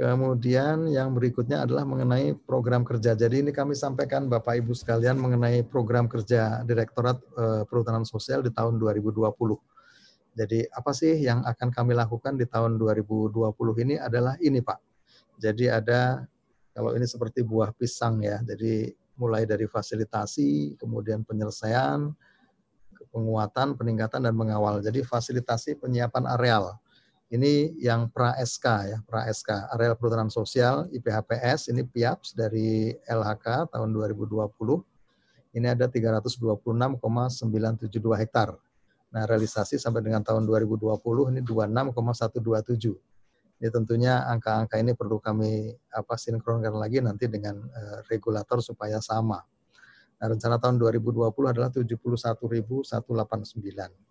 Kemudian yang berikutnya adalah mengenai program kerja. Jadi ini kami sampaikan Bapak Ibu sekalian mengenai program kerja Direktorat eh, Perhutanan Sosial di tahun 2020. Jadi apa sih yang akan kami lakukan di tahun 2020 ini adalah ini Pak. Jadi ada kalau ini seperti buah pisang ya. Jadi mulai dari fasilitasi, kemudian penyelesaian, penguatan, peningkatan dan mengawal. Jadi fasilitasi penyiapan areal Ini yang pra SK ya, pra SK, areal perhutanan sosial IPHPS ini PIAPS dari LHK tahun 2020. Ini ada 326,972 hektar. Nah, realisasi sampai dengan tahun 2020 ini 26,127. Ini tentunya angka-angka ini perlu kami apa sinkronkan lagi nanti dengan uh, regulator supaya sama. Nah, rencana tahun 2020 adalah 71.189.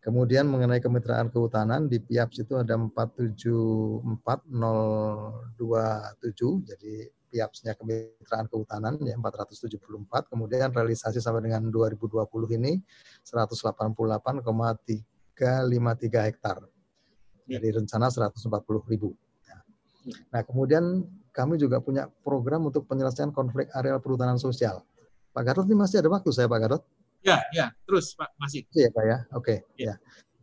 Kemudian mengenai kemitraan kehutanan di PIAPS itu ada 474027, jadi PIAPS-nya kemitraan kehutanan ya 474, kemudian realisasi sampai dengan 2020 ini 188,353 hektar. Jadi rencana 140 ribu. Nah kemudian kami juga punya program untuk penyelesaian konflik areal perhutanan sosial. Pak Gatot ini masih ada waktu saya Pak Gatot? Ya, ya, terus Pak, masih. Iya Pak ya, oke. Ya. ya.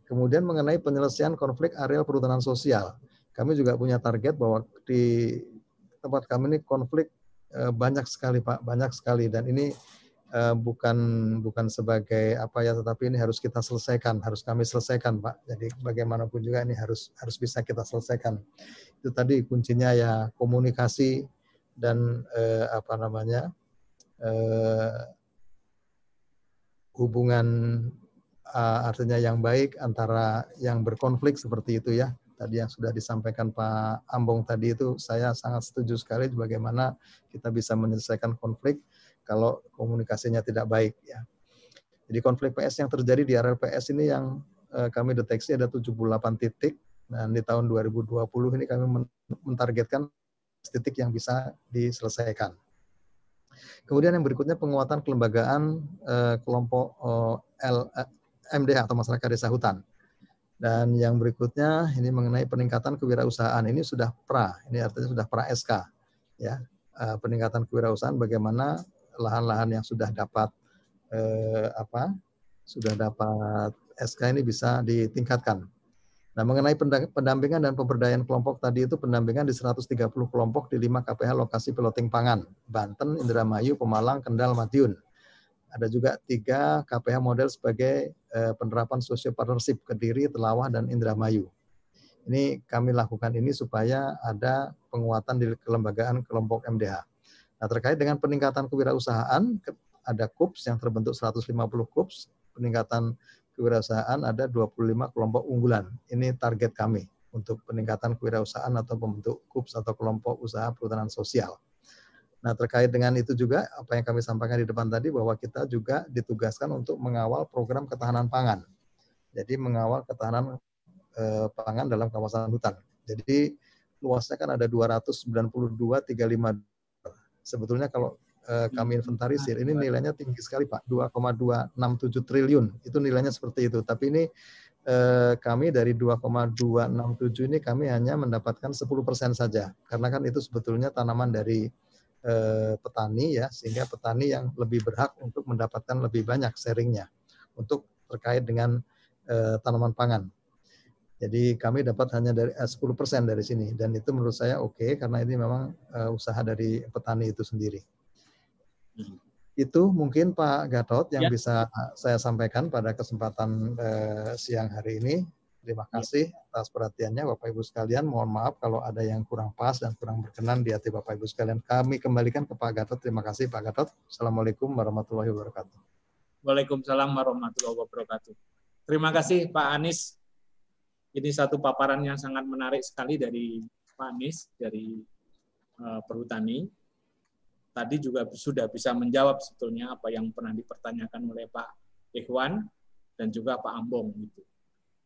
Kemudian mengenai penyelesaian konflik areal perhutanan sosial, kami juga punya target bahwa di tempat kami ini konflik eh, banyak sekali Pak, banyak sekali dan ini eh, bukan bukan sebagai apa ya, tetapi ini harus kita selesaikan, harus kami selesaikan Pak. Jadi bagaimanapun juga ini harus harus bisa kita selesaikan. Itu tadi kuncinya ya komunikasi dan eh, apa namanya hubungan uh, artinya yang baik antara yang berkonflik seperti itu ya. Tadi yang sudah disampaikan Pak Ambong tadi itu saya sangat setuju sekali bagaimana kita bisa menyelesaikan konflik kalau komunikasinya tidak baik ya. Jadi konflik PS yang terjadi di area PS ini yang uh, kami deteksi ada 78 titik dan di tahun 2020 ini kami mentargetkan titik yang bisa diselesaikan. Kemudian yang berikutnya penguatan kelembagaan eh, kelompok eh, L, eh, MDH atau masyarakat desa hutan. Dan yang berikutnya ini mengenai peningkatan kewirausahaan. Ini sudah pra, ini artinya sudah pra SK. Ya, eh, peningkatan kewirausahaan bagaimana lahan-lahan yang sudah dapat eh, apa? Sudah dapat SK ini bisa ditingkatkan Nah, mengenai pendampingan dan pemberdayaan kelompok tadi itu pendampingan di 130 kelompok di 5 KPH lokasi piloting pangan, Banten, Indramayu, Pemalang, Kendal, Madiun. Ada juga tiga KPH model sebagai eh, penerapan social partnership Kediri, Telawah, dan Indramayu. Ini kami lakukan ini supaya ada penguatan di kelembagaan kelompok MDH. Nah, terkait dengan peningkatan kewirausahaan, ada KUPS yang terbentuk 150 KUPS, peningkatan kewirausahaan ada 25 kelompok unggulan. Ini target kami untuk peningkatan kewirausahaan atau pembentuk KUPS atau kelompok usaha perhutanan sosial. Nah, terkait dengan itu juga apa yang kami sampaikan di depan tadi bahwa kita juga ditugaskan untuk mengawal program ketahanan pangan. Jadi mengawal ketahanan eh, pangan dalam kawasan hutan. Jadi luasnya kan ada 292,35 sebetulnya kalau Eh, kami hmm. inventarisir, ini nilainya tinggi sekali Pak, 2,267 triliun. Itu nilainya seperti itu. Tapi ini eh, kami dari 2,267 ini kami hanya mendapatkan 10% saja. Karena kan itu sebetulnya tanaman dari eh, petani ya, sehingga petani yang lebih berhak untuk mendapatkan lebih banyak sharingnya untuk terkait dengan tanaman pangan. Jadi kami dapat hanya dari 10% dari sini dan itu menurut saya oke okay, karena ini memang usaha dari petani itu sendiri. Itu mungkin Pak Gatot yang ya. bisa saya sampaikan pada kesempatan eh, siang hari ini. Terima ya. kasih atas perhatiannya Bapak Ibu sekalian. Mohon maaf kalau ada yang kurang pas dan kurang berkenan di hati Bapak Ibu sekalian. Kami kembalikan ke Pak Gatot. Terima kasih Pak Gatot. Assalamualaikum warahmatullahi wabarakatuh. Waalaikumsalam warahmatullahi wabarakatuh. Terima kasih Pak Anies. Ini satu paparan yang sangat menarik sekali dari Pak Anies dari uh, Perhutani tadi juga sudah bisa menjawab sebetulnya apa yang pernah dipertanyakan oleh Pak Ikhwan dan juga Pak Ambong gitu.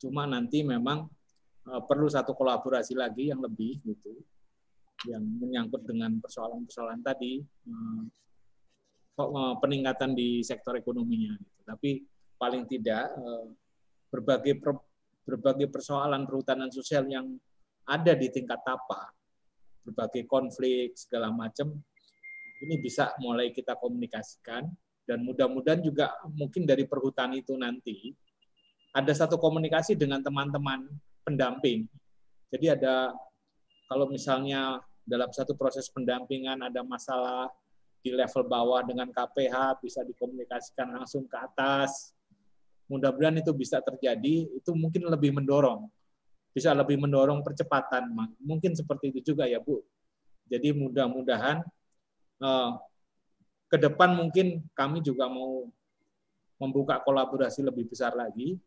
Cuma nanti memang uh, perlu satu kolaborasi lagi yang lebih gitu yang menyangkut dengan persoalan-persoalan tadi uh, peningkatan di sektor ekonominya gitu. Tapi paling tidak berbagai berbagai persoalan perhutanan sosial yang ada di tingkat tapa, berbagai konflik segala macam ini bisa mulai kita komunikasikan dan mudah-mudahan juga mungkin dari perhutani itu nanti ada satu komunikasi dengan teman-teman pendamping. Jadi ada kalau misalnya dalam satu proses pendampingan ada masalah di level bawah dengan KPH bisa dikomunikasikan langsung ke atas. Mudah-mudahan itu bisa terjadi, itu mungkin lebih mendorong bisa lebih mendorong percepatan. Mungkin seperti itu juga ya Bu. Jadi mudah-mudahan ke depan mungkin kami juga mau membuka kolaborasi lebih besar lagi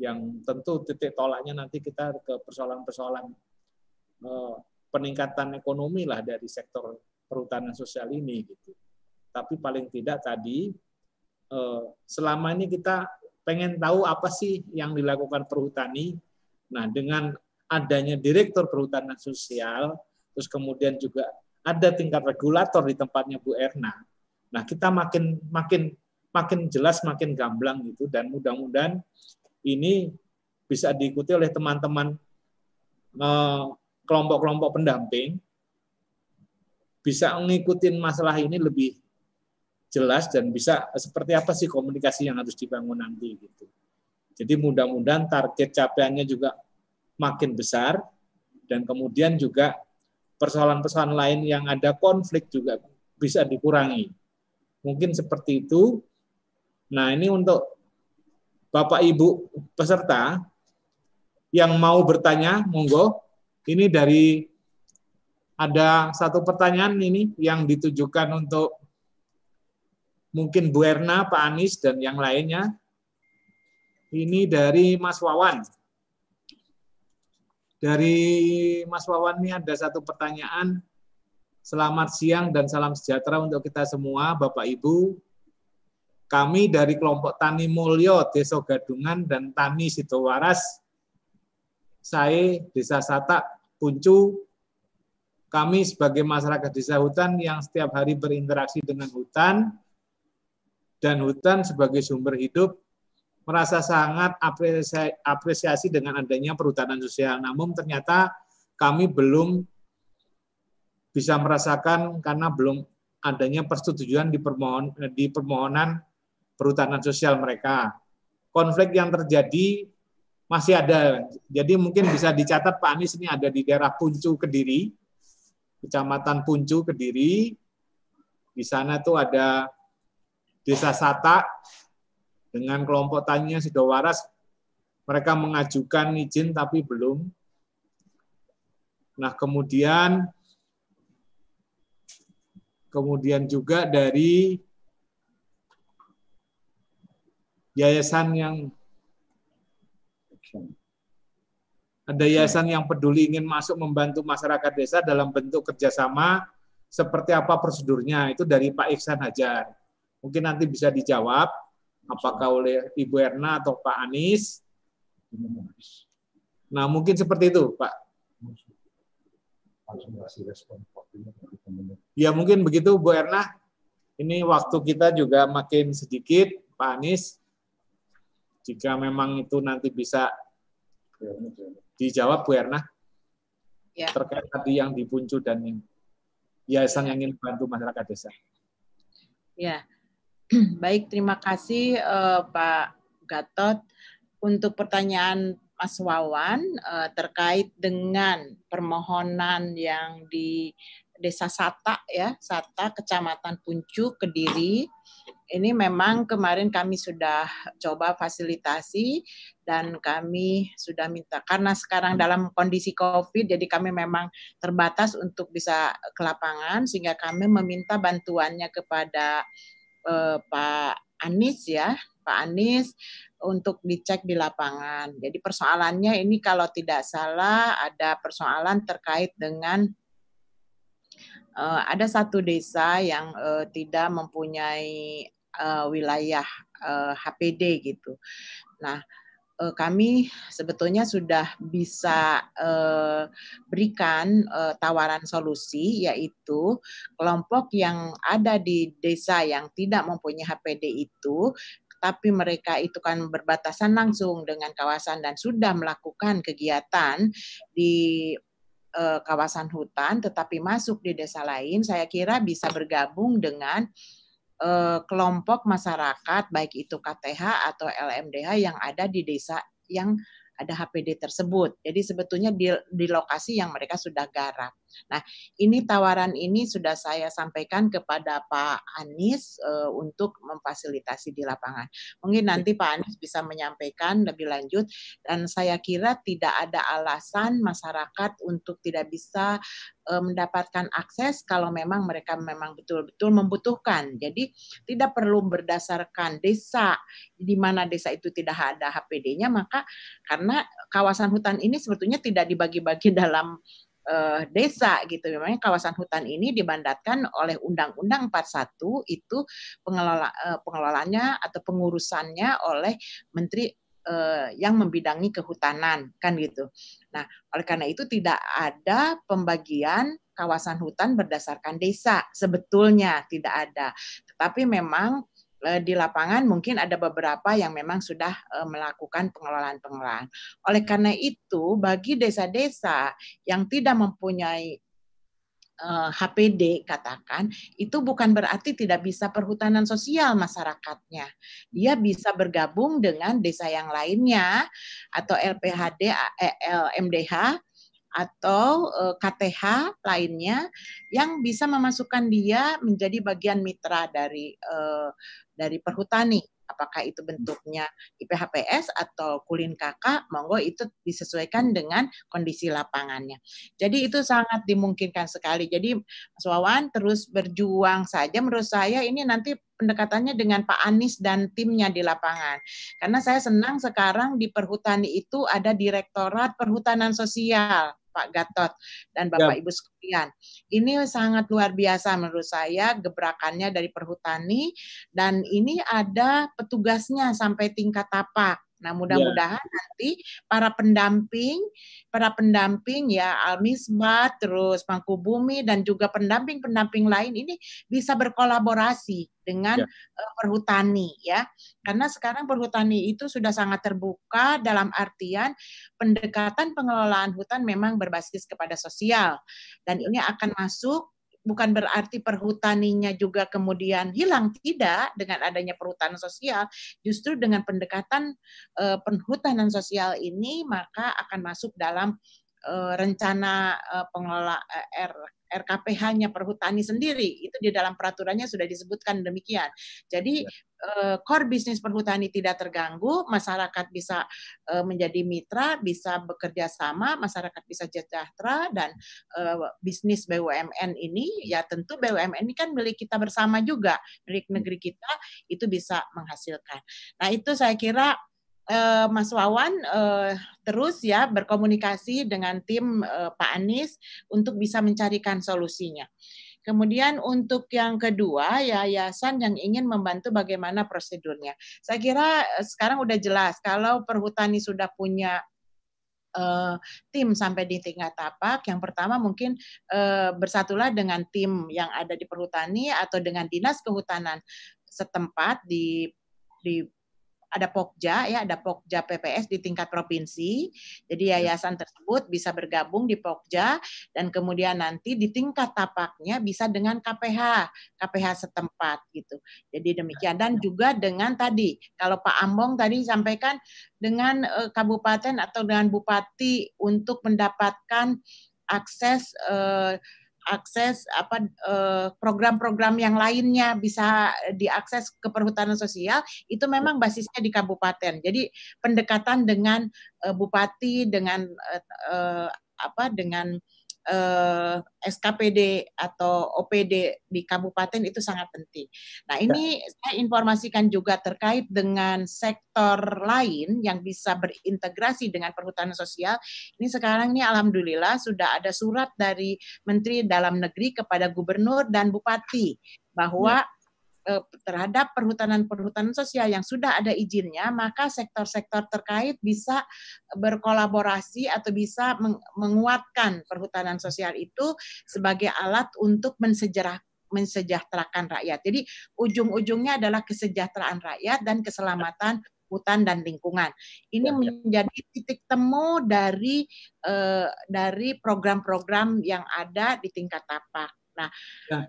yang tentu titik tolaknya nanti kita ke persoalan-persoalan eh, peningkatan ekonomi lah dari sektor perhutanan sosial ini gitu. Tapi paling tidak tadi eh, selama ini kita pengen tahu apa sih yang dilakukan perhutani Nah, dengan adanya direktur perhutanan sosial, terus kemudian juga ada tingkat regulator di tempatnya Bu Erna. Nah, kita makin makin makin jelas, makin gamblang gitu dan mudah-mudahan ini bisa diikuti oleh teman-teman eh, kelompok-kelompok pendamping bisa mengikuti masalah ini lebih jelas dan bisa seperti apa sih komunikasi yang harus dibangun nanti gitu. Jadi mudah-mudahan target capaiannya juga makin besar dan kemudian juga persoalan-persoalan lain yang ada konflik juga bisa dikurangi. Mungkin seperti itu. Nah, ini untuk Bapak Ibu peserta yang mau bertanya, monggo. Ini dari ada satu pertanyaan ini yang ditujukan untuk mungkin Bu Erna, Pak Anies, dan yang lainnya. Ini dari Mas Wawan. Dari Mas Wawan ini ada satu pertanyaan. Selamat siang dan salam sejahtera untuk kita semua, Bapak Ibu. Kami dari kelompok Tani Mulyo, Desa Gadungan, dan Tani Sidowaras, saya, Desa Sata, Puncu, kami sebagai masyarakat desa hutan yang setiap hari berinteraksi dengan hutan, dan hutan sebagai sumber hidup merasa sangat apresiasi dengan adanya perhutanan sosial. Namun ternyata kami belum bisa merasakan karena belum adanya persetujuan di, permohon, di permohonan perhutanan sosial mereka. Konflik yang terjadi masih ada. Jadi mungkin bisa dicatat Pak Anies ini ada di daerah Puncu Kediri, Kecamatan Puncu Kediri. Di sana tuh ada Desa Sata, dengan kelompok taninya Sidowaras mereka mengajukan izin tapi belum. Nah, kemudian kemudian juga dari yayasan yang ada yayasan yang peduli ingin masuk membantu masyarakat desa dalam bentuk kerjasama seperti apa prosedurnya itu dari Pak Iksan Hajar. Mungkin nanti bisa dijawab apakah oleh Ibu Erna atau Pak Anies. Nah, mungkin seperti itu, Pak. Ya, mungkin begitu, Bu Erna. Ini waktu kita juga makin sedikit, Pak Anies. Jika memang itu nanti bisa dijawab, Bu Erna. Ya. Terkait tadi yang dipuncu dan yang yayasan yang ingin bantu masyarakat desa. Ya, Baik, terima kasih uh, Pak Gatot untuk pertanyaan Mas Wawan uh, terkait dengan permohonan yang di Desa Sata ya, Sata Kecamatan Puncu Kediri. Ini memang kemarin kami sudah coba fasilitasi dan kami sudah minta karena sekarang dalam kondisi Covid jadi kami memang terbatas untuk bisa ke lapangan sehingga kami meminta bantuannya kepada eh, Pak Anies ya, Pak Anies untuk dicek di lapangan. Jadi persoalannya ini kalau tidak salah ada persoalan terkait dengan uh, ada satu desa yang uh, tidak mempunyai uh, wilayah uh, HPD gitu. Nah, uh, kami sebetulnya sudah bisa uh, berikan uh, tawaran solusi yaitu kelompok yang ada di desa yang tidak mempunyai HPD itu tapi mereka itu kan berbatasan langsung dengan kawasan dan sudah melakukan kegiatan di kawasan hutan tetapi masuk di desa lain saya kira bisa bergabung dengan eh, kelompok masyarakat baik itu KTH atau LMDH yang ada di desa yang ada HPD tersebut. Jadi sebetulnya di, di lokasi yang mereka sudah garap. Nah, ini tawaran ini sudah saya sampaikan kepada Pak Anies uh, untuk memfasilitasi di lapangan. Mungkin nanti Pak Anies bisa menyampaikan lebih lanjut dan saya kira tidak ada alasan masyarakat untuk tidak bisa uh, mendapatkan akses kalau memang mereka memang betul-betul membutuhkan. Jadi tidak perlu berdasarkan desa di mana desa itu tidak ada HPD-nya maka karena kawasan hutan ini sebetulnya tidak dibagi-bagi dalam uh, desa gitu. Memangnya kawasan hutan ini dimandatkan oleh Undang-Undang 41 itu pengelola uh, pengelolanya atau pengurusannya oleh Menteri uh, yang membidangi kehutanan kan gitu. Nah, oleh karena itu tidak ada pembagian kawasan hutan berdasarkan desa sebetulnya tidak ada. Tetapi memang di lapangan mungkin ada beberapa yang memang sudah eh, melakukan pengelolaan-pengelolaan. Oleh karena itu, bagi desa-desa yang tidak mempunyai HPD eh, katakan itu bukan berarti tidak bisa perhutanan sosial masyarakatnya. Dia bisa bergabung dengan desa yang lainnya atau LPHD, LMDH atau KTH lainnya yang bisa memasukkan dia menjadi bagian mitra dari dari perhutani apakah itu bentuknya IPHPS atau kulin kakak, monggo itu disesuaikan dengan kondisi lapangannya. Jadi itu sangat dimungkinkan sekali. Jadi Mas Wawan terus berjuang saja menurut saya ini nanti pendekatannya dengan Pak Anies dan timnya di lapangan. Karena saya senang sekarang di perhutani itu ada Direktorat Perhutanan Sosial Pak Gatot dan Bapak ya. Ibu sekalian. Ini sangat luar biasa menurut saya gebrakannya dari perhutani dan ini ada petugasnya sampai tingkat tapak. Nah, mudah-mudahan yeah. nanti para pendamping, para pendamping ya Almisbat, terus Mangku Bumi dan juga pendamping-pendamping lain ini bisa berkolaborasi dengan yeah. perhutani ya. Karena sekarang perhutani itu sudah sangat terbuka dalam artian pendekatan pengelolaan hutan memang berbasis kepada sosial dan ya. ini akan masuk bukan berarti perhutaninya juga kemudian hilang. Tidak dengan adanya perhutanan sosial justru dengan pendekatan uh, perhutanan sosial ini maka akan masuk dalam uh, rencana uh, pengelola uh, R RKPH-nya perhutani sendiri itu di dalam peraturannya sudah disebutkan demikian. Jadi ya. uh, core bisnis perhutani tidak terganggu, masyarakat bisa uh, menjadi mitra, bisa bekerja sama, masyarakat bisa sejahtera dan uh, bisnis BUMN ini ya tentu BUMN ini kan milik kita bersama juga, milik negeri kita itu bisa menghasilkan. Nah, itu saya kira uh, Mas Wawan uh, terus ya berkomunikasi dengan tim uh, Pak Anies untuk bisa mencarikan solusinya. Kemudian untuk yang kedua, yayasan yang ingin membantu bagaimana prosedurnya. Saya kira sekarang udah jelas kalau perhutani sudah punya tim sampai di tingkat tapak. Yang pertama mungkin bersatulah dengan tim yang ada di perhutani atau dengan dinas kehutanan setempat di di ada Pokja ya, ada Pokja PPS di tingkat provinsi. Jadi ya. yayasan tersebut bisa bergabung di Pokja dan kemudian nanti di tingkat tapaknya bisa dengan KPH, KPH setempat gitu. Jadi demikian dan ya. juga dengan tadi kalau Pak Ambong tadi sampaikan dengan uh, kabupaten atau dengan bupati untuk mendapatkan akses uh, akses apa eh, program-program yang lainnya bisa diakses ke perhutanan sosial itu memang basisnya di kabupaten. Jadi pendekatan dengan uh, bupati dengan uh, apa dengan eh, SKPD atau OPD di kabupaten itu sangat penting. Nah ya. ini ya. saya informasikan juga terkait dengan sektor lain yang bisa berintegrasi dengan perhutanan sosial. Ini sekarang ini alhamdulillah sudah ada surat dari Menteri Dalam Negeri kepada Gubernur dan Bupati bahwa ya terhadap perhutanan-perhutanan sosial yang sudah ada izinnya, maka sektor-sektor terkait bisa berkolaborasi atau bisa menguatkan perhutanan sosial itu sebagai alat untuk mensejarah mensejahterakan rakyat. Jadi ujung-ujungnya adalah kesejahteraan rakyat dan keselamatan hutan dan lingkungan. Ini ya, ya. menjadi titik temu dari eh, dari program-program yang ada di tingkat tapak. Nah, ya.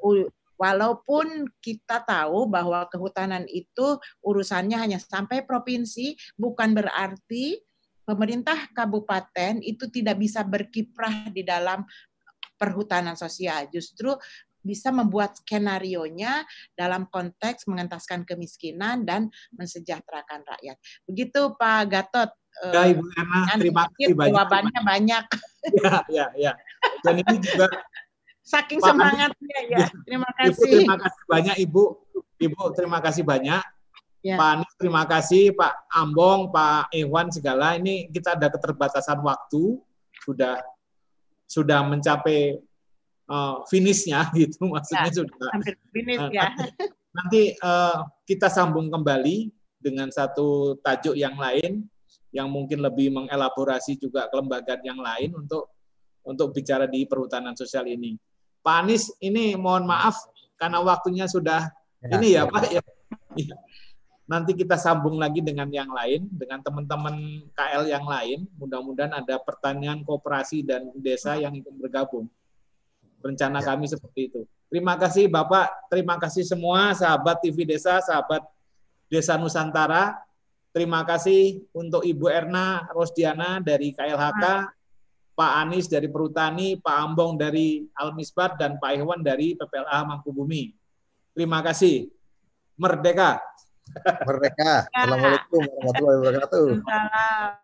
Walaupun kita tahu bahwa kehutanan itu urusannya hanya sampai provinsi, bukan berarti pemerintah kabupaten itu tidak bisa berkiprah di dalam perhutanan sosial. Justru bisa membuat skenario-nya dalam konteks mengentaskan kemiskinan dan mensejahterakan rakyat. Begitu Pak Gatot. Ya Ibu Erna, terima kasih banyak. Jawabannya banyak. Ya, ya, ya. Dan ini juga saking semangatnya ya. Terima kasih. Ibu, terima kasih banyak Ibu. Ibu terima kasih banyak. Ya. Pak Anies terima kasih, Pak Ambong, Pak Iwan segala. Ini kita ada keterbatasan waktu, sudah sudah mencapai uh, finishnya gitu, maksudnya ya, sudah hampir finish uh, ya. Nanti uh, kita sambung kembali dengan satu tajuk yang lain yang mungkin lebih mengelaborasi juga kelembagaan yang lain untuk untuk bicara di perhutanan sosial ini. Pak Anies, ini mohon maaf karena waktunya sudah ya, ini ya, ya Pak ya. Iya nanti kita sambung lagi dengan yang lain, dengan teman-teman KL yang lain. Mudah-mudahan ada pertanyaan kooperasi dan desa yang ikut bergabung. Rencana ya. kami seperti itu. Terima kasih Bapak, terima kasih semua sahabat TV Desa, sahabat Desa Nusantara. Terima kasih untuk Ibu Erna Rosdiana dari KLHK, Pak Anies dari Perhutani, Pak Ambong dari Almisbat, dan Pak Iwan dari PPLA Mangkubumi. Terima kasih. Merdeka! Merdeka. Assalamualaikum warahmatullahi wabarakatuh. Salam.